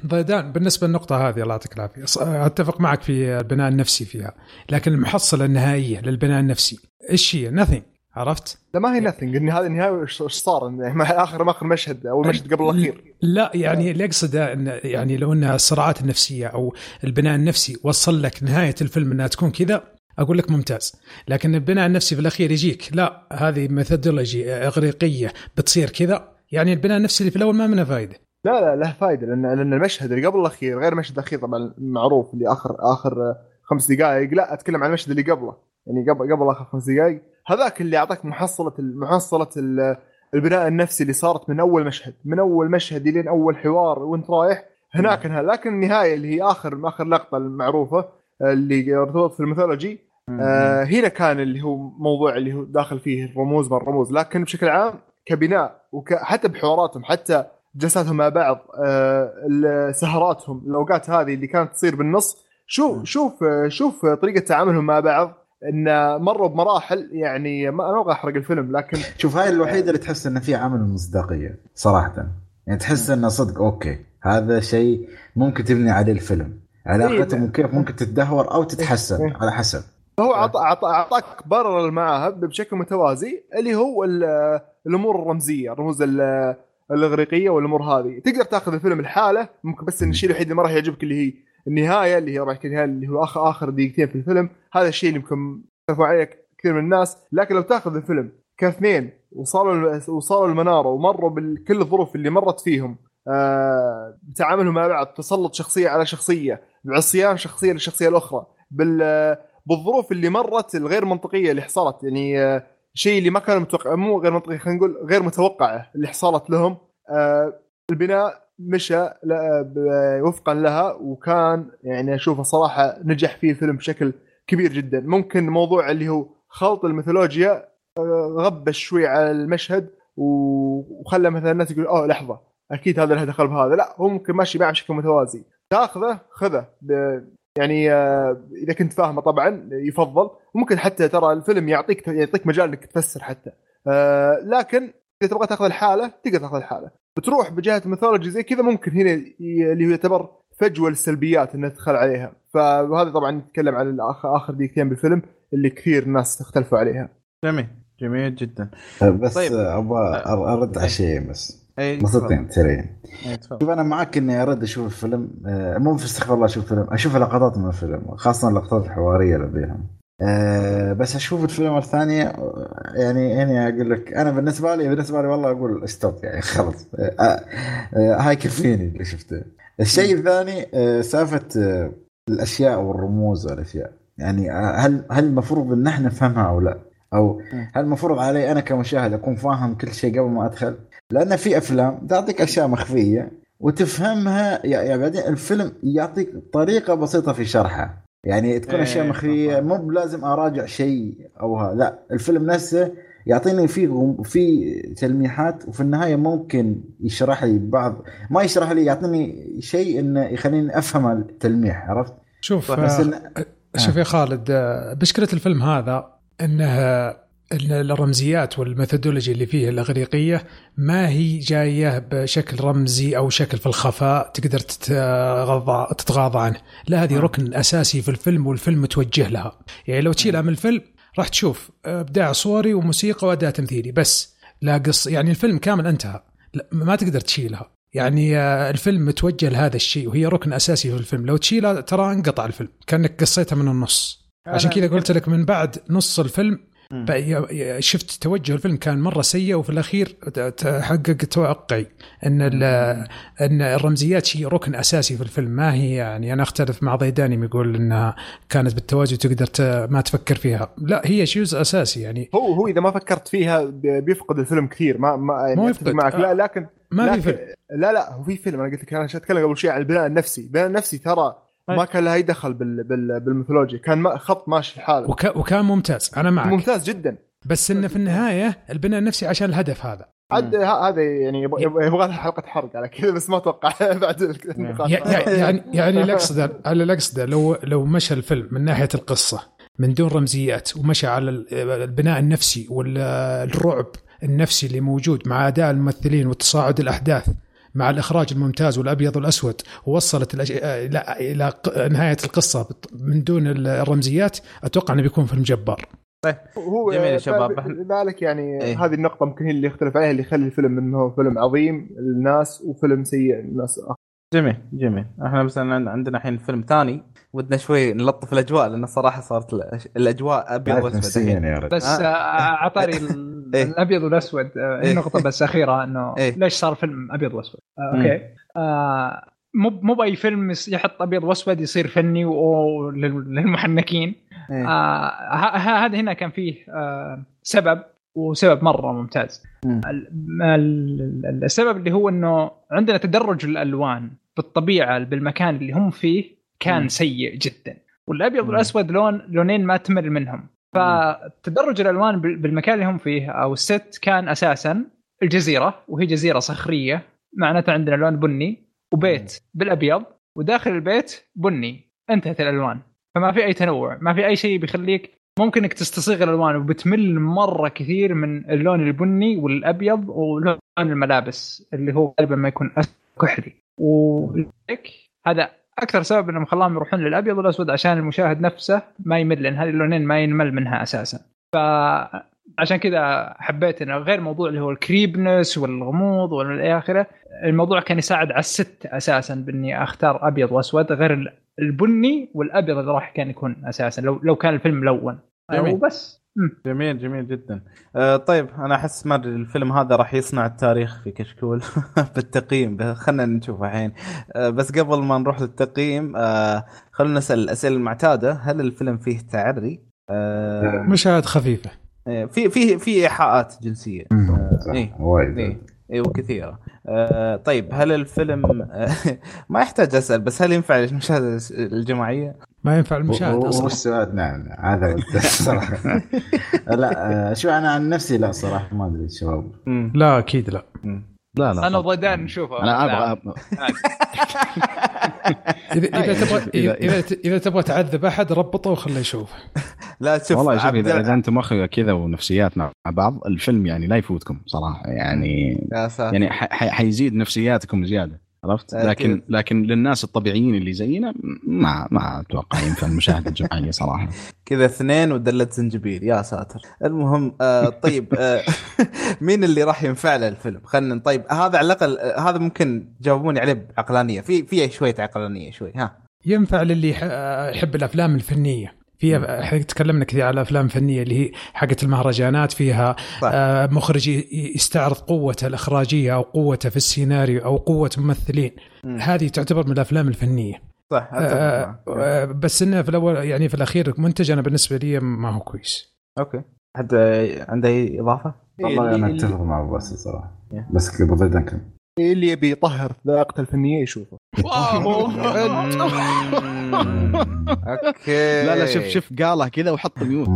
ضيدان بالنسبة للنقطة هذه الله يعطيك العافية. أتفق معك في البناء النفسي فيها لكن المحصلة النهائية للبناء النفسي إيش هي؟ nothing عرفت؟ لا ما هي nothing النهايه إيش إيش صار؟ يعني ما- اخر آخر مشهد أو المشهد قبل الأخير. لا يعني اللي أقصده ان يعني لو ان الصراعات النفسية أو البناء النفسي وصل لك نهاية الفيلم إنها تكون كذا أقول لك ممتاز. لكن البناء النفسي في الأخير يجيك. لا هذه mythology إغريقية بتصير كذا. يعني البناء النفسي اللي في الأول ما منه فائده لا لا له فائده لأن لأن المشهد اللي قبل الأخير غير المشهد الأخير طبعا معروف اللي اخر آخر خمس دقائق لا أتكلم عن المشهد اللي قبله. يعني قبل قبل آخر خمس دقائق هذاك اللي أعطاك محصلة محصلة ال- البناء النفسي اللي صارت من أول مشهد من أول مشهد لين أول حوار وأنت رايح. هناك انها لكن النهاية اللي هي اخر آخر لقطة المعروفة اللي ارتبطت في الميثولوجي. آه هنا كان اللي هو موضوع اللي هو داخل فيه الرموز ما الرموز. لكن بشكل عام كبناء وحتى بحواراتهم حتى جلساتهم مع بعض آه سهراتهم الأوقات هذه اللي كانت تصير بالنص. شوف شوف شوف طريقة تعاملهم مع بعض. إن مروا بمراحل يعني ما أنا أبغى احرق الفيلم لكن شوف هاي الوحيدة اللي تحس انه في عامل مصداقيه صراحة يعني تحس انه صدق أوكي هذا شيء ممكن تبني عليه الفيلم علاقتهم إيه. وكيف ممكن تتدهور أو تتحسن إيه. على حسب عط- أعطاك برر معها بشكل متوازي اللي هو ال- الأمور الرمزية الرموز ال- الإغريقية والأمور هذه تقدر تاخذ الفيلم الحاله ممكن بس الشيء الوحيد اللي ما راح يعجبك اللي هي النهاية اللي هي ربع النهايه اللي هو اخر آخر دقيقتين في الفيلم. هذا الشيء اللي يمكن عليه كثير من الناس. لكن لو تأخذ الفيلم كاثنين وصلوا وصلوا المنارة ومروا بكل الظروف اللي مرت فيهم آه بتعاملهم مع بعض تسلط شخصية على شخصية بعصيان شخصية للشخصية الأخرى بال بالظروف اللي مرت الغير منطقية اللي حصلت. يعني آه، شيء اللي ما كان متوقع مو غير منطقي خلينا نقول غير متوقعة اللي حصلت لهم. آه، البناء مشى وفقا لها وكان يعني أشوفه صراحة نجح فيه الفيلم بشكل كبير جدا. ممكن موضوع اللي هو خلط الميثولوجيا آه، غبش شوي على المشهد وخلى مثلا الناس يقول أوه لحظة أكيد هذا له دخل بهذا. لا هو ممكن ماشي معه بشكل متوازي. تأخذه خذه. يعني آه، إذا كنت فاهمه طبعا يفضل. ممكن حتى ترى الفيلم يعطيك يعطيك مجال إنك تفسر حتى. آه، لكن إذا تبغى تأخذ الحالة تقدر تأخذ الحالة. بتروح بجهة الميثولوجي زي كذا ممكن هنا اللي هو يعتبر فجوة للسلبيات إنها تدخل عليها. فهذا طبعا نتكلم عن الآخر آخر دقيقتين بالفيلم اللي كثير ناس اختلفوا عليها. جميل جميل جدا. بس طيب. أبغى أرد على شيء بس. اي نقطتين سريعين إيه، تفضل. شوف أنا معك إني أرد أشوف الفيلم آه، مو في استغفر الله أشوف فيلم أشوف لقطات من الفيلم خاصة اللقطات الحوارية اللي فيها أه بس أشوف الفيلم الثانية آه، يعني يعني أقول لك أنا بالنسبة لي بالنسبة لي والله أقول stop يعني خلاص. أه أه هاي كفيني اللي شفته. الشيء الثاني أه سالفة أه الأشياء والرموز والأشياء. يعني آه، هل هل المفروض إن إحنا نفهمها أو لا؟ أو هل المفروض علي أنا كمشاهد أكون فاهم كل شيء قبل ما أدخل؟ لأن في أفلام تعطيك أشياء مخفية وتفهمها يعني بعدين الفيلم يعطيك طريقة بسيطة في شرحها. يعني تكون إيه، اشياء مخفيه صح. مو بلازم أراجع شيء أو ها لا الفيلم نفسه يعطيني في في تلميحات وفي النهاية ممكن يشرح لي بعض ما يشرح لي يعطيني شيء إنه يخليني أفهم التلميح عرفت؟ شوف بس آه، إن شوف يا خالد آه، مشكله الفيلم هذا إنه ان الرمزيات والميثودولوجي اللي فيه الأغريقية ما هي جاية بشكل رمزي أو شكل في الخفاء تقدر تتغاضى عنه، لا هذه ركن أساسي في الفيلم والفيلم متوجه لها، يعني لو تشيلها من الفيلم راح تشوف إبداع صوري وموسيقى وأداء تمثيلي بس لا قص يعني الفيلم كامل انتهى. ما تقدر تشيلها. يعني آه، الفيلم متوجه لهذا الشيء وهي ركن أساسي في الفيلم. لو تشيلها ترى انقطع الفيلم كأنك قصيتها من النص. عشان كذا قلت لك من بعد نص الفيلم شفت توجه الفيلم كان مرة سيء وفي الأخير تحقق توقعي. إن إن الرمزيات شيء ركن أساسي في الفيلم. ما هي يعني أنا أختلف مع ضيداني يقول إنها كانت بالتوازي تقدر ما تفكر فيها. لا هي جزء أساسي يعني. هو هو إذا ما فكرت فيها بيفقد الفيلم كثير. ما ما يعني مو. معك. لا لكن ما في فيلم. لا لا هو في فيلم. أنا قلت لك أنا أتكلم قبل شوي عن البناء النفسي، البناء النفسي ترى ما كان له أي دخل بال بال بالميثولوجيا، كان خط ماشي لحاله. وك وكان ممتاز. أنا معك. ممتاز جدا. بس إنه في النهاية البناء النفسي عشان الهدف هذا. عاد هذا يعني يبغى لها حلقة حرق على كذا بس ما أتوقع بعد يعني يعني اللي اقصده اللي اقصده لو لو مشى الفيلم من ناحية القصة من دون رمزيات ومشى على ال- البناء النفسي والرعب النفسي اللي موجود مع أداء الممثلين وتصاعد الأحداث مع الإخراج الممتاز والأبيض والأسود ووصلت الأش- إلى إلى ق- نهاية القصة من دون الرمزيات أتوقع أنه بيكون فيلم جبار هو جميل يا آه، شباب. لذلك يعني إيه. هذه النقطة ممكن هي اللي يختلف عليها اللي يخلي الفيلم إنه فيلم عظيم للناس وفيلم سيء للناس جميل جميل إحنا مثلا عن- عندنا الحين فيلم ثاني ودنا شوي نلطف الأجواء لأن الصراحه صارت الأجواء أبيض وأسود بس آه. آه، اعطاني ال- إيه. الأبيض والأسود آه، إيه. النقطه بس أخيرة إنه إيه. ليش صار فيلم أبيض وأسود آه،. أوكي آه، مو مو بأي فيلم يحط أبيض وأسود يصير فني و- لل- للمحنكين إيه. آه، هذا هنا كان فيه آه، سبب وسبب مرة ممتاز مم. ال- ال- السبب اللي هو إنه عندنا تدرج الألوان بالطبيعة بالمكان اللي هم فيه كان. سيء جدا. والأبيض. والأسود لون لونين ما تمل منهم. فتدرج الألوان بال- بالمكان اللي هم فيه. أو الست كان أساسا الجزيرة وهي جزيرة صخرية. معناته عندنا لون بني. وبيت بالأبيض. وداخل البيت بني. انتهت الألوان. فما في أي تنوع. ما في أي شيء بيخليك ممكن إنك تستصيغ الألوان وبتمل مرة كثير من اللون البني والأبيض ولون الملابس اللي هو غالبا ما يكون كحلي. ولذلك هذا أكثر سبب إنهم خلاهم يروحون للأبيض والأسود عشان المشاهد نفسه ما يمل لأن هذه اللونين ما ينمل منها أساسا فعشان كذا حبيت انه غير موضوع اللي هو الكريبنس والغموض والى آخره الموضوع كان يساعد على الست أساسا بإني أختار أبيض وأسود غير ال- البني والأبيض اللي راح كان يكون أساسا لو لو كان الفيلم ملون. وبس. جميل جميل جدا. آه طيب أنا أحس ما الفيلم هذا راح يصنع التاريخ في كشكول بالتقييم خلينا نشوف الحين. آه بس قبل ما نروح للتقييم آه خلينا نسأل الاسئله المعتادة. هل الفيلم فيه تعري؟ آه مشاهد خفيفة. آه، في في في إيحاءات جنسية. صح، إيه. وايد. إيه وكثيرة. آه طيب هل الفيلم آه ما يحتاج أسأل بس هل ينفع المشاهدة الجماعية؟ ما ينفع المشاهد و- و- أصلا والسؤال نعم نعم، هذا هو الصراحه لا آه، شو أنا عن نفسي لا صراحة ما أدري الشباب. لا أكيد لا. مم. لا لا أنا وضيدان نشوفه. أنا أبغى اذا إذا تبغى إذا- اذا تبغى تعذب أحد ربطه وخليه يشوف. لا شوف والله شوف اذا إذا أنتم أخويا كذا ونفسيات مع بعض الفيلم يعني لا يفوتكم صراحة يعني يعني ح- ح- حيزيد نفسياتكم زيادة. عرفت؟ أكيد. لكن لكن للناس الطبيعيين اللي زينا ما ما أتوقع ينفع المشاهده الجماعية صراحة. كذا اثنين ودلة زنجبيل. يا ساتر. المهم آه طيب آه مين اللي راح ينفع له الفيلم؟ خلينا طيب هذا على الأقل آه، هذا ممكن تجاوبوني عليه بعقلانية. في في شوية عقلانية شوي ها. ينفع للي يح- يحب الأفلام الفنية. في إحنا تكلمنا كثير على أفلام فنية اللي هي حقت المهرجانات فيها صح. آه، مخرج يستعرض قوته الإخراجية أو قوته في السيناريو أو قوة ممثلين مم. هذه تعتبر من الأفلام الفنية صح آه،. آه، بس انه في الأول يعني في الأخير منتج أنا بالنسبة لي ما هو كويس okay حد عنده أي إضافة؟ والله أنا اللي- أتفق مع ابو باسل صراحة Yeah. بس ضيدان كم اللي يبي يطهر ذائقته الفنية يشوفه. okay. لا لا شوف شوف قالها كذا وحط mute.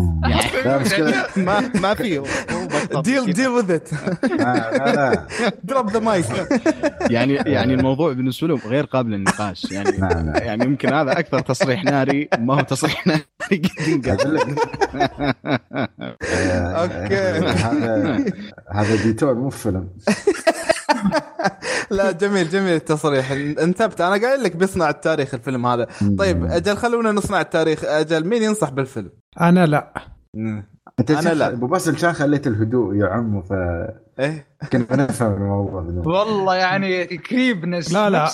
لا مشكله ما ما في. deal deal with it drop the mic يعني يعني الموضوع بالنسبة لهم غير قابل للنقاش. يعني. يعني يمكن هذا أكثر تصريح ناري ما هو تصريح ناري آه،. هذا هذا ديتور مو فيلم. لا جميل جميل التصريح. انتبت. أنا قايل لك بيصنع التاريخ الفيلم هذا. طيب أجل خلونا نصنع التاريخ. أجل مين ينصح بالفيلم؟ أنا لا. أنت أنا أنا لا. أبو باسل كان خليت الهدوء يعم إيه. فكنا نفهم الموضوع. والله يعني كريبنس لا لا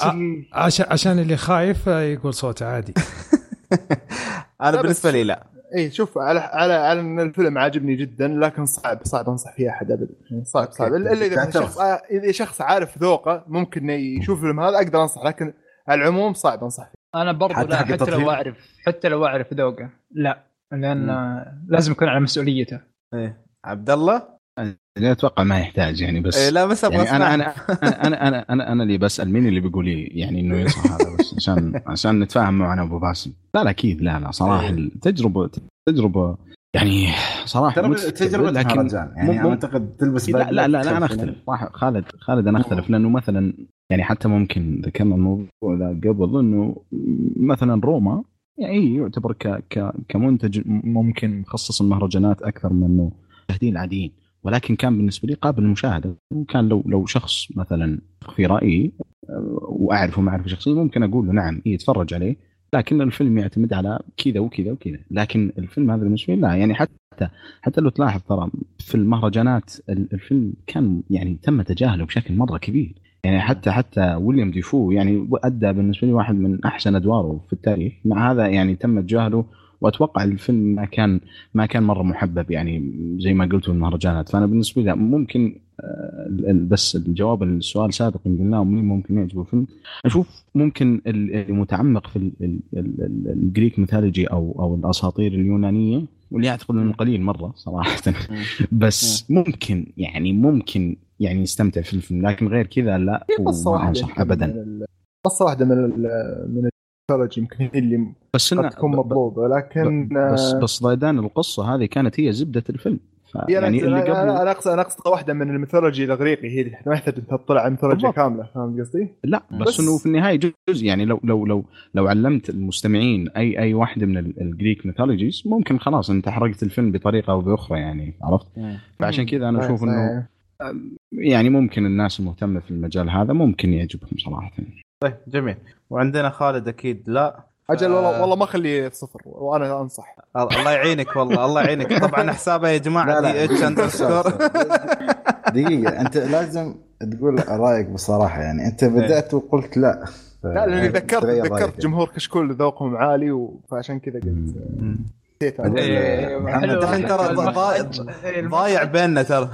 عشان عشان اللي خايف يقول صوته عادي. أنا بالنسبة لي لا. اي شوف على على على إن الفيلم عاجبني جدا لكن صعب صعب أنصح فيه أحد ابدا. يعني صعب صعب. الا إلا إذا. شخص آه، إذا شخص عارف ذوقه ممكن يشوف الفيلم هذا أقدر أنصح لكن على العموم صعب أنصح فيه. أنا برضو حتى لا حتى؟ لو اعرف حتى لو أعرف ذوقه. لا لأن آه، لازم يكون على مسؤوليته. إيه. عبد الله؟ أتوقع ما يحتاج يعني بس إيه لا بس أبغى يعني أنا أسمع. أنا أنا أنا أنا أنا اللي بسأل مين اللي بيقول لي يعني إنه ينصح هذا بس عشان عشان نتفاهم معنا ابو باسم. لا لا أكيد لا لا صراحة إيه. التجربه تجربه يعني صراحة تجربة لكن مهرجان يعني أنا أعتقد تلبس لا لا لا, لا أنا أختلف. خالد خالد أنا أختلف. لأنه مثلا يعني حتى ممكن ذكرنا الموضوع ذا قبل إنه مثلا روما يعني يعتبر ك ك كمنتج ممكن مخصص المهرجانات أكثر من إنه المشاهدين العاديين ولكن كان بالنسبة لي قابل للمشاهدة. وكان لو لو شخص مثلا في رأيي أه، وأعرفه معرفة شخصية ممكن أقول له نعم إيه يتفرج عليه لكن الفيلم يعتمد على كذا وكذا وكذا. لكن الفيلم هذا بالنسبة لي لا يعني حتى حتى لو تلاحظ ترى في المهرجانات ال- الفيلم كان يعني تم تجاهله بشكل مرة كبير. يعني حتى حتى ويليام ديفو يعني أدى بالنسبة لي واحد من أحسن أدواره في التاريخ. مع هذا يعني تم تجاهله وأتوقع الفيلم ما كان ما كان مرة محبب يعني زي ما قلت في المهرجانات فأنا بالنسبة لي ممكن آه، بس الجواب السؤال سابق اللي قلناه مين ممكن يعجبه الفيلم. أشوف ممكن ال- المتعمق في ال- ال- ال- ال- ال Greek mythology أو أو الأساطير اليونانية واللي أعتقد إنه قليل مرة صراحة. بس ممكن يعني ممكن يعني يستمتع في الفيلم لكن غير كذا لا واحدة أنصح ابدا. قصة واحدة من ال- من الفرج يمكن هي اللي بس قد تكون مطلوبة لكن بس بس ضيدان القصة هذه كانت هي زبدة الفيلم. يعني اللي قبل أنا اقصد أنا أقصد واحدة من ال mythology الإغريقي هي ما يحتاج تطلع على ميثولوجيا بالضبط. كاملة فاهم قصدي؟ لا بس, بس- إنه في النهاية جزء. يعني لو لو لو لو علمت المستمعين اي أي واحدة من ال- ال Greek mythologies ممكن خلاص أنت حرقت الفيلم بطريقة أو بأخرى يعني عرفت؟ فعشان كذا أنا أشوف إنه يعني ممكن الناس المهتمة في المجال هذا ممكن يعجبهم صراحة. طيب جميل. وعندنا خالد أكيد. لا. أجل والله آه. والله ما اخليه صفر وأنا أنصح. الله يعينك والله الله يعينك. طبعا حسابه يا جماعة D H underscore دقيقة. أنت لازم تقول رأيك بصراحة يعني أنت بدأت وقلت لا. لا لأني ذكرت رأيك ذكرت يعني. جمهور كشكول ذوقهم عالي فعشان كذا قلت أنا. إيه، محمد. الحين ترى ضايع إيه، بيننا ترى.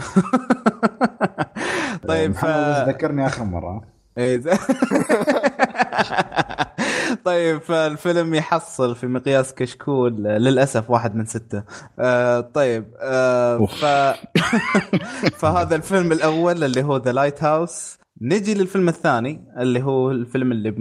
طيب ف... ذكرني آخر مرة. إيه طيب فالفيلم يحصل في مقياس كشكول للأسف واحد من ستة. آه طيب آه. ف... فهذا الفيلم الأول اللي هو The Lighthouse نجي للفيلم الثاني اللي هو الفيلم اللي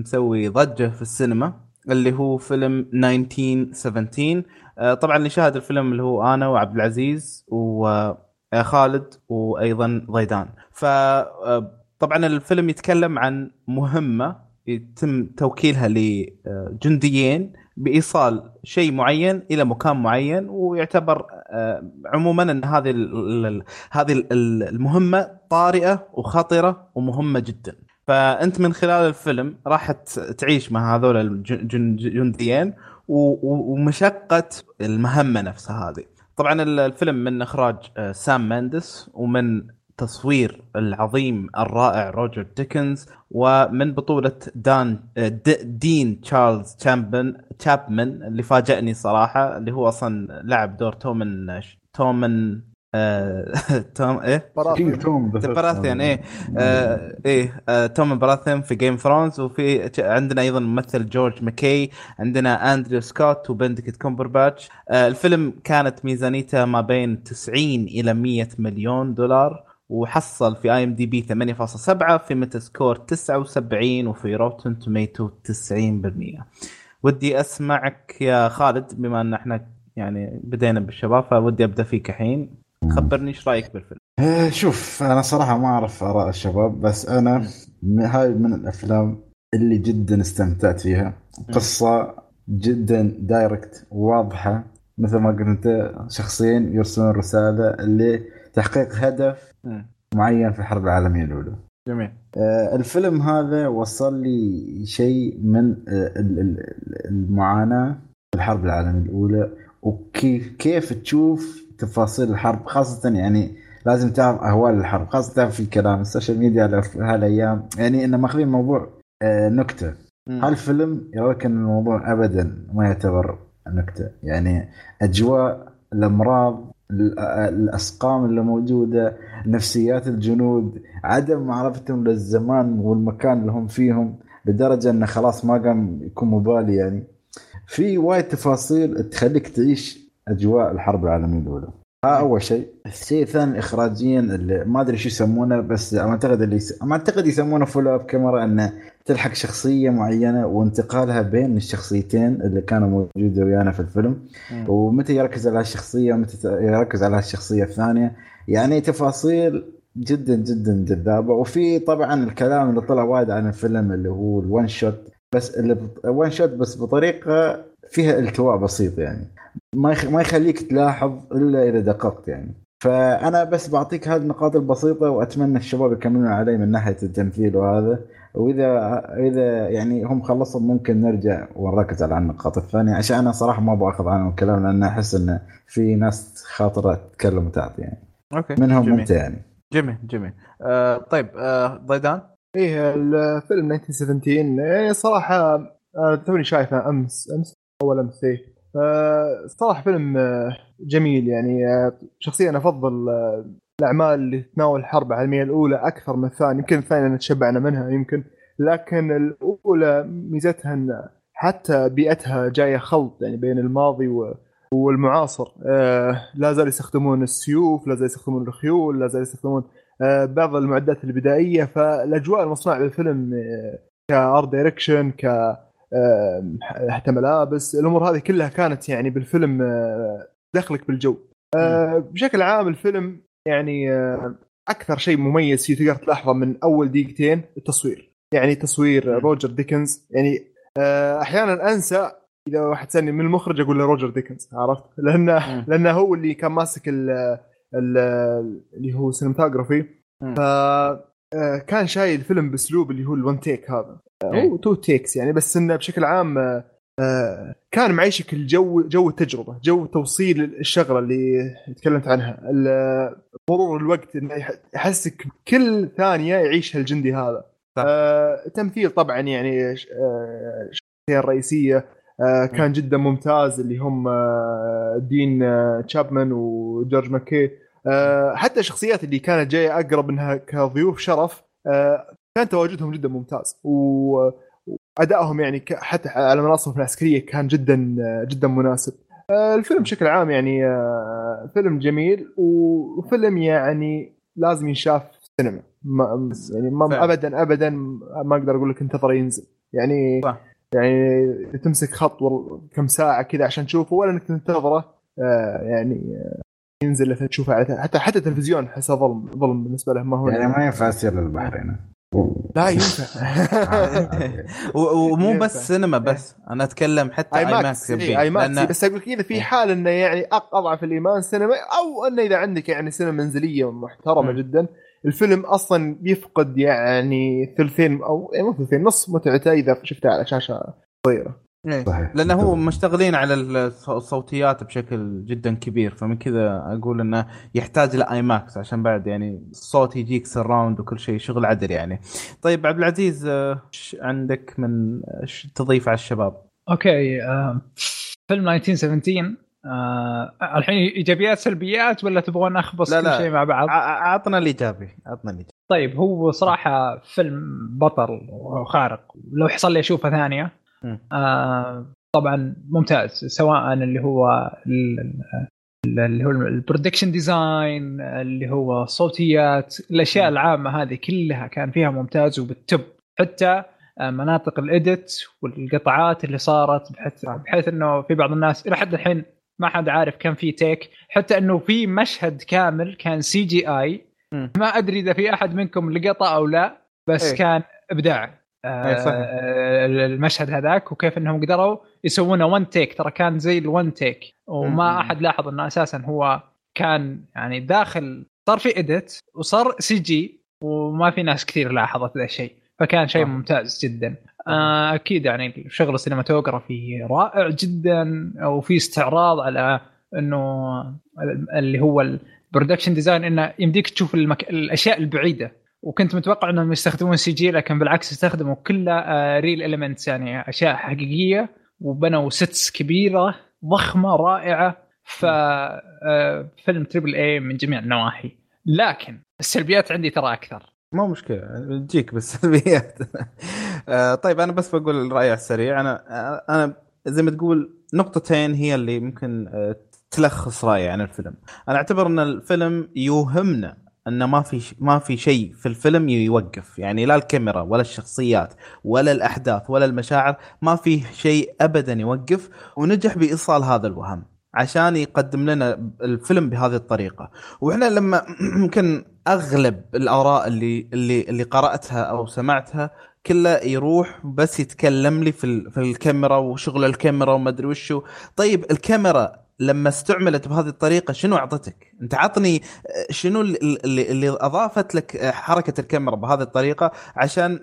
مسوي ضجة في السينما اللي هو فيلم 1917 آه طبعا اللي شاهد الفيلم اللي هو أنا وعبد العزيز وخالد وأيضا ضيدان ف آه، طبعا الفيلم يتكلم عن مهمة يتم توكيلها لجنديين بإيصال شيء معين إلى مكان معين ويعتبر آه، عموما إن هذه هذه ال- المهمة طارئة وخطرة ومهمة جدا. فأنت من خلال الفيلم راح تعيش مع هذول الجن- الجنديين ومشقة المهمة نفسها هذه. طبعا ال- الفيلم من إخراج آه، سام منديز ومن تصوير العظيم الرائع روجر ديكنز ومن بطولة دان د- دين تشارلز تشامبن تشابمان اللي فاجأني صراحة اللي هو أصلا لعب دور تومن تومن آه، توم إيه؟ King تومن باراثيون إيه. آه إيه آه تومن باراثيون في Game Thrones وفي عندنا أيضا ممثل جورج ماكي عندنا أندريو سكوت وبندكت كومبرباتش. الفيلم كانت ميزانيته ما بين 90 إلى 100 مليون دولار. وحصل في IMDb 8.7 في Metascore 79 وفي Rotten Tomatoes 90% ودي أسمعك يا خالد بما إن إحنا يعني بدينا بالشباب فودي أبدأ فيك الحين. خبرني إيش رأيك بالفيلم؟ آه، شوف أنا صراحة ما أعرف آراء الشباب بس أنا هاي من الأفلام اللي جدا استمتعت فيها. قصة جدا direct واضحة. مثل ما قلت انت شخصين يرسلون رسالة لتحقيق هدف. معين في الحرب العالمية الأولى. جميل. آه، الفيلم هذا وصل لي شيء من آه، ال- ال- المعاناة في الحرب العالمية الأولى وكيف كيف تشوف تفاصيل الحرب خاصة يعني لازم تعرف أهوال الحرب خاصة تعرف في كلام ال social media على هالأيام يعني إنه ماخذين الموضوع آه، نكتة. هالفيلم يراويك ان الموضوع ابدا ما يعتبر نكتة. يعني أجواء الأمراض ال- الأسقام اللي موجودة نفسيات الجنود عدم معرفتهم للزمان والمكان اللي هم فيهم لدرجة انه خلاص ما قام يكون مبالي يعني. في وايد تفاصيل تخليك تعيش أجواء الحرب العالمية الأولى. ها أول شيء الشيء الثاني اخراجيا اللي ما أدري شو يسمونه بس أعتقد اللي يس... ما أعتقد يسمونه follow up camera إنه تلحق شخصية معينة وانتقالها بين الشخصيتين اللي كانوا موجودة ويانا في الفيلم. ومتى يركز على هالشخصية ومتى يركز على هالشخصية الثانية يعني تفاصيل جدا جدا جذابة وفي طبعا الكلام اللي طلع وايد عن الفيلم اللي هو الون شوت بس اللي. وان شوت بس بطريقة فيها التواء بسيط يعني ما يخ... ما يخليك تلاحظ إلا إذا دققت يعني. فأنا بس بعطيك هذه النقاط البسيطة وأتمنى الشباب يكملون علي من ناحية التمثيل وهذا. وإذا إذا يعني هم خلصوا ممكن نرجع ونركز على النقاط الثانية عشان أنا صراحة ما باخذ عنهم الكلام لأن أحس انه في ناس خاطرة تتكلم وتعطي يعني. أوكي. منهم جميل. أنت يعني. جميل جميل. آه طيب آه ضيدان؟ إيه الفيلم 1917 يعني صراحة أنا توني شايفه أمس أمس أول أمس إيه. آه، صراحة فيلم آه، جميل يعني آه، شخصيا أنا أفضل آه، الأعمال اللي تتناول الحرب العالميه الأولى أكثر من الثانية يمكن الثانية نتشبعنا منها يمكن لكن الأولى ميزتها إن حتى بيئتها جاية خلط يعني بين الماضي والمعاصر. آه لا زال يستخدمون السيوف لا زال يستخدمون الخيول لا زال يستخدمون آه بعض المعدات البدائية فالأجواء المصنوعة بالفيلم آه ك art direction ك آه، حتى ملابس الأمور هذه كلها كانت يعني بالفيلم آه، دخلك بالجو آه، بشكل عام الفيلم يعني آه، أكثر شيء مميز فيه تقدر تلاحظه من أول دقيقتين التصوير يعني تصوير. روجر ديكنز يعني أحيانا أنسى إذا واحد سألني من المخرج أقول له روجر ديكنز عرفت لأنه. لأنه هو اللي كان ماسك ال ال اللي هو cinematography مم. ف آه، كان شايل الفيلم بأسلوب اللي هو ال one take هذا. هو two takes يعني بس إنه بشكل عام آه، آه، كان معيشك الجو جو التجربة جو توصيل الشغلة اللي تكلمت عنها. ال- مرور الوقت إنه يح- يحسك كل ثانية يعيشها الجندي هذا. آه، التمثيل طبعا يعني آه، الشخصيه الرئيسيه آه، كان جدا ممتاز اللي هم آه، دين آه، تشابمان وجورج ماكي آه، حتى الشخصيات اللي كانت جاية أقرب إنها كضيوف شرف آه، كان تواجدهم جدا ممتاز. و- وأدائهم يعني حتى على مناصبهم العسكرية كان جدا جدا مناسب. الفيلم بشكل عام يعني آه، فيلم جميل. وفيلم يعني لازم ينشاف في السينما. ما يعني ما فعلا. ابدا ابدا ما أقدر أقول لك انتظر ينزل. يعني صح. يعني تمسك خط كم ساعة كذا عشان تشوفه ولا إنك تنتظره آه، يعني آه، ينزل لك تشوفه على حتى حتى التلفزيون احسه ظلم ظلم بالنسبة له. ما هو يعني ما ينفع اسير للبحرين لا ينفع ومو. بس سينما بس أنا أتكلم حتى IMAX إيه، IMAX بس أقول لك إذا في إيه. حال إنه يعني أضعف الإيمان سينما أو إنه إذا عندك يعني سينما منزلية محترمة. جدا الفيلم أصلا بيفقد يعني ثلثين أو يعني مو ثلثين نص متعته إذا شفته على شاشة صغيرة إيه. صحيح لأنه هو مشتغلين على الص- الصوتيات بشكل جدا كبير فمن كذا أقول إنه يحتاج ل IMAX عشان بعد يعني الصوت يجيك surround وكل شيء شغل عدل يعني. طيب عبد العزيز آه، إيش عندك من تضيف على الشباب؟ okay آه، فيلم 1917 آه، الحين إيجابيات سلبيات ولا تبغون أخبص لا، كل لا. شيء مع بعض؟ ع- عطنا الإيجابي عطنا الإيجابي. طيب هو صراحة فيلم بطل وخارق لو حصل لي أشوفه ثانية. آه طبعا ممتاز سواء اللي هو ال- ال- اللي هو ال production design اللي هو صوتيات الأشياء العامة هذه كلها كان فيها ممتاز وبالتب حتى آه، مناطق ال edit والقطعات اللي صارت بحيث بحيث إنه في بعض الناس إلى حد الحين ما حد عارف كم في take حتى إنه في مشهد كامل كان CGI. ما أدري إذا في أحد منكم لقطة أو لا بس إيه. كان ابداع آه، المشهد هذاك وكيف إنهم قدروا يسوونه one take ترى كان زي ال one take وما. أحد لاحظ إنه أساسا هو كان يعني داخل صار في edit وصار CG وما في ناس كثير لاحظت ذا الشيء. فكان شيء. ممتاز جدا. آه، أكيد يعني الشغل ال cinematography رائع جدا وفي استعراض على إنه اللي هو ال production design إنه يمديك تشوف المك... الأشياء البعيدة. وكنت متوقع إنهم يستخدمون CG لكن بالعكس استخدموا كلها real elements يعني أشياء حقيقية وبنوا sets كبيرة ضخمة رائعة ف آه، فيلم triple A من جميع النواحي. لكن السلبيات عندي ترى أكثر. مو مشكلة تجيك بالسلبيات آه، طيب أنا بس بقول الرأي على السريع. أنا آه، أنا زي ما تقول نقطتين هي اللي ممكن آه، تلخص رأيي عن الفيلم. أنا أعتبر أن الفيلم يوهمنا أن ما في ما في شيء في الفيلم يوقف. يعني لا الكاميرا ولا الشخصيات ولا الأحداث ولا المشاعر ما في شيء أبدا يوقف. ونجح بإيصال هذا الوهم عشان يقدم لنا الفيلم بهذه الطريقة. وإحنا لما يمكن أغلب الآراء اللي اللي اللي قرأتها أو سمعتها كله يروح بس يتكلم لي في في الكاميرا وشغل الكاميرا وما أدري وشو. طيب الكاميرا لما استعملت بهذه الطريقة شنو أعطتك؟ أنت عطني شنو اللي, اللي, أضافت لك آه، حركة الكاميرا بهذه الطريقة عشان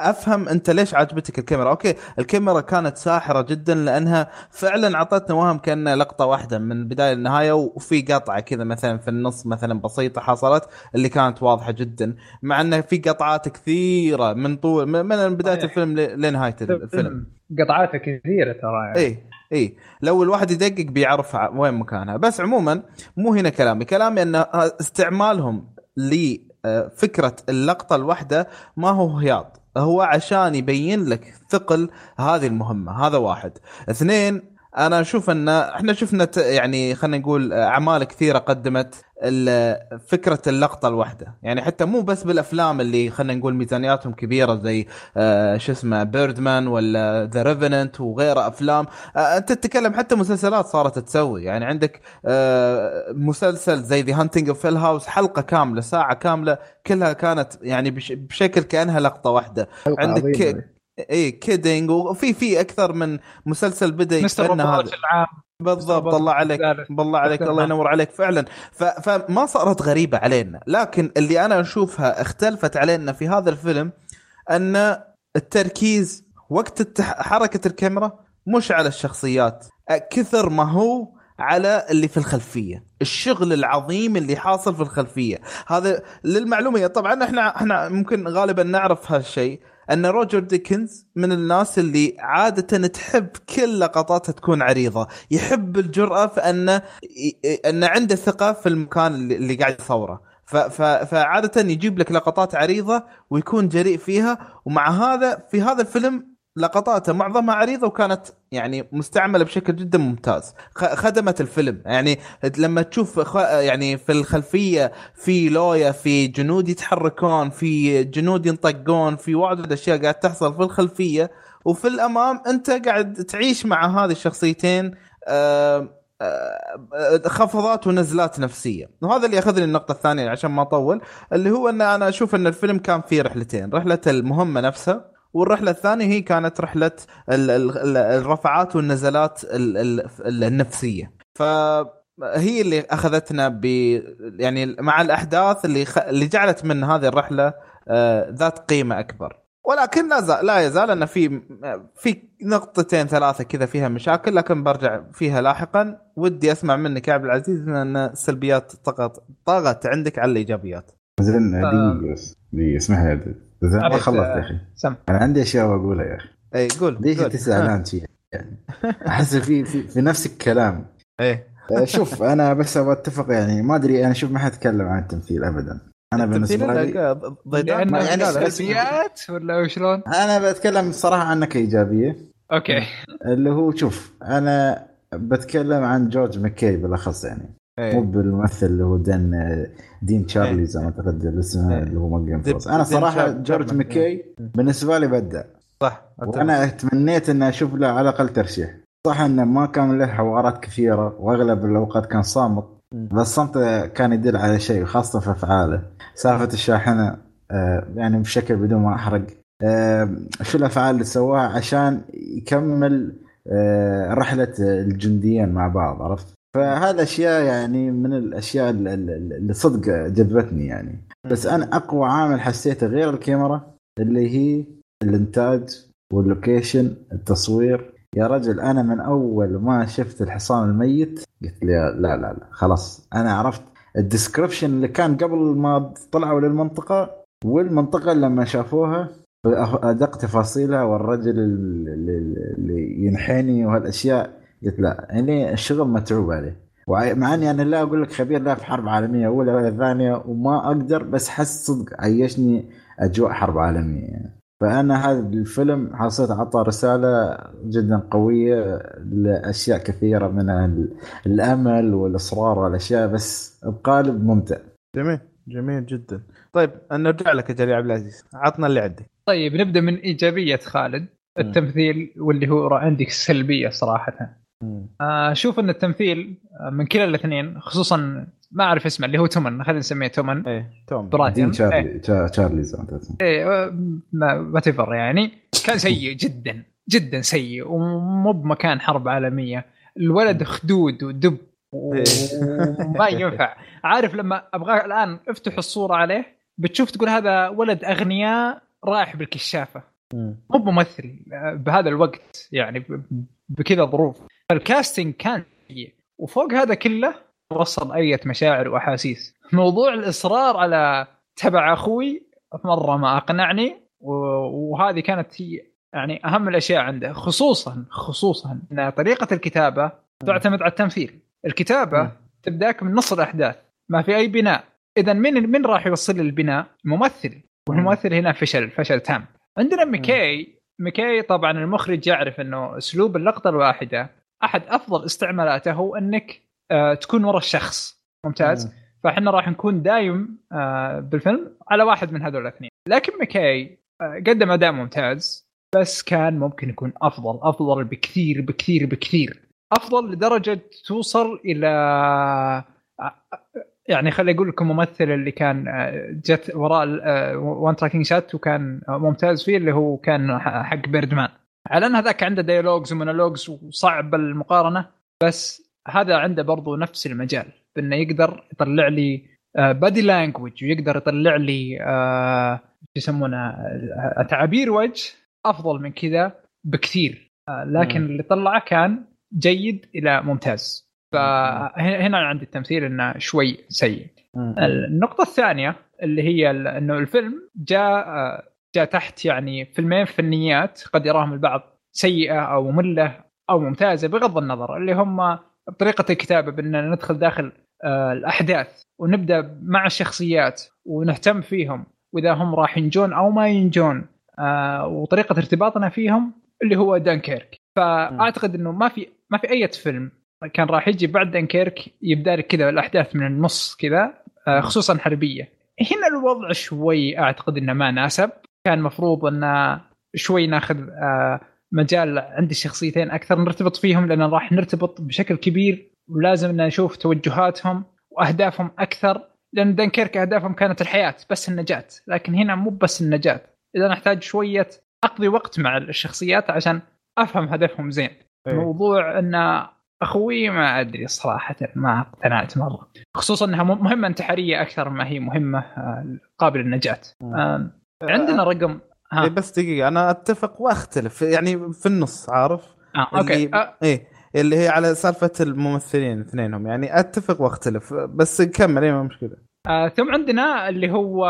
أفهم أنت ليش عجبتك الكاميرا، أوكي الكاميرا كانت ساحرة جدا لأنها فعلا أعطتنا وهم كأنها لقطة واحدة من البدايه للنهايه وفي قطعة كذا مثلا في النص مثلا بسيطة حصلت اللي كانت واضحة جدا مع انه في قطعات كثيرة من طول من من بدايه. الفيلم لنهاية الفيلم قطعاته كثيرة ترى يعني. اي إي لو الواحد يدقق بيعرف وين مكانها. بس عموما مو هنا كلامي. كلامي ان استعمالهم لفكرة اللقطة الواحدة ما هو هياط. هو عشان يبين لك ثقل هذه المهمة. هذا واحد. اثنين أنا أشوف إن إحنا شفنا يعني خلينا نقول أعمال كثيرة قدمت. فكرة اللقطة الواحدة. يعني حتى مو بس بالأفلام اللي خلينا نقول ميزانياتهم كبيرة زي آه، شو اسمه Birdman ولا The Revenant وغيره أفلام. آه، أنت تتكلم حتى مسلسلات صارت تسوي. يعني عندك آه، مسلسل زي The Haunting of Hill House حلقة كاملة ساعة كاملة كلها كانت يعني بش- بشكل كأنها لقطة واحدة. عندك اي Kidding وفي في أكثر من مسلسل بدأ مستر العام بالضبط. الله عليك. بالله عليك الله. ينور عليك فعلا. فما صارت غريبة علينا لكن اللي أنا أشوفها اختلفت علينا في هذا الفيلم أن التركيز وقت التح... حركة الكاميرا مش على الشخصيات كثر ما هو على اللي في الخلفية الشغل العظيم اللي حاصل في الخلفية هذا للمعلومه طبعا إحنا إحنا ممكن غالبا نعرف هالشيء أن روجر ديكنز من الناس اللي عادة تحب كل لقطاتها تكون عريضة. يحب الجرأة في انه أن عنده ثقة في المكان اللي, قاعد يصوره. فعادة يجيب لك لقطات عريضة ويكون جريء فيها. ومع هذا في هذا الفيلم لقطاته معظمها عريضة وكانت يعني مستعملة بشكل جدا ممتاز. خدمت الفيلم. يعني لما تشوف يعني في الخلفية في لويا في جنود يتحركون في جنود ينطقون في واجد أشياء قاعد تحصل في الخلفية. وفي الأمام أنت قاعد تعيش مع هذه الشخصيتين آه، آه، خفضات ونزلات نفسية. وهذا اللي يأخذني النقطه الثانية عشان ما أطول اللي هو أن أنا أشوف أن الفيلم كان فيه رحلتين. رحلة المهمة نفسها والرحلة الثانية هي كانت رحلة ال- ال- ال- الرفعات والنزلات ال- ال- ال- النفسية. ف هي اللي أخذتنا ب يعني مع الأحداث اللي خ... اللي جعلت من هذه الرحلة آه، ذات قيمة أكبر. ولكن لا زال لا يزال أن في في نقطتين ثلاثة كذا فيها مشاكل لكن برجع فيها لاحقا. ودي أسمع منك يا عبد العزيز إن السلبيات طغت طغت عندك على الإيجابيات. زين آه. دقيقة بس دقيقة اسمح زين ما خلصت آه، يا أخي. سم. أنا عندي أشياء بقولها يا أخي. اي قول ليش. انت زعلان شيء يعني أحس في في, في نفس الكلام. إيه. آه، شوف أنا بس أبغى أتفق يعني ما أدري أنا شوف ما حتكلم عن التمثيل ابدا. أنا بالنسبة لي ما- يعني سلبيات ولا شلون؟ أنا بتكلم الصراحه عنك إيجابية. okay. اللي هو شوف أنا بتكلم عن جورج ماكي بالأخص يعني. مو إيه. بالممثل اللي هو دين دين إيه. تشارلي زي ما أعتقد الاسم إيه. اللي هو فوز أنا صراحة جورج. ماكي بالنسبة لي بدع صح وأنا تمنيت إني أشوف له على الأقل ترشيح صح إنه ما كان له حوارات كثيرة وأغلب الأوقات كان صامت. بس صمته كان يدل على شيء خاصة في أفعاله سالفة الشاحنة آه، يعني بشكل بدون ما أحرق آه، شو الأفعال اللي سواها عشان يكمل آه، رحلة الجنديين مع بعض عرفت فهذا أشياء يعني من الأشياء ال- ال- اللي صدق جذبتني يعني. بس أنا أقوى عامل حسيته غير الكاميرا اللي هي الإنتاج واللوكيشن التصوير. يا رجل أنا من أول ما شفت الحصان الميت قلت لي لا لا لا خلاص. أنا عرفت الديسكربشن اللي كان قبل ما طلعوا للمنطقة والمنطقة لما شافوها بادق تفاصيلها والرجل اللي ينحني وهالأشياء قلت لا يعني الشغل متعوب عليه. وع- مع إني أنا لا أقول لك خبير لا في حرب عالمية أولى ولا ثانية وما أقدر بس حس صدق عيشني أجواء حرب عالمية. يعني. فأنا هذا الفيلم حسيت اعطى رسالة جدا قوية لأشياء كثيرة منها ال- الأمل والإصرار والأشياء بس بقالب ممتع. جميل جميل جدا. طيب نرجع لك أجل يا عبد العزيز. عطنا اللي عندك. طيب نبدأ من إيجابية خالد. التمثيل واللي هو عندك سلبية صراحة. أشوف إن التمثيل آه، من كلا الاثنين خصوصا ما أعرف اسمه اللي هو تومن خلينا نسميه تومن. إيه توم براين دين إيه. تشارلي تشا- تشارلي زي ما أنت تسمع. إيه ما تفر يعني. كان سيء جدا جدا سيء ومو بمكان حرب عالمية. الولد خدود ودب إيه. وما ينفع. عارف لما أبغى الآن أفتح الصورة عليه بتشوف تقول هذا ولد أغنياء رايح بالكشافة. مو بممثل آه، بهذا الوقت يعني بكذا ظروف. فالكاستنج كان سيء وفوق هذا كله وصل أية مشاعر وأحاسيس. موضوع الإصرار على تبع أخوي مرة ما أقنعني وهذه كانت هي يعني أهم الأشياء عنده خصوصا خصوصا إن طريقة الكتابة تعتمد على التمثيل. الكتابة. تبدأك من نص الأحداث ما في أي بناء. اذا من من راح يوصل البناء؟ ممثل. والممثل هنا فشل فشل تام. عندنا ميكي ميكي طبعا المخرج يعرف إنه أسلوب اللقطة الواحدة أحد أفضل استعمالاته هو أنك آه تكون ورا الشخص ممتاز. فاحنا راح نكون دايم آه بالفيلم على واحد من هذول الاثنين. لكن ميكي آه قدم أداء ممتاز بس كان ممكن يكون أفضل أفضل بكثير بكثير بكثير. أفضل لدرجة توصل إلى يعني خلي أقول لكم ممثل اللي كان جت وراء one tracking shot وكان ممتاز فيه اللي هو كان حق Birdman. على أن هذاك عنده dialogues و monologues وصعب المقارنة بس هذا عنده برضو نفس المجال بأنه يقدر يطلع لي body language ويقدر يطلع لي آه، شو يسمونه آه، تعابير وجه أفضل من كذا بكثير. آه، لكن. اللي طلعه كان جيد إلى ممتاز. فهنا عندي التمثيل إنه شوي سيء. النقطة الثانية اللي هي إنه الفيلم جاء آه، جاء تحت يعني فيلمين فنيات قد يراهم البعض سيئة أو مملة أو ممتازة بغض النظر اللي هم طريقة الكتابة بأننا ندخل داخل آه، الأحداث ونبدأ مع الشخصيات ونهتم فيهم وإذا هم راح ينجون أو ما ينجون آه، وطريقة ارتباطنا فيهم اللي هو دانكيرك. فأعتقد إنه ما في ما في أي فيلم كان راح يجي بعد دانكيرك يبدأ لك كذا الأحداث من النص كذا آه، خصوصا حربية. هنا الوضع شوي أعتقد إنه ما ناسب. كان مفروض انه شوي ناخذ آه، مجال عند الشخصيتين أكثر نرتبط فيهم لأن راح نرتبط بشكل كبير ولازم أن نشوف توجهاتهم وأهدافهم أكثر لأن دنكيرك أهدافهم كانت الحياة بس النجاة لكن هنا مو بس النجاة. إذا نحتاج شوية أقضي وقت مع الشخصيات عشان أفهم هدفهم زين. إيه. موضوع أن أخوي ما أدري صراحة ما اقتنعت مرة. خصوصا إنها مهمة انتحارية أكثر ما هي مهمة آه، قابلة للنجاة. آه، عندنا رقم ها. إيه بس دقيقة أنا أتفق وأختلف. يعني في النص عارف؟ آه أوكي. اللي آه. إيه اللي هي على سالفة الممثلين اثنينهم. يعني أتفق وأختلف بس كمل اي ما مشكلة. آه ثم عندنا اللي هو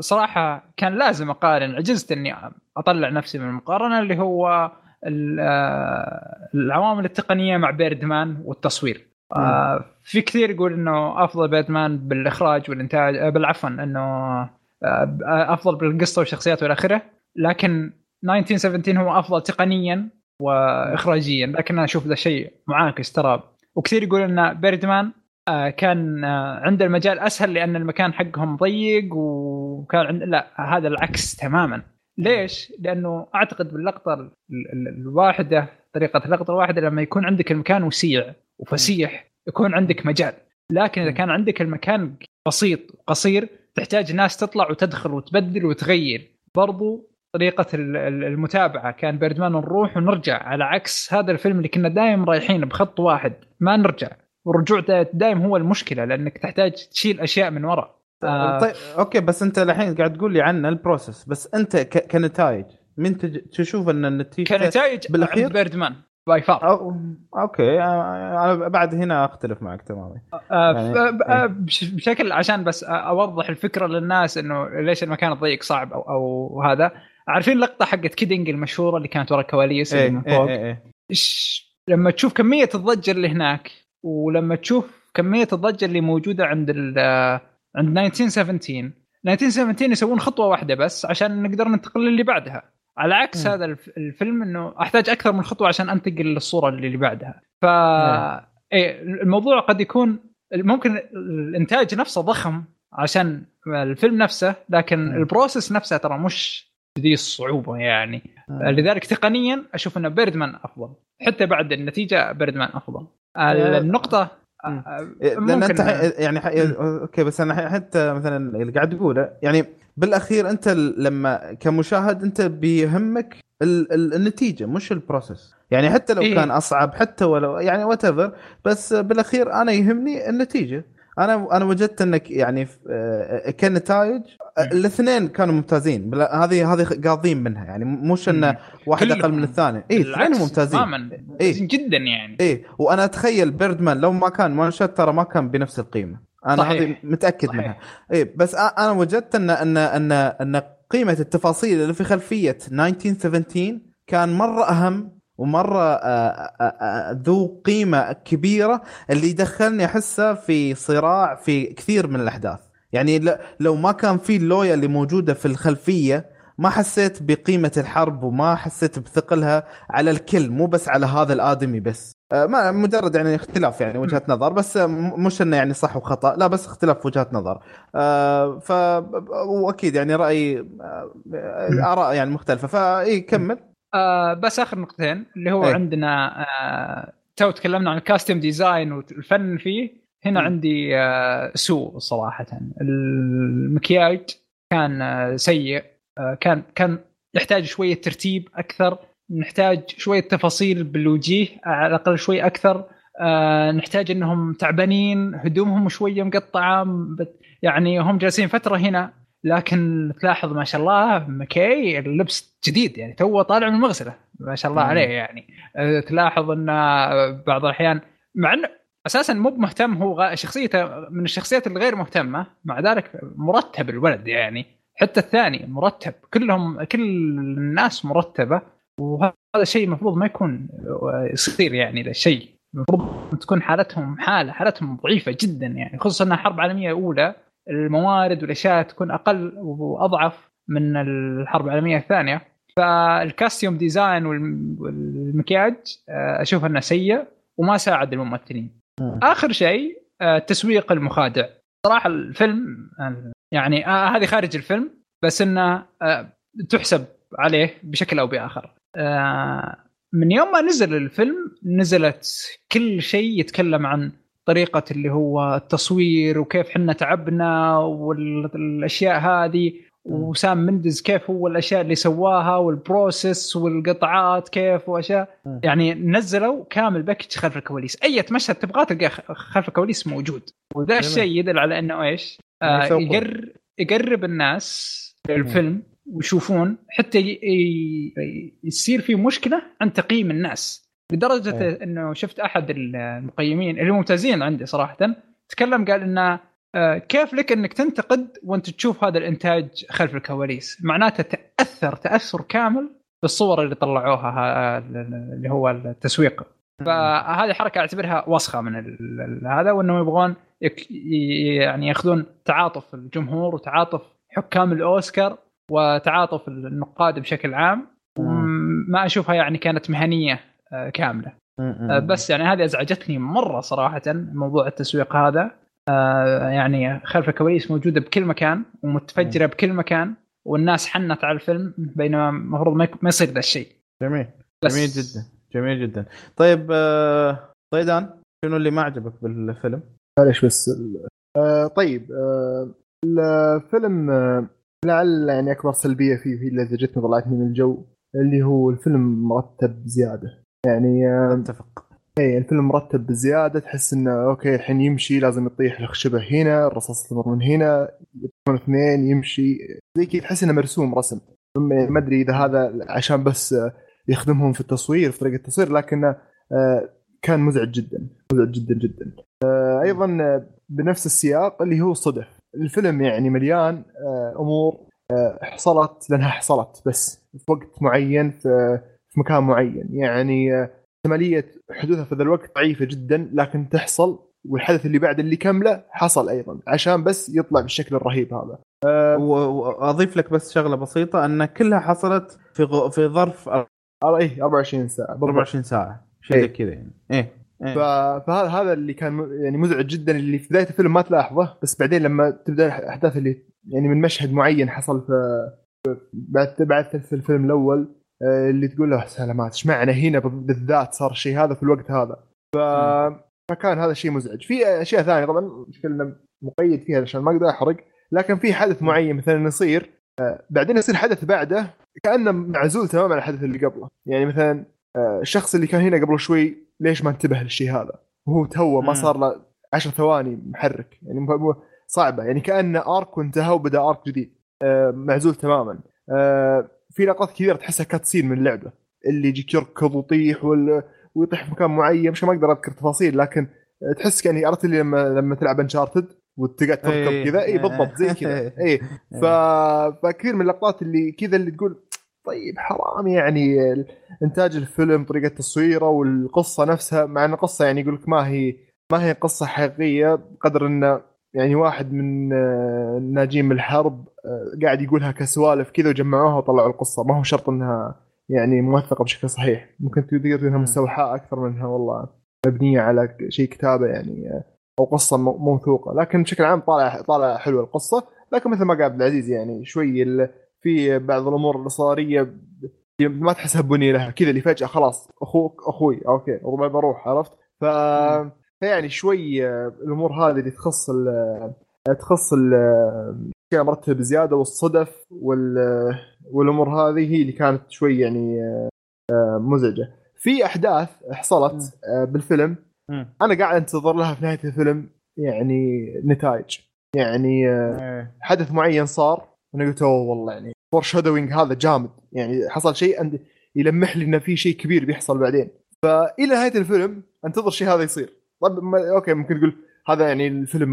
صراحة كان لازم أقارن عجزت إني أطلع نفسي من المقارنة اللي هو آه، العوامل التقنية مع بيردمان والتصوير. آه في كثير يقول إنه أفضل بيردمان بالإخراج والإنتاج آه، بالعفوا إنه آه، أفضل بالقصة والشخصيات والى آخره. لكن 1917 هو أفضل تقنيا واخراجيا. لكن أنا أشوف ذا شيء معاكس ترى. وكثير يقول إن بيردمان آه، كان آه، عند المجال أسهل لأن المكان حقهم ضيق وكان عند لا هذا العكس تماما. ليش؟ لأنه أعتقد باللقطة ال- ال- الواحدة طريقة اللقطة الواحدة لما يكون عندك المكان وسيع وفسيح يكون عندك مجال. لكن إذا كان عندك المكان بسيط وقصير تحتاج ناس تطلع وتدخل وتبدل وتغير برضو طريقة ال- ال- المتابعة كان Birdman نروح ونرجع على عكس هذا الفيلم اللي كنا دايم رايحين بخط واحد ما نرجع والرجوع دا- دايم هو المشكلة لأنك تحتاج تشيل أشياء من وراء آه. طيب okay بس أنت الحين قاعد تقول لي عن ال process بس أنت. كنتائج من. تشوف أن النتيجة كنتائج بالأخير؟ عند Birdman by far أو... okay أنا بعد هنا أختلف معك تماما. آه، يعني- آه، بش- بشكل عشان بس أوضح الفكرة للناس إنه ليش المكان الضيق صعب أو أو هذا. عارفين اللقطه حقت Kidding المشهورة اللي كانت ورا الكواليس إيه من إيه فوق؟ إيه إيش؟ لما تشوف كمية الضجة اللي هناك ولما تشوف كمية الضجة اللي موجودة عند ال عند 1917 1917 يسوون خطوة واحدة بس عشان نقدر ننتقل للي بعدها. على عكس مم. هذا الف- الفيلم إنه أحتاج أكثر من خطوة عشان أنتقل للصورة اللي بعدها ف. إيه الموضوع قد يكون ممكن الإنتاج نفسه ضخم عشان الفيلم نفسه لكن مم. ال process نفسها ترى مش ذي الصعوبة يعني لذلك تقنيا أشوف ان Birdman أفضل حتى بعد النتيجة Birdman أفضل النقطة. آه، إيه، لأن أنت يعني. okay بس أنا حتى مثلا اللي قاعد تقوله يعني بالأخير أنت لما كمشاهد أنت بيهمك ال... ال... النتيجة مش ال process. يعني حتى لو إيه. كان أصعب حتى ولو يعني what بس بالأخير أنا يهمني النتيجة. أنا أنا وجدت إنك يعني آه، كنتائج آه، الاثنين كانوا ممتازين. هذه هذه قاضين منها. يعني مش إن واحد أقل من الثاني. اي اثنين بالعكس ممتازين. تماما. إيه. جدا يعني. إيه. وأنا أتخيل Birdman لو ما كان one shot ترى ما كان بنفس القيمة. أنا. هذه متأكد صحيح. منها إيه بس أنا وجدت ان ان ان أن قيمة التفاصيل اللي في خلفية 1917 كان مرة أهم ومرة ذو قيمة كبيرة اللي يدخلني أحسه في صراع في كثير من الأحداث يعني لو ما كان في اللويا اللي موجودة في الخلفية ما حسيت بقيمة الحرب وما حسيت بثقلها على الكل مو بس على هذا الآدمي بس. آه، ما مجرد يعني اختلاف يعني وجهات نظر بس م- مش إنه يعني صح وخطأ لا بس اختلاف وجهات نظر. آه، ف وأكيد يعني رايي آه، آراء يعني مختلفة. فاي كمل. آه بس آخر نقطتين اللي هو إيه. عندنا آه تو تكلمنا عن ال costume design والفن فيه. هنا مم. عندي آه سوء صراحة. المكياج كان سيء. كان كان يحتاج شوية ترتيب أكثر نحتاج شوية تفاصيل بالوجيه على الأقل شوي أكثر. آه نحتاج إنهم تعبانين هدومهم شوية مقطعة يعني هم جالسين فترة هنا لكن تلاحظ ما شاء الله مكي اللبس جديد يعني تو طالع من المغسلة ما شاء الله مم. عليه يعني. أه، تلاحظ إن بعض الأحيان مع إنه أساسا مو مهتم هو شخصيته من الشخصيات الغير مهتمة مع ذلك مرتب الولد يعني. حتى الثاني مرتب. كلهم كل الناس مرتبة وهذا شيء المفروض ما يكون يصير يعني ذا الشيء المفروض تكون حالتهم حالة حالتهم ضعيفة جدا يعني. خصوصا إنها حرب عالمية أولى الموارد والأشياء تكون أقل وأضعف من الحرب العالمية الثانية. فال costume design والم- والمكياج آه، أشوف إنه سيء وما ساعد الممثلين. مم. آخر شيء آه، التسويق المخادع. صراحة الفيلم آه، يعني آه، هذه خارج الفيلم بس إنه آه، تحسب عليه بشكل أو بآخر. آه، من يوم ما نزل الفيلم نزلت كل شيء يتكلم عن طريقة اللي هو التصوير وكيف حنا تعبنا والأشياء هذه وسام مندز كيف هو الأشياء اللي سواها وال process والقطعات كيف وأشياء. يعني نزلوا كامل package خلف الكواليس. أي مشهد تبغاه تلقاه خلف الكواليس موجود. وذا. الشيء يدل على إنه إيش؟ آه يسوقون. يقر يقرب الناس للفيلم ويشوفون حتى ي- ي- يصير في مشكلة عند تقييم الناس لدرجة إيه. إنه شفت أحد المقيمين اللي ممتازين عندي صراحة تكلم قال إنه آه، كيف لك إنك تنتقد وأنت تشوف هذا الإنتاج خلف الكواليس معناته تأثر تأثر كامل بالصور اللي طلعوها ها- اللي هو التسويق فهذه حركة أعتبرها وسخة من هذا وإنهم يبغون يعني يأخذون تعاطف الجمهور وتعاطف حكام الأوسكار وتعاطف النقاد بشكل عام. ما أشوفها يعني كانت مهنية آه، كاملة. آه، بس يعني هذه أزعجتني مرة صراحة موضوع التسويق هذا. آه، يعني خلف الكواليس موجودة بكل مكان ومتفجرة بكل مكان والناس حنت على الفيلم بينما المفروض ما يصير ذا الشيء. جميل. بس جميل جدا. جميل جدا. طيب آه، طيدان شنو اللي ما عجبك بالفيلم؟ معليش بس آه طيب آه الفيلم آه لعل يعني أكبر سلبية فيه هي اللي زجتني طلعتني من الجو اللي هو الفيلم مرتب زياده يعني آه أتفق. اي الفيلم مرتب بزيادة تحس إنه أوكي الحين يمشي لازم يطيح الخشبه هنا الرصاص تمر من هنا يطيحون اثنين يمشي زي كذا تحس إنه مرسوم رسم. ما أدري إذا هذا عشان بس آه، يخدمهم في التصوير في طريقة التصوير لكنه آه، كان مزعج جدا مزعج جدا جدا. آه، أيضا آه، بنفس السياق اللي هو صدف الفيلم يعني مليان أمور حصلت لأنها حصلت بس في وقت معين في مكان معين. يعني احتمالية حدوثها في ذا الوقت ضعيفة جدا لكن تحصل والحدث اللي بعد اللي كمله حصل أيضا عشان بس يطلع بالشكل الرهيب هذا. و- وأضيف لك بس شغلة بسيطة أن كلها حصلت في. في ظرف اي 24 ساعة. بالضبط. 24 ساعة. شيء زي إيه. كذا يعني. إيه, إيه. فهذا هذا اللي كان يعني مزعج جدا اللي في بداية الفيلم ما تلاحظه بس بعدين لما تبدأ الأحداث اللي يعني من مشهد معين حصل في بعد بعد في الفيلم الأول آه، اللي تقول له سلامات إيش معنى هنا بالذات صار الشيء هذا في الوقت هذا؟ ف... فكان هذا الشيء مزعج. في أشياء ثانية طبعا كلنا مقيد فيها عشان ما أقدر أحرق لكن في حدث معين مثلا يصير آه، بعدين يصير حدث بعده كأنه معزول تماما عن الحدث اللي قبله. يعني مثلا آه، الشخص اللي كان هنا قبل شوي ليش ما انتبه للشيء هذا؟ وهو تو ما. صار له 10 ثواني محرك. يعني صعبة. يعني كأنه ارك وانتهى وبدأ ارك جديد. آه، معزول تماما. آه، في لقطات كثيرة تحسها كاتسين من اللعبة. اللي يجيك يركض ويطيح وال... ويطيح في مكان معين. مش ما أقدر أذكر تفاصيل لكن تحس يعني عرفت اللي لما لما تلعب انشارتد وتقعد تركض إيه. كذا؟ اي بالضبط زي كذا. اي ف... فكثير من اللقطات اللي كذا اللي تقول طيب حرام يعني إنتاج الفيلم طريقة تصويره والقصة نفسها مع إن القصة يعني يقول لك ما هي ما هي قصة حقيقية بقدر انه يعني واحد من آه، الناجين من الحرب آه، قاعد يقولها كسوالف كذا وجمعوها وطلعوا القصة. ما هو شرط إنها يعني موثقة بشكل صحيح. ممكن تقدر إنها مستوحاة أكثر منها والله. مبنية على شيء كتابة يعني آه، أو قصة مو- موثوقة. لكن بشكل عام طالع طالع حلوة القصة. لكن مثل ما قال عبد العزيز يعني شوي في بعض الأمور الاسراريه ب- ما تحسها بني لها. كذا اللي فجأة خلاص أخوك أخوي أوكي بروح عرفت؟ ف فيعني شوي الأمور هذه اللي تخص ال- تخص ال- الاشياء مرتبة بزيادة والصدف وال والأمور هذه هي اللي كانت شوي يعني آه، مزعجة. في أحداث حصلت آه، بالفيلم. مم. أنا قاعد أنتظر لها في نهاية الفيلم يعني نتائج. يعني آه، إيه. حدث معين صار وأنا قلت أوه والله يعني foreshadowing هذا جامد. يعني حصل شيء عند يلمح لي إنه في شيء كبير بيحصل بعدين. فإلى نهاية الفيلم أنتظر شيء هذا يصير. طب ما okay ممكن تقول هذا يعني الفيلم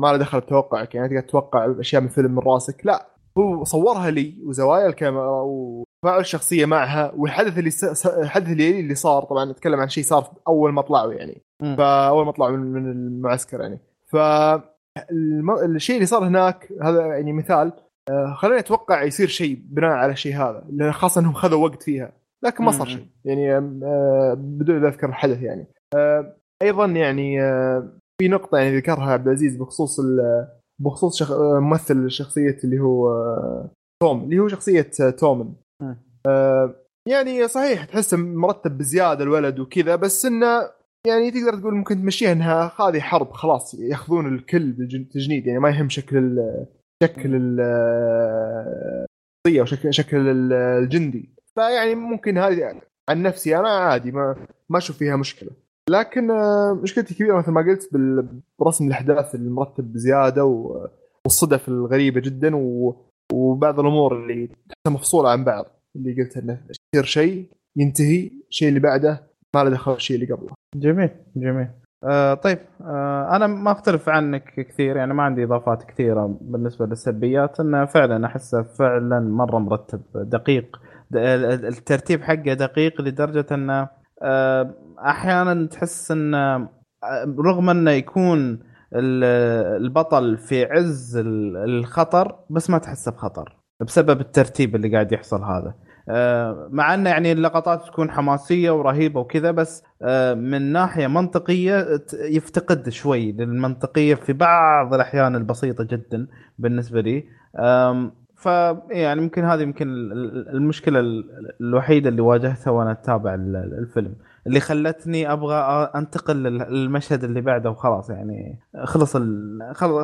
ما له دخل بتوقعك. يعني تقعد تتوقع أشياء من الفيلم من راسك. لا هو صورها لي وزوايا الكاميرا وتفاعل الشخصية معها والحدث اللي س... الحدث اللي اللي صار. طبعا نتكلم عن شيء صار أول ما طلعوا يعني. فأول ما طلعوا من, من المعسكر يعني. ف. الشيء اللي صار هناك هذا يعني مثال آه، خلاني أتوقع يصير شيء بناء على الشيء هذا لأن خاصة انهم خذوا وقت فيها لكن ما صار. شيء. يعني آه، بدون اذكر الحدث يعني. آه، أيضا يعني في نقطة يعني ذكرها عبد العزيز بخصوص بخصوص شخ... ممثل شخصيه اللي هو توم اللي هو شخصية تومن. يعني صحيح تحسه مرتب بزيادة الولد وكذا بس إنه يعني تقدر تقول ممكن تمشيها انها هذه حرب خلاص ياخذون الكل بالتجنيد يعني ما يهم شكل ال- شكل ال- وشكل شكل ال- الجندي. فيعني ممكن هذه عن نفسي أنا عادي ما ما أشوف فيها مشكلة. لكن آه، مشكلتي كبيرة مثل ما قلت برسم الأحداث المرتب بزيادة والصدف الغريبة جدا وبعض الأمور اللي تحسها مفصولة عن بعض. اللي قلت إنه يصير شيء ينتهي الشيء اللي بعده ما له دخل بالشيء اللي قبله. جميل جميل. آه طيب آه أنا ما أختلف عنك كثير يعني ما عندي إضافات كثيرة بالنسبة للسلبيات انه فعلا أحسه فعلا مرة مرتب دقيق. الترتيب حقه دقيق لدرجة انه آه أحيانا تحس انه آه، رغم إنه يكون ال- البطل في عز ال- الخطر بس ما تحسه بخطر بسبب الترتيب اللي قاعد يحصل هذا. مع انه يعني اللقطات تكون حماسية ورهيبة وكذا بس آه، من ناحية منطقية يفتقد شوي للمنطقية في بعض الأحيان البسيطة جدا بالنسبة لي. ف يعني يمكن هذه يمكن ال- ال- المشكلة ال- الوحيدة اللي واجهتها وأنا أتابع ال- الفيلم اللي خلتني أبغى أنتقل لل- للمشهد اللي بعده وخلاص يعني خلص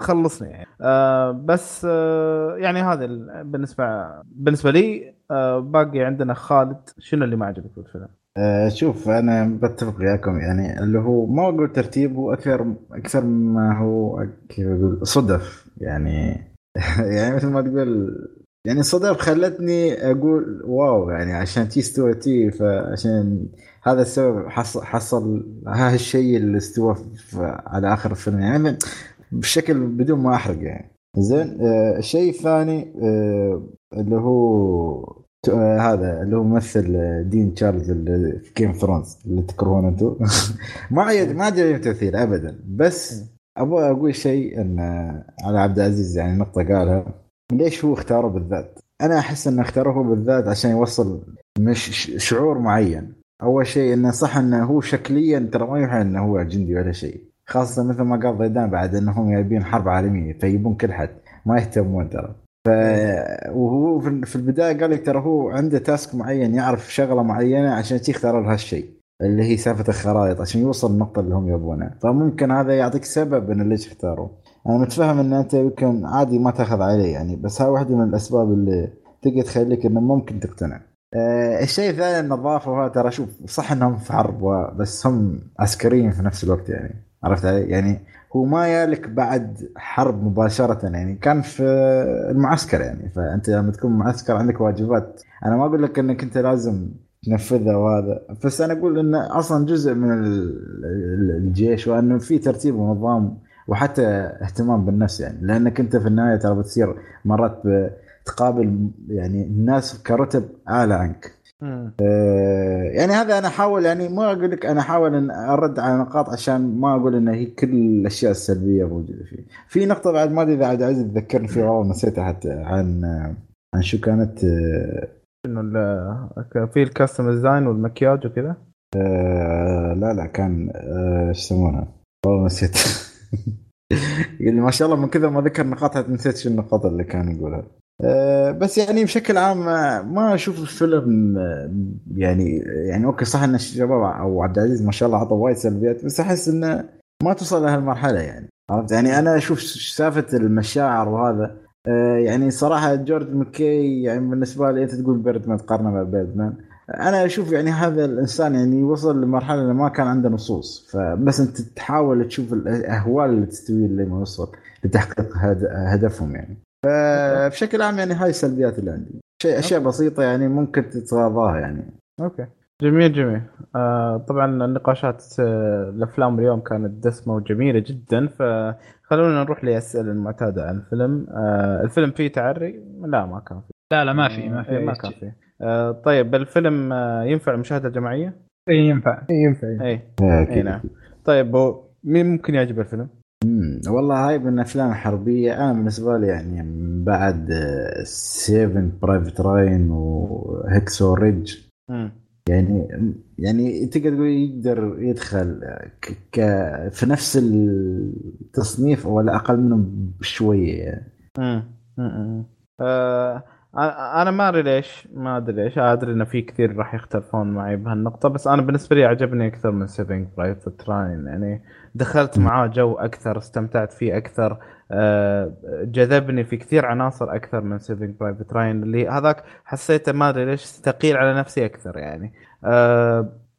خلصني يعني. آه، بس آه، يعني هذا ال- بالنسبة بالنسبة لي آه، باقي عندنا خالد شنو اللي ما عجبك بالفيلم؟ آه، شوف أنا بتفق وياكم يعني اللي هو ما أقول ترتيبه أكثر أكثر ما هو كيف أقول صدف يعني يعني مثل ما تقول يعني صدف خلتني أقول wow يعني عشان تي استوى تي فعشان هذا السبب حصل حصل هذا الشيء اللي استوى على آخر الفيلم يعني بشكل بدون ما أحرق يعني زين آه، الشيء الثاني آه، اللي هو آه، هذا اللي هو ممثل دين تشارلز اللي في Game Thrones اللي تكرهونه أنتم ما عجب ما عجبني التمثيل ابدا. بس أبغى أقول شيء إن على عبد العزيز يعني نقطة قالها. ليش هو اختاره بالذات؟ أنا أحس إنه اختاره هو بالذات عشان يوصل مش شعور معين. أول شيء إنه صح إنه هو شكليا ترى ما يوحي إنه هو جندي ولا شيء. خاصة مثل ما قال ضيدان بعد إنهم جايبين حرب عالمية فيبون كل حد ما يهتمون ترى. ف وهو في البداية قال لك ترى هو عنده تاسك معين يعرف شغلة معينة عشان شي اختار له هالشيء اللي هي سالفة الخرائط عشان يوصل النقطة اللي هم يبونها فممكن هذا يعطيك سبب انه ليش اختاروا أنا متفهم إن أنت يمكن عادي ما تأخذ عليه يعني بس هاي واحدة من الأسباب اللي تقدر تخليك إنه ممكن تقتنع. آه الشيء الثاني النظافه وهذا ترى شوف صح إنهم في حرب بس هم عسكريين في نفس الوقت يعني. عرفت علي؟ يعني هو ما يالك بعد حرب مباشرة يعني كان في المعسكر يعني. فأنت لما تكون معسكر عندك واجبات. أنا ما أقول لك أنك أنت لازم تنفذها وهذا بس أنا أقول أنه أصلا جزء من ال- ال- الجيش وأنه في ترتيب ونظام وحتى اهتمام بالنفس يعني. لأنك أنت في النهاية ترى بتصير مرات تقابل يعني الناس كرتب أعلى عنك. يعني هذا أنا أحاول يعني ما أقول لك أنا أحاول أن أرد على نقاط عشان ما أقول إن هي كل الأشياء السلبية موجودة فيه. في نقطة بعد ما أدري إذا عبد العزيز تذكرني فيها والله نسيتها حتى عن عن شو كانت آه، إنه في ال costume design والمكياج وكذا آه، لا لا كان آه، إيش يسمونها؟ والله نسيت ما شاء الله من كذا ما ذكر نقاط نسيت شو النقاط اللي كان يقولها. آه، بس يعني بشكل عام آه، ما أشوف الفيلم آه، يعني يعني okay صح إن الشباب أو عبد العزيز ما شاء الله عطى وايد سلبيات بس أحس إنه ما توصل لهالمرحله يعني عرفت؟ يعني أنا أشوف سالفه المشاعر وهذا يعني صراحة جورج مكي يعني بالنسبة لي أنت تقول Birdman تقارنه Birdman. أنا أشوف يعني هذا الإنسان يعني وصل لمرحلة ما كان عنده نصوص فبس أنت تحاول تشوف الاهوال اللي تستوي اللي ما يوصل لتحقيق هد- هدفهم يعني. فبشكل عام يعني هاي السلبيات اللي عندي. شيء أشياء بسيطة يعني ممكن تتغاضاها يعني. okay. جميل جميل. آه طبعا النقاشات آه الأفلام اليوم كانت دسمة وجميلة جدا فخلونا نروح للاسئله المعتادة عن الفيلم. آه الفيلم فيه تعري؟ لا ما كان فيه. لا لا ما في ما في إيه، ما كان. فيه. آه طيب الفيلم آه ينفع المشاهدة الجماعية؟ اي ينفع. ينفع. اي إيه، اي أكيد. نعم. طيب مين ممكن يعجب الفيلم؟ مم، والله هاي من الافلام الحربيه أنا بالنسبة لي يعني من بعد Saving Private Ryan و Hacksaw Ridge. يعني يعني تقدر تقول يقدر يدخل ك... ك... في نفس التصنيف ولا أقل منهم بشوية يعني. آه أنا ما أدري ليش ما أدري ليش. أدري ان في كثير راح يختلفون معي بهالنقطة بس أنا بالنسبة لي عجبني أكثر من Saving Private Ryan يعني دخلت معاه جو أكثر استمتعت فيه أكثر جذبني في كثير عناصر أكثر من Saving Private Ryan اللي هذاك حسيته ما أدري ليش ثقيل على نفسي أكثر يعني.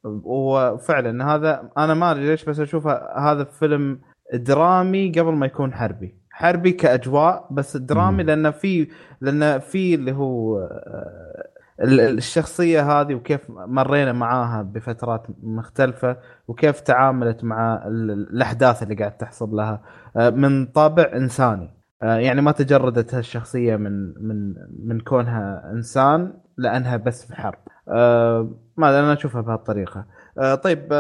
وفعلا هذا أنا ما أدري ليش بس أشوفه هذا فيلم درامي قبل ما يكون حربي. حربي كأجواء بس درامي. لأن في لأن في اللي هو آه، ال- ال- الشخصية هذه وكيف مرينا معاها بفترات مختلفة وكيف تعاملت مع ال- الأحداث اللي قاعد تحصل لها آه، من طابع إنساني آه، يعني ما تجردت هالشخصية من من من كونها إنسان لأنها بس في حرب ما أنا أشوفها بهالطريقة طيب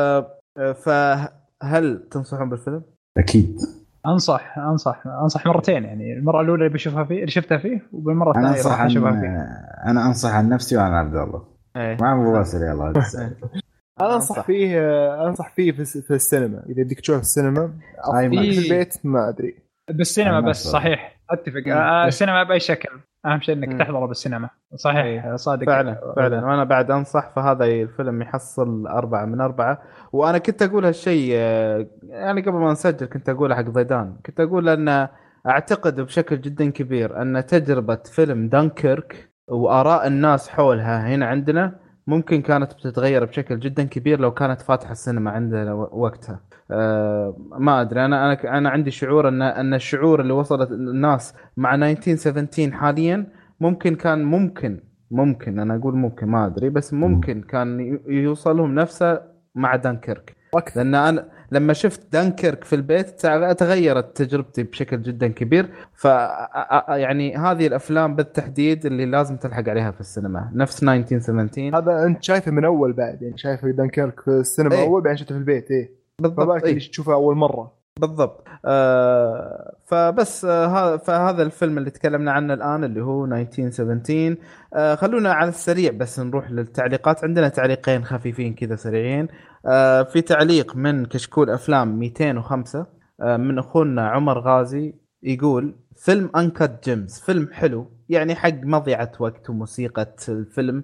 فهل تنصحون بالفيلم؟ أكيد أنصح أنصح أنصح مرتين يعني المرة الأولى اللي بشوفها فيه اللي شفتها فيه وبالمرة أنا الثانية أنصح راح عن أشوفها فيه. أنا أنصح عن نفسي وعن عبد الله. إيه. ما أبو باسل يلا أنا أنصح فيه أنصح فيه في, في السينما. إذا بدك تشوفه في السينما. في البيت ما أدري. بالسينما بس. صحيح. أتفق. مم. آه، السينما بأي شكل. أهم شيء إنك. تحضره بالسينما. صحيح صادق. فعلا فعلا. وأنا بعد أنصح فهذا الفيلم يحصل أربعة من أربعة. وأنا كنت أقول هالشيء آه، يعني قبل ما نسجل كنت اقوله حق ضيدان كنت أقول أن أعتقد بشكل جدا كبير أن تجربة فيلم دانكيرك وآراء الناس حولها هنا عندنا ممكن كانت بتتغير بشكل جدا كبير لو كانت فاتحة السينما عندنا وقتها. ما أدري. أنا أنا أنا عندي شعور ان أن الشعور اللي وصلت الناس مع 1917 حاليا ممكن كان ممكن ممكن أنا أقول ممكن ما أدري بس ممكن كان يوصلهم نفسه مع دانكيرك. وأكثر لأن أنا لما شفت دانكيرك في البيت تغيرت تجربتي بشكل جدا كبير. ف يعني هذه الأفلام بالتحديد اللي لازم تلحق عليها في السينما. نفس 1917 هذا أنت شايفه من أول بعد يعني شايفه دانكيرك في السينما إيه. أول بعدين شفته في البيت إيه. بالضبط فبالك إيه. اللي تشوفه أول مرة. بالضبط. آه فبس آه فهذا الفيلم اللي تكلمنا عنه الآن اللي هو 1917 آه خلونا على السريع بس نروح للتعليقات. عندنا تعليقين خفيفين كذا سريعين. آه في تعليق من كشكول أفلام 205 آه من أخونا عمر غازي يقول فيلم Uncut Gems فيلم حلو. يعني حق مضيعة وقت وموسيقى الفيلم.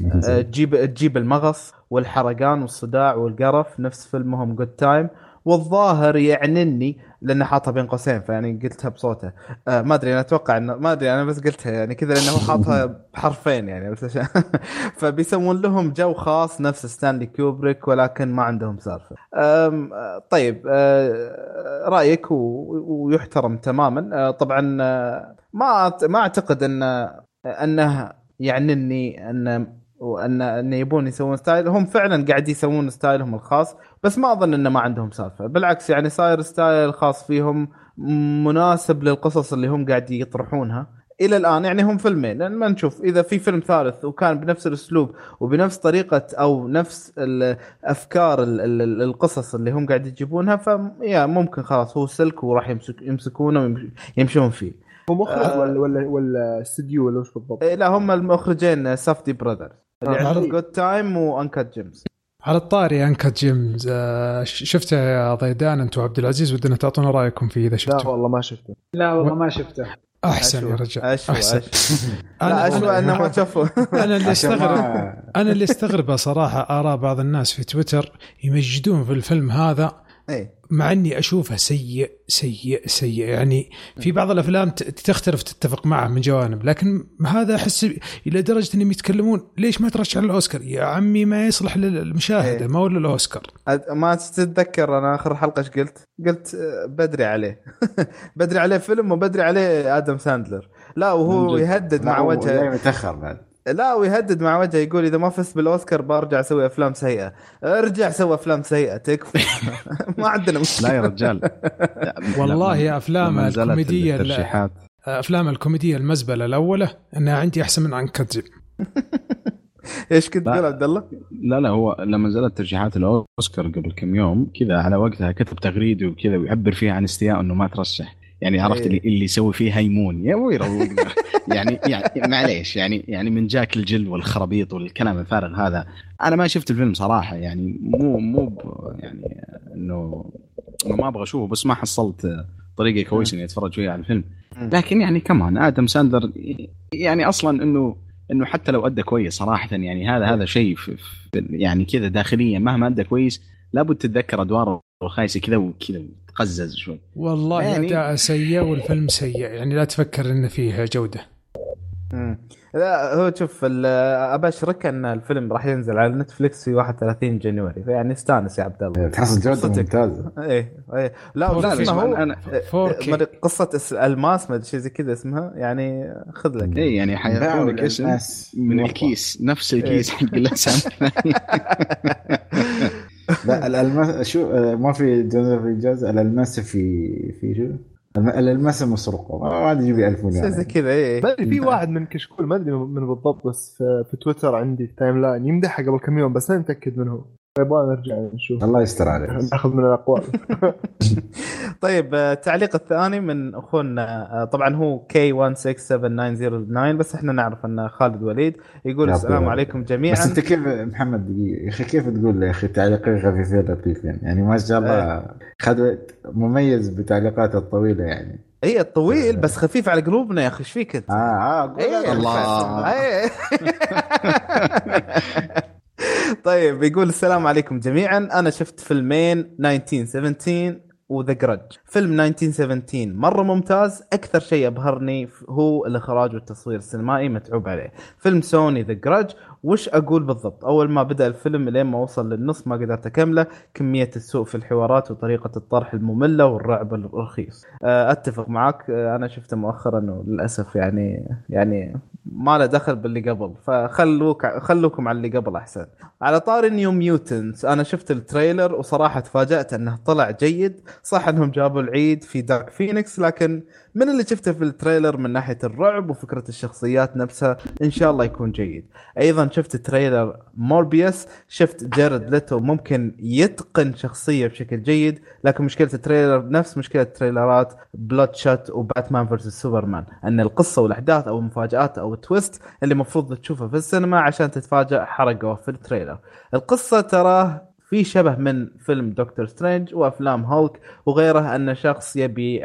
تجيب تجيب المغص والحرقان والصداع والقرف نفس فيلمهم Good Time والظاهر يعنني لأنه حاطها بين قوسين فيعني قلتها بصوته. آه ما أدري أنا أتوقع إنه ما أدري أنا بس قلتها يعني كذا لأنه هو حاطها بحرفين يعني بس عشان فبيسوون لهم جو خاص نفس ستانلي كوبريك ولكن ما عندهم سالفة. آه، طيب آه رأيك و- ويحترم تماما. آه طبعا آه، ما ما أعتقد إن إنه يعنني إن وأن أن يبون يسوون style هم فعلا قاعد يسوون style هم الخاص بس ما أظن إنه ما عندهم سالفة. بالعكس يعني صاير style خاص فيهم مناسب للقصص اللي هم قاعد يطرحونها. إلى الآن يعني هم فيلمين. لأن ما نشوف إذا في فيلم ثالث وكان بنفس الأسلوب وبنفس طريقة أو نفس الافكار ال- ال- القصص اللي هم قاعد يجيبونها فيا ممكن خلاص هو سلك وراح يمسك يمسكونه ويمشون فيه. هو مخرج آه. ولا ولا ولا استديو ولا وش بالضبط؟ إيه لا هم المخرجين Safdie Brothers. اللي. عندهم Good Time و Uncut Gems على الطاري Uncut Gems آه، ش- شفته يا ضيدان انت وعبد العزيز؟ ودنا تعطونا رأيكم فيه إذا لا شفته والله ما شفته. لا والله ما شفته. أحسن يا رجال اشوى أحسن. اشوى أنا لا اشوى أنا, أنه ما شافوا أنا اللي استغرب أنا اللي استغربه صراحة آراء بعض الناس في تويتر يمجدون في الفيلم هذا إيه. مع إني اشوفه سيء سيء سيء. يعني في بعض الأفلام ت- تختلف تتفق معه من جوانب لكن هذا أحس إلى درجة إنهم يتكلمون ليش ما ترشح للأوسكار؟ يا عمي ما يصلح للمشاهدة إيه. ما هو للاوسكار ما تتذكر أنا آخر حلقة إيش قلت؟ قلت آه، بدري عليه. بدري عليه فيلم وبدري عليه آدم ساندلر. لا وهو. يهدد مع وجهه. متاخر بعد. لا ويهدد مع وجهه يقول إذا ما فزت بالأوسكار برجع أسوي أفلام سيئة. ارجع سوي أفلام سيئة تكفى. ما عندنا مشكلة. لا يا رجال. والله يا أفلام الكوميدية الترشيحات. أفلام الكوميدية المزبلة الاولى إنها عندي أحسن من عنكت جيم إيش كنت لا. تقول عبد الله؟ لا لا هو لما نزلت ترشيحات الأوسكار قبل كم يوم كذا على وقتها كتب تغريدة وكذا ويعبر فيها عن استياء إنه ما ترشح. يعني عرفت إيه. اللي, اللي يسوي فيه هيمون. يا وير يعني يعني معليش يعني يعني من جاك الجل والخرابيط والكلام الفارغ هذا أنا ما شفت الفيلم صراحة يعني مو مو يعني إنه ما أبغى أشوفه بس ما حصلت طريقة كويسة إني أتفرج فيها على الفيلم. لكن يعني كمان آدم ساندر يعني أصلا إنه إنه حتى لو أدى كويس صراحة يعني هذا هذا شيء يعني كذا داخليا مهما أدى كويس لابد تتذكر أدواره الخايسة كذا وكذا. تقزز شوي. والله يعني- أداء سيء والفيلم سيء يعني لا تفكر إن فيه جودة. مم. لا هو شوف ال- أبشرك أن الفيلم راح ينزل على نتفلكس في 31 جانيوري فيعني استانس يا عبد الله. تحصل جوده. ممتازة. إيه إيه. لا لا، اسمه هو أنا 4K. ما أدري قصة اس- الماس ما أدري شيء زي كذا اسمها يعني خذ لك. اي يعني حيعطونك اسم من. الكيس نفس الكيس حق الاسم لا الألماس شو ما في في الجوز الألماس في في شو؟ الم- الألماس مسروقه ما أدري يجيب 1000 شيء زي مليون كذا إيه. ما أدري في واحد من كشكول ما أدري من بالضبط بس في, في تويتر عندي تايم لاين يمدحها قبل كم يوم بس ما متأكد منه يبغى نرجع نشوف. الله يستر عليك. ناخذ من الأقوال. طيب آه، التعليق الثاني من أخونا آه، طبعا هو كي 167909 بس إحنا نعرف انه خالد وليد يقول السلام. عليكم بس جميعا. أنت كيف محمد؟ دقيقة. يا أخي كيف تقول يا أخي تعليقين خفيفين لطيفين يعني؟ ما شاء الله. خد مميز بتعليقاته الطويلة يعني. هي طويل بس خفيف على قلوبنا يا أخي إيش فيك أنت؟ آه آه قول إيه، الله. طيب يقول السلام عليكم جميعا. أنا شفت فيلمين 1917 وذا جرج. فيلم 1917 مرة ممتاز. أكثر شيء أبهرني هو الإخراج والتصوير السينمائي متعوب عليه. فيلم سوني ذا جرج. وش أقول بالضبط؟ أول ما بدأ الفيلم لين ما وصل للنص ما قدرت أكمله. كمية السوء في الحوارات وطريقة الطرح المملة والرعب الرخيص. أتفق معك. أنا شفته مؤخرا وللأسف يعني يعني ما له دخل باللي قبل. فخلوك خلوكم على اللي قبل أحسن. على طار New Mutants أنا شفت ال trailer وصراحة تفاجأت إنه طلع جيد. صح إنهم جابوا العيد في Dark Phoenix لكن من اللي شفته في ال trailer من ناحية الرعب وفكرة الشخصيات نفسها إن شاء الله يكون جيد. أيضا شفت trailer Morbius شفت جيرد ليتو ممكن يتقن شخصية بشكل جيد لكن مشكلة ال trailer نفس مشكلة trailer ات Bloodshot و Batman versus Superman إن القصة والأحداث أو المفاجآت أو ال twist اللي المفروض تشوفه في السينما عشان تتفاجأ حرقوه في ال trailer. القصة تراه في شبه من فيلم دكتور سترينج وأفلام هولك وغيره أن شخص يبي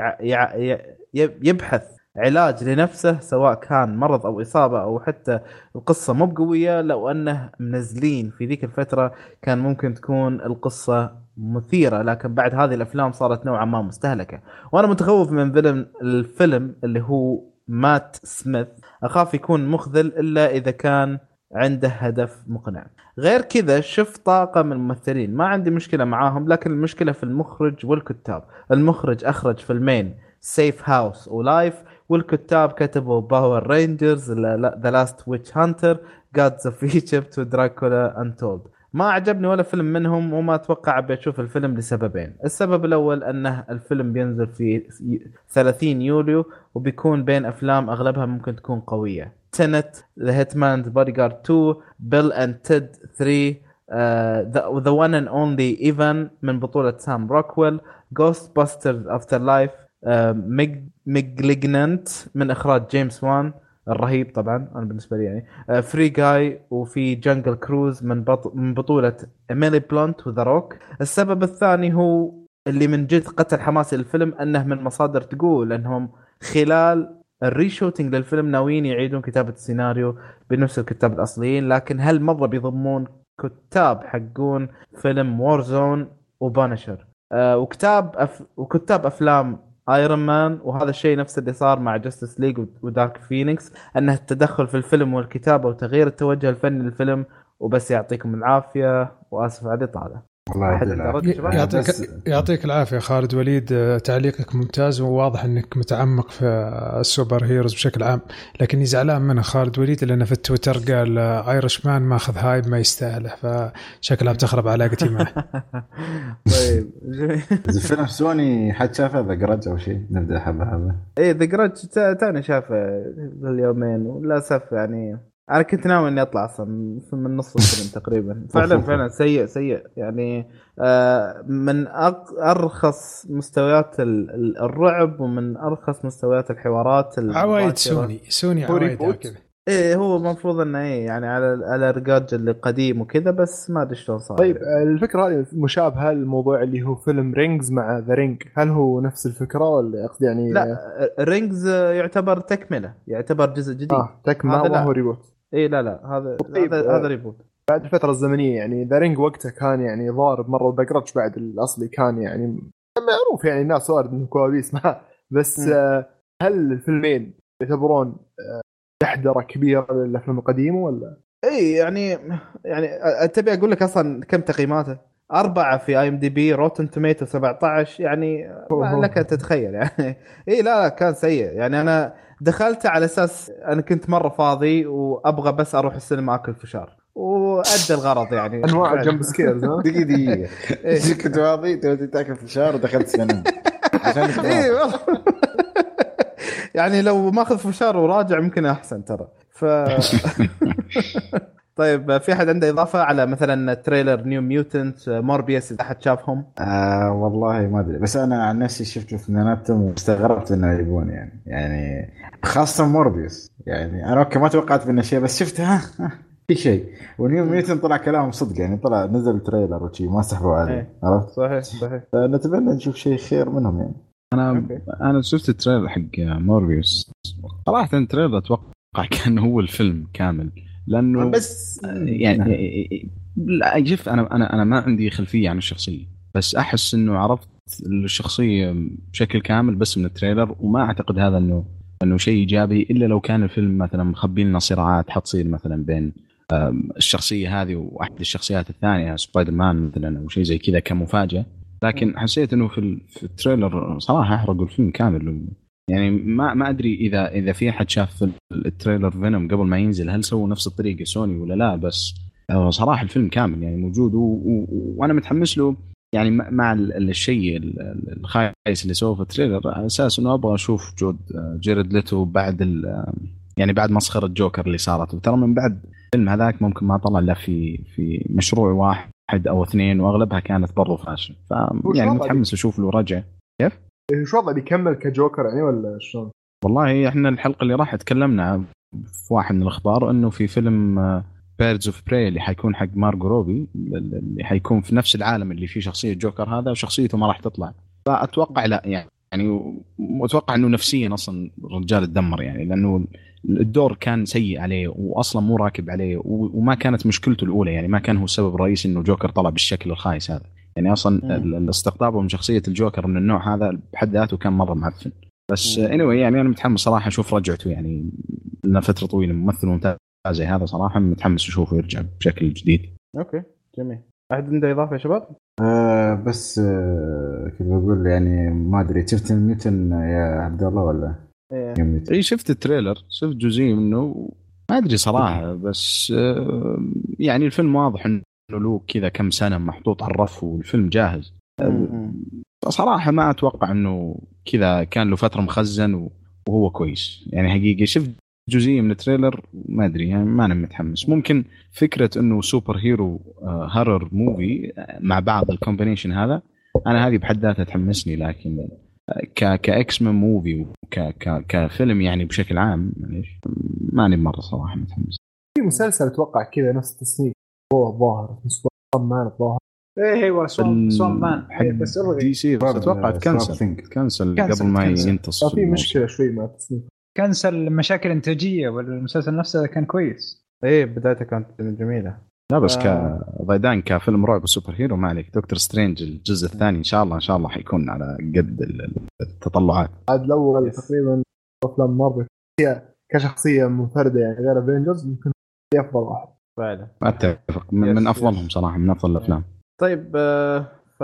يبحث علاج لنفسه سواء كان مرض أو إصابة أو حتى القصة مو بقوية لو أنه منزلين في ذيك الفترة كان ممكن تكون القصة مثيرة لكن بعد هذه الأفلام صارت نوعا ما مستهلكة. وأنا متخوف من فيلم الفيلم اللي هو مات سميث. أخاف يكون مخذل إلا إذا كان عنده هدف مقنع. غير كذا شفت طاقم من الممثلين. ما عندي مشكلة معاهم لكن المشكلة في المخرج والكتاب. المخرج أخرج فيلمين Safe House و Life والكتاب كتبوا Power Rangers The Last Witch Hunter Gods of Egypt و Dracula Untold ما عجبني ولا فيلم منهم وما أتوقع أبي أشوف الفيلم لسببين. السبب الأول انه الفيلم بينزل في 30 يوليو وبيكون بين أفلام أغلبها ممكن تكون قوية. Tenet The Hitman's Bodyguard 2 Bill and Ted 3 The One and Only Ivan من بطولة سام روكويل Ghostbusters Afterlife Malignant من إخراج جيمس وان الرهيب طبعا أنا بالنسبة لي يعني Free Guy وفي Jungle Cruise من. من بطولة ايميلي بلونت وذا روك السبب الثاني هو اللي من جد قتل حماسي للفيلم أنه من مصادر تقول أنهم خلال ال reshooting للفيلم ناويين يعيدون كتابة السيناريو بنفس الكتاب الأصليين لكن هالمرة بيضمون كتاب حقون فيلم War Zone و Punisher آه وكتاب أف... وكتاب أفلام Iron Man وهذا الشيء نفس اللي صار مع Justice League و Dark Phoenix أنه التدخل في الفيلم والكتابة وتغيير التوجه الفني للفيلم وبس يعطيكم العافية وآسف على الإطالة. الله؟ يعطيك يعطيك العافية خالد وليد. آه، تعليقك ممتاز وواضح إنك متعمق في ال superheroes بشكل عام. لكني زعلان منه خالد وليد لأنه في التويتر قال آه، Irishman ماخذ hype ما يستاهله فشكلها بتخرب علاقتي معه. طيب فيلم سوني حد شافه The Grudge أو شيء؟ نبدأ حبة حبه إيه The Grudge تاني شافه اليومين وللاسف يعني. أنا كنت ناوي إني أطلع أصلا من نص الفيلم تقريبا. فعلا فعلا. سيء سيء. يعني آه، من أرخص مستويات ال- ال- الرعب ومن أرخص مستويات الحوارات عوايد. سوني سوني؟ كذا إيه هو المفروض إنه إيه يعني على على رقاج اللي قديم وكذا بس ما أدري شلون صار طيب الفكرة هذه مشابهة للموضوع اللي هو فيلم Rings مع The Ring هل هو نفس الفكرة ولا اقصد يعني لا Rings يعتبر تكملة يعتبر جزء جديد. آه تك ما هذا ما لا. هو reboot إيه لا لا هذا طيب، هذا, آه، هذا reboot بعد الفترة الزمنية يعني The Ring وقتها كان يعني ضارب مرة وذا بعد الأصلي كان يعني معروف يعني الناس وارد إنه كوابيس معه بس مم. آه، هل الفيلمين يعتبرون آه، تحدره كبيرة للأفلام القديمة ولا؟ اي يعني يعني أ- تبي أقول لك أصلا كم تقييماته؟ أربعة في IMDb Rotten Tomatoes 17 يعني ما. لك أن تتخيل يعني اي لا لا كان سيء يعني أنا دخلت على أساس أنا كنت مرة فاضي وأبغى بس أروح السينما أكل فشار وادى الغرض يعني أنواع. jump scares ها؟ دقيقة دقيقة إيه. كنت فاضي تبي تأكل فشار ودخلت سينما عشان اي. والله يعني لو ماخذ فشار وراجع ممكن أحسن ترى ف طيب في أحد عنده إضافة على مثلا trailer New Mutants موربيوس إذا حد شافهم؟ آه والله ما أدري بس أنا عن نفسي شفت اثنيناتهم واستغربت إنه يبون يعني. يعني خاصة موربيوس يعني أنا okay ما توقعت منه شيء بس شفت ها, ها في شيء. و New Mutants طلع كلامهم صدق يعني طلع نزل trailer وشي ما سحبوا عليه إيه. عرفت؟ صحيح صحيح. نتمنى نشوف شيء خير منهم يعني. أنا okay. أنا شفت ال trailer حق موربيوس صراحة ال trailer أتوقع كان هو الفيلم كامل. لأنه بس يعني لا شوف أنا أنا أنا ما عندي خلفية عن الشخصية بس أحس إنه عرفت الشخصية بشكل كامل بس من ال trailer وما أعتقد هذا إنه إنه شيء إيجابي إلا لو كان الفيلم مثلا مخبي لنا صراعات حتصير مثلا بين الشخصية هذه وأحد الشخصيات الثانية سبايدر مان مثلا أو شيء زي كذا كمفاجأة. لكن حسيت إنه في ال trailer صراحة أحرقوا الفيلم كامل يعني ما ما أدري إذا إذا في أحد شاف ال trailer فينوم قبل ما ينزل هل سووا نفس الطريقة سوني ولا لا بس آه، صراحة الفيلم كامل يعني موجود. وأنا متحمس له يعني مع- مع ال- الشيء ال- ال- الخايس اللي سووه في ال trailer على أساس إنه أبغى أشوف جود آه، جيرد ليتو بعد. آه، يعني بعد مسخرة جوكر اللي صارت وترى من بعد الفيلم هذاك ممكن ما طلع إلا في في مشروع واحد أو اثنين وأغلبها كانت برضو فاشل ف يعني متحمس أشوف له رجعه شو وضع بيكمل كجوكر يعني ولا شلون؟ والله إحنا الحلقة اللي راحت تكلمنا في واحد من الأخبار إنه في فيلم Birds of Prey اللي حيكون حق مارجو روبي اللي حيكون في نفس العالم اللي فيه شخصية جوكر هذا وشخصيته ما راح تطلع فأتوقع لا يعني يعني وأتوقع إنه نفسيا أصلا الرجال اتدمر يعني لأنه الدور كان سيء عليه واصلا مو راكب عليه وما كانت مشكلته الأولى يعني ما كان هو السبب الرئيسي إنه جوكر طلع بالشكل الخايس هذا يعني أصلا مم. ال- ال- استقطابه من شخصية الجوكر من النوع هذا بحد ذاته كان مرة معفن بس any anyway يعني أنا متحمس صراحة أشوف رجعته يعني لنا فترة طويلة ممثل ممتاز زي هذا صراحة متحمس أشوفه يرجع بشكل جديد okay جميل أحد عنده إضافة يا شباب؟ آه بس آه كنت بقول يعني ما أدري شفت New Mutants يا عبد الله ولا إيه. New Mutants؟ إي شفت ال trailer شفت جزئيه منه ما أدري صراحة بس آه، يعني الفيلم واضح إنه له كذا كم سنة محطوط على الرف والفيلم جاهز. مم. صراحة ما أتوقع إنه كذا كان له فترة مخزن وهو كويس. يعني حقيقه شفت جزئية من التريلر ما أدري يعني ما أنا متحمس. ممكن فكرة إنه سوبر هيرو آه، هارر موفي آه، مع بعض الكومبينيشن هذا أنا هذه بحد ذاتها تحمسني لكن آه، ك كاكس مان موفي وك ك كفيلم يعني بشكل عام معليش ماني مرة صراحة متحمس. في مسلسل أتوقع كذا نفس التصنيف. هو الظاهر اسمه مان الظاهر. إيه أيوه سوام سوام مان. حق إيه بس إلغي. دي سي بس أتوقع تكنسل. تكنسل كنسل- قبل ما كنسل. ينتص كان في. مشكلة شوي مع التصنيف. كنسل مشاكل انتاجيه ولا المسلسل نفسه كان كويس. إيه بدايته كانت جميلة. لا بس آه. كضيدان كفيلم رعب superhero ما عليك. Doctor Strange الجزء الثاني إن شاء الله إن شاء الله حيكون على قد ال- التطلعات. عاد الأول. تقريبا أفلام مارفل هي كشخصية منفردة يعني غير Avengers يمكن هي افضل واحد. فعلا أتفق. من, من. أفضلهم صراحة من أفضل الأفلام. طيب آه، ف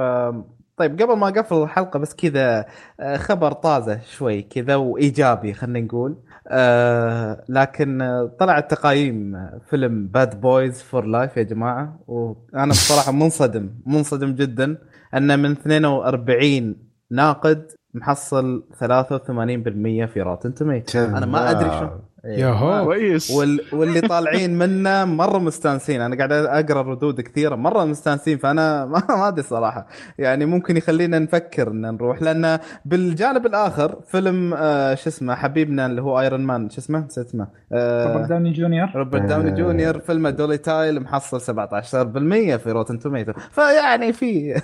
طيب قبل ما أقفل الحلقة بس كذا آه، خبر طازة شوي كذا وإيجابي خلينا نقول. آه لكن طلعت تقييم فيلم Bad Boys for Life يا جماعة وأنا بصراحة منصدم منصدم جدا أن من 42 ناقد محصل 83% في Rotten Tomatoes أنا ما أدري شو. إيه. ياهو كويس. وال... واللي طالعين منه مرة مستانسين. أنا قاعد أقرأ ردود كثيرة مرة مستانسين فأنا ما ما أدري صراحة. يعني ممكن يخلينا نفكر إن نروح لأن بالجانب الآخر فيلم آه شو اسمه حبيبنا اللي هو Iron Man شو اسمه؟ نسيت اسمه. روبرت آه داوني جونيور. روبرت داوني آه. جونيور فيلم Dolittle محصل 17% في Rotten Tomatoes فيعني في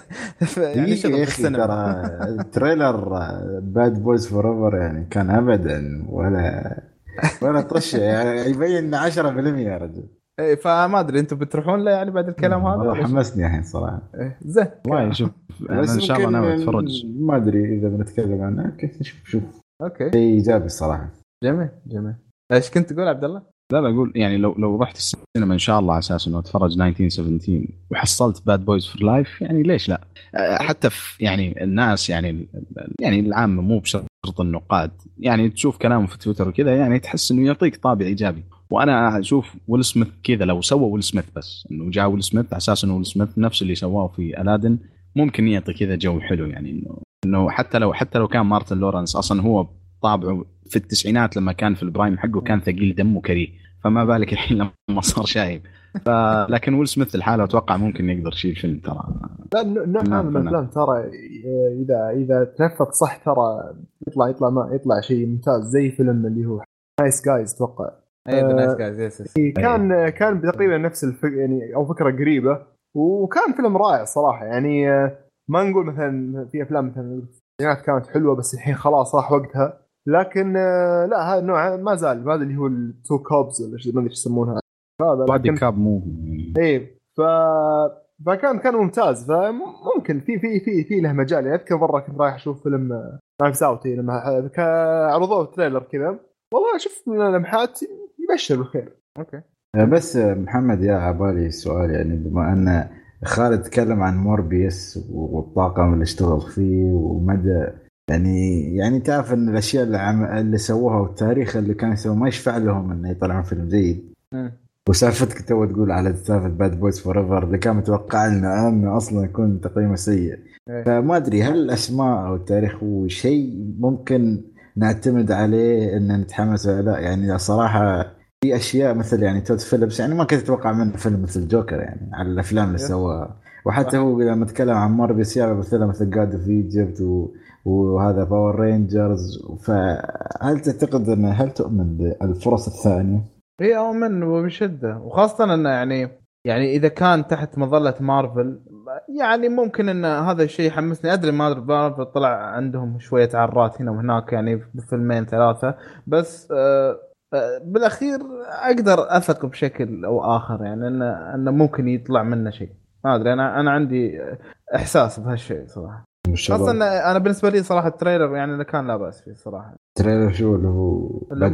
يعني شغل في السينما. trailer Bad Boys Forever يعني كان ابدا ولا ولا طشه يعني يبين 10% يا رجل. إيه، فما أدري أنتم بتروحون له يعني بعد الكلام هذا؟ والله؟ حمسني الحين صراحة. إيه، زين. والله شوف أنا بس إن شاء الله ناوي أتفرج. ما أدري إذا بنتكلم عنه okay نشوف شوف. okay. شيء إيجابي الصراحه جميل جميل. إيش كنت تقول عبد الله؟ لا أقول يعني لو لو رحت السينما إن شاء الله على أساس إنه أتفرج 1917 وحصلت Bad Boys for Life يعني ليش لا؟ أه، حتى في يعني الناس يعني يعني العامة مو بشرط النقاد. يعني تشوف كلامه في تويتر وكذا يعني تحس إنه يعطيك طابع إيجابي. وأنا أشوف ويل سميث كذا لو سوى ويل سميث بس إنه جاء ويل سميث على أساس إنه ويل سميث نفس اللي سواه في Aladdin ممكن يعطي كذا جو حلو يعني إنه إنه حتى لو حتى لو كان مارتن لورنس أصلا هو طابعه في التسعينات لما كان في ال prime حقه كان ثقيل دم وكريه فما بالك الحين لما صار شايب. ف... لكن ويل سميث الحالة أتوقع ممكن يقدر يشيل فيلم ترى. لا نعم، هذا من نعم. الافلام ترى اذا إذا تنفذ صح ترى يطلع يطلع ما يطلع شيء ممتاز زي فيلم اللي هو Nice Guys أتوقع. أي ذا آه، Nice Guys. كان كان تقريبا نفس الفك يعني أو فكرة قريبة. وكان فيلم رائع صراحة يعني آه، ما نقول مثلا في أفلام مثلا التسعينات كانت حلوة بس الحين خلاص راح وقتها. لكن آه، لا هذا النوع ما زال هذا اللي هو ال two cops ولا ما أدري إيش يسمونها. هذا buddy لكن- cop مو. إيه ف فكان كان ممتاز. فممكن في في في في له مجال. يعني أذكر مرة كنت رايح أشوف فيلم Knives Out لما كا- عرضوه trailer كذا. والله شفت من اللمحات يبشر بالخير. okay. آه، بس آه، محمد على بالي سؤال يعني بما أن خالد تكلم عن موربيوس والطاقم اللي اشتغل فيه ومدى يعني يعني تعرف إن الأشياء اللي, عم اللي سووها والتاريخ اللي كانوا يسووه ما يشفع لهم إنه يطلعون فيلم جيد. وسالفتك تو تقول على سالفة Bad Boys Forever اللي كان متوقع لنا إنه أصلا يكون تقييمه سيء إيه. فما أدري هل الأسماء أو التاريخ هو شيء ممكن نعتمد عليه إن نتحمس ولا لا يعني صراحة في أشياء مثل يعني تود فيلبس يعني ما كنت أتوقع منه فيلم مثل جوكر يعني على الأفلام اللي yes. سواها وحتى هو لما تكلم عن موربيس يعرف مثلا مثل Gods of Egypt وهذا Power Rangers فهل تعتقد إن هل تؤمن بالفرص الثانية؟ إي أؤمن وبشدة. وخاصة إنه يعني يعني إذا كان تحت مظلة مارفل يعني ممكن إن هذا الشيء يحمسني. أدري ما مارفل طلع عندهم شوية عرات هنا وهناك يعني بفيلمين ثلاثة. بس آه آه، بالأخير أقدر أثق بشكل أو آخر يعني انه انه ممكن يطلع منه شيء. ما أدري أنا أنا عندي إحساس بهالشيء صراحة. خاصه إن أنا بالنسبة لي صراحة ال trailer يعني اللي كان لا بأس فيه صراحة. trailer شو اللي هو؟ اللي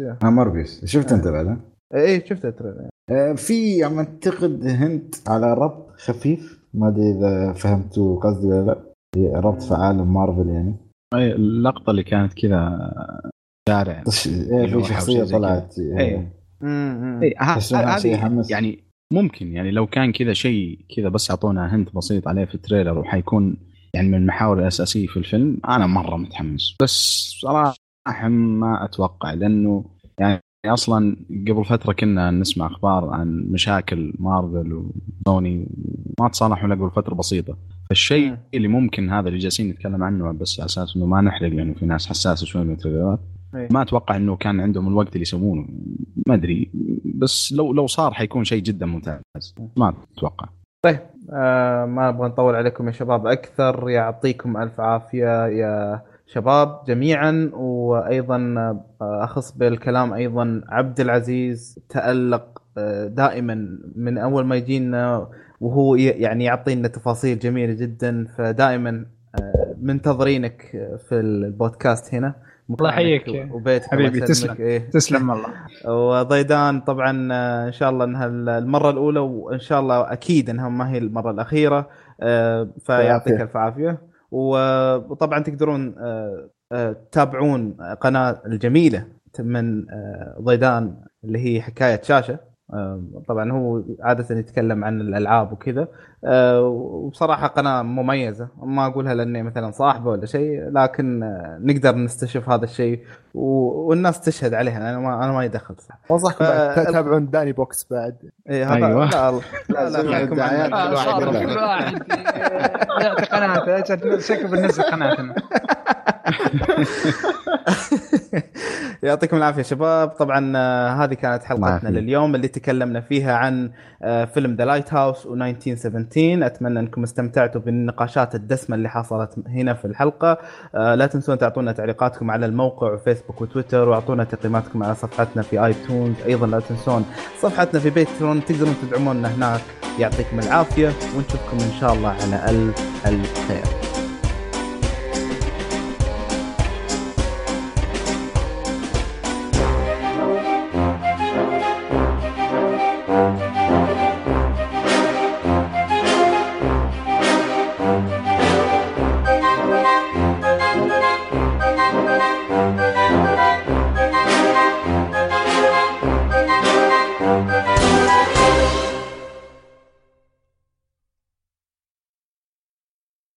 يا. آه موربيوس شفت أنت بعد؟ ها؟ اي شفت ال trailer. آه، في عم أعتقد hint على ربط خفيف. ما أدري إذا فهمتوا قصدي ولا لا. هي ربط في عالم مارفل يعني. أي اللقطة اللي كانت كذا شارع. طش... إيه في شخصية طلعت. إيه. إيه. امم اي ه- تحس إنها شيء هذه. يعني ممكن يعني لو كان كذا شيء كذا بس أعطونا hint بسيط عليه في ال trailer وحيكون يعني من المحاور الأساسية في الفيلم أنا مرة متحمس. بس صراحة ما أتوقع لأنه يعني أصلا قبل فترة كنا نسمع أخبار عن مشاكل مارفل وسوني ما تصالحوا إلا قبل فترة بسيطة. فالشيء. اللي ممكن هذا اللي جالسين نتكلم عنه بس على أساس إنه ما نحرق لأنه في ناس حساسة شوي من التريلرات إيه. ما أتوقع إنه كان عندهم الوقت اللي يسوونه. ما أدري. بس لو لو صار حيكون شيء جدا ممتاز. ما أتوقع. طيب آه ما نبغى نطول عليكم يا شباب أكثر. يعطيكم ألف عافية يا شباب جميعا. وأيضا آه، أخص بالكلام أيضا عبد العزيز تألق آه، دائما من أول ما يجينا وهو يعني يعطينا تفاصيل جميلة جدا. فدائما آه، منتظرينك في البودكاست هنا. الله يحييك. وبيتك حبيبي، تسلم. إيه. تسلم والله وضيدان طبعا آه، إن شاء الله إنها المرة الأولى وإن شاء الله أكيد إنها ما هي المرة الأخيرة آه، فيعطيك. ألف عافية وطبعا تقدرون آه، تتابعون قناة الجميلة من ضيدان اللي هي حكاية شاشة طبعا هو عادة يتكلم عن الألعاب وكذا وبصراحة قناة مميزة ما أقولها لأني مثلا صاحبة ولا شيء لكن آه، نقدر نستشف هذا الشيء والناس تشهد عليها أنا ما أنا ما يدخل صح. انصحكم بعد ف- تتابعون داني بوكس بعد. إيه هذا أيوة. لا لا لا. آه، كل واحد. آه، يعطي قناته شكله بننزل قناتنا يعطيكم العافية شباب. طبعا آه، هذه كانت حلقتنا. لليوم اللي تكلمنا فيها عن آه، فيلم The Lighthouse و1917 أتمنى أنكم استمتعتوا بالنقاشات الدسمة اللي حصلت هنا في الحلقة. آه، لا تنسون تعطونا تعليقاتكم على الموقع وفيسبوك وتويتر وأعطونا تقييماتكم على صفحتنا في iTunes أيضا لا تنسون صفحتنا في Patreon تقدرون تدعمونا هناك. يعطيكم العافية ونشوفكم إن شاء الله على ألف الف خير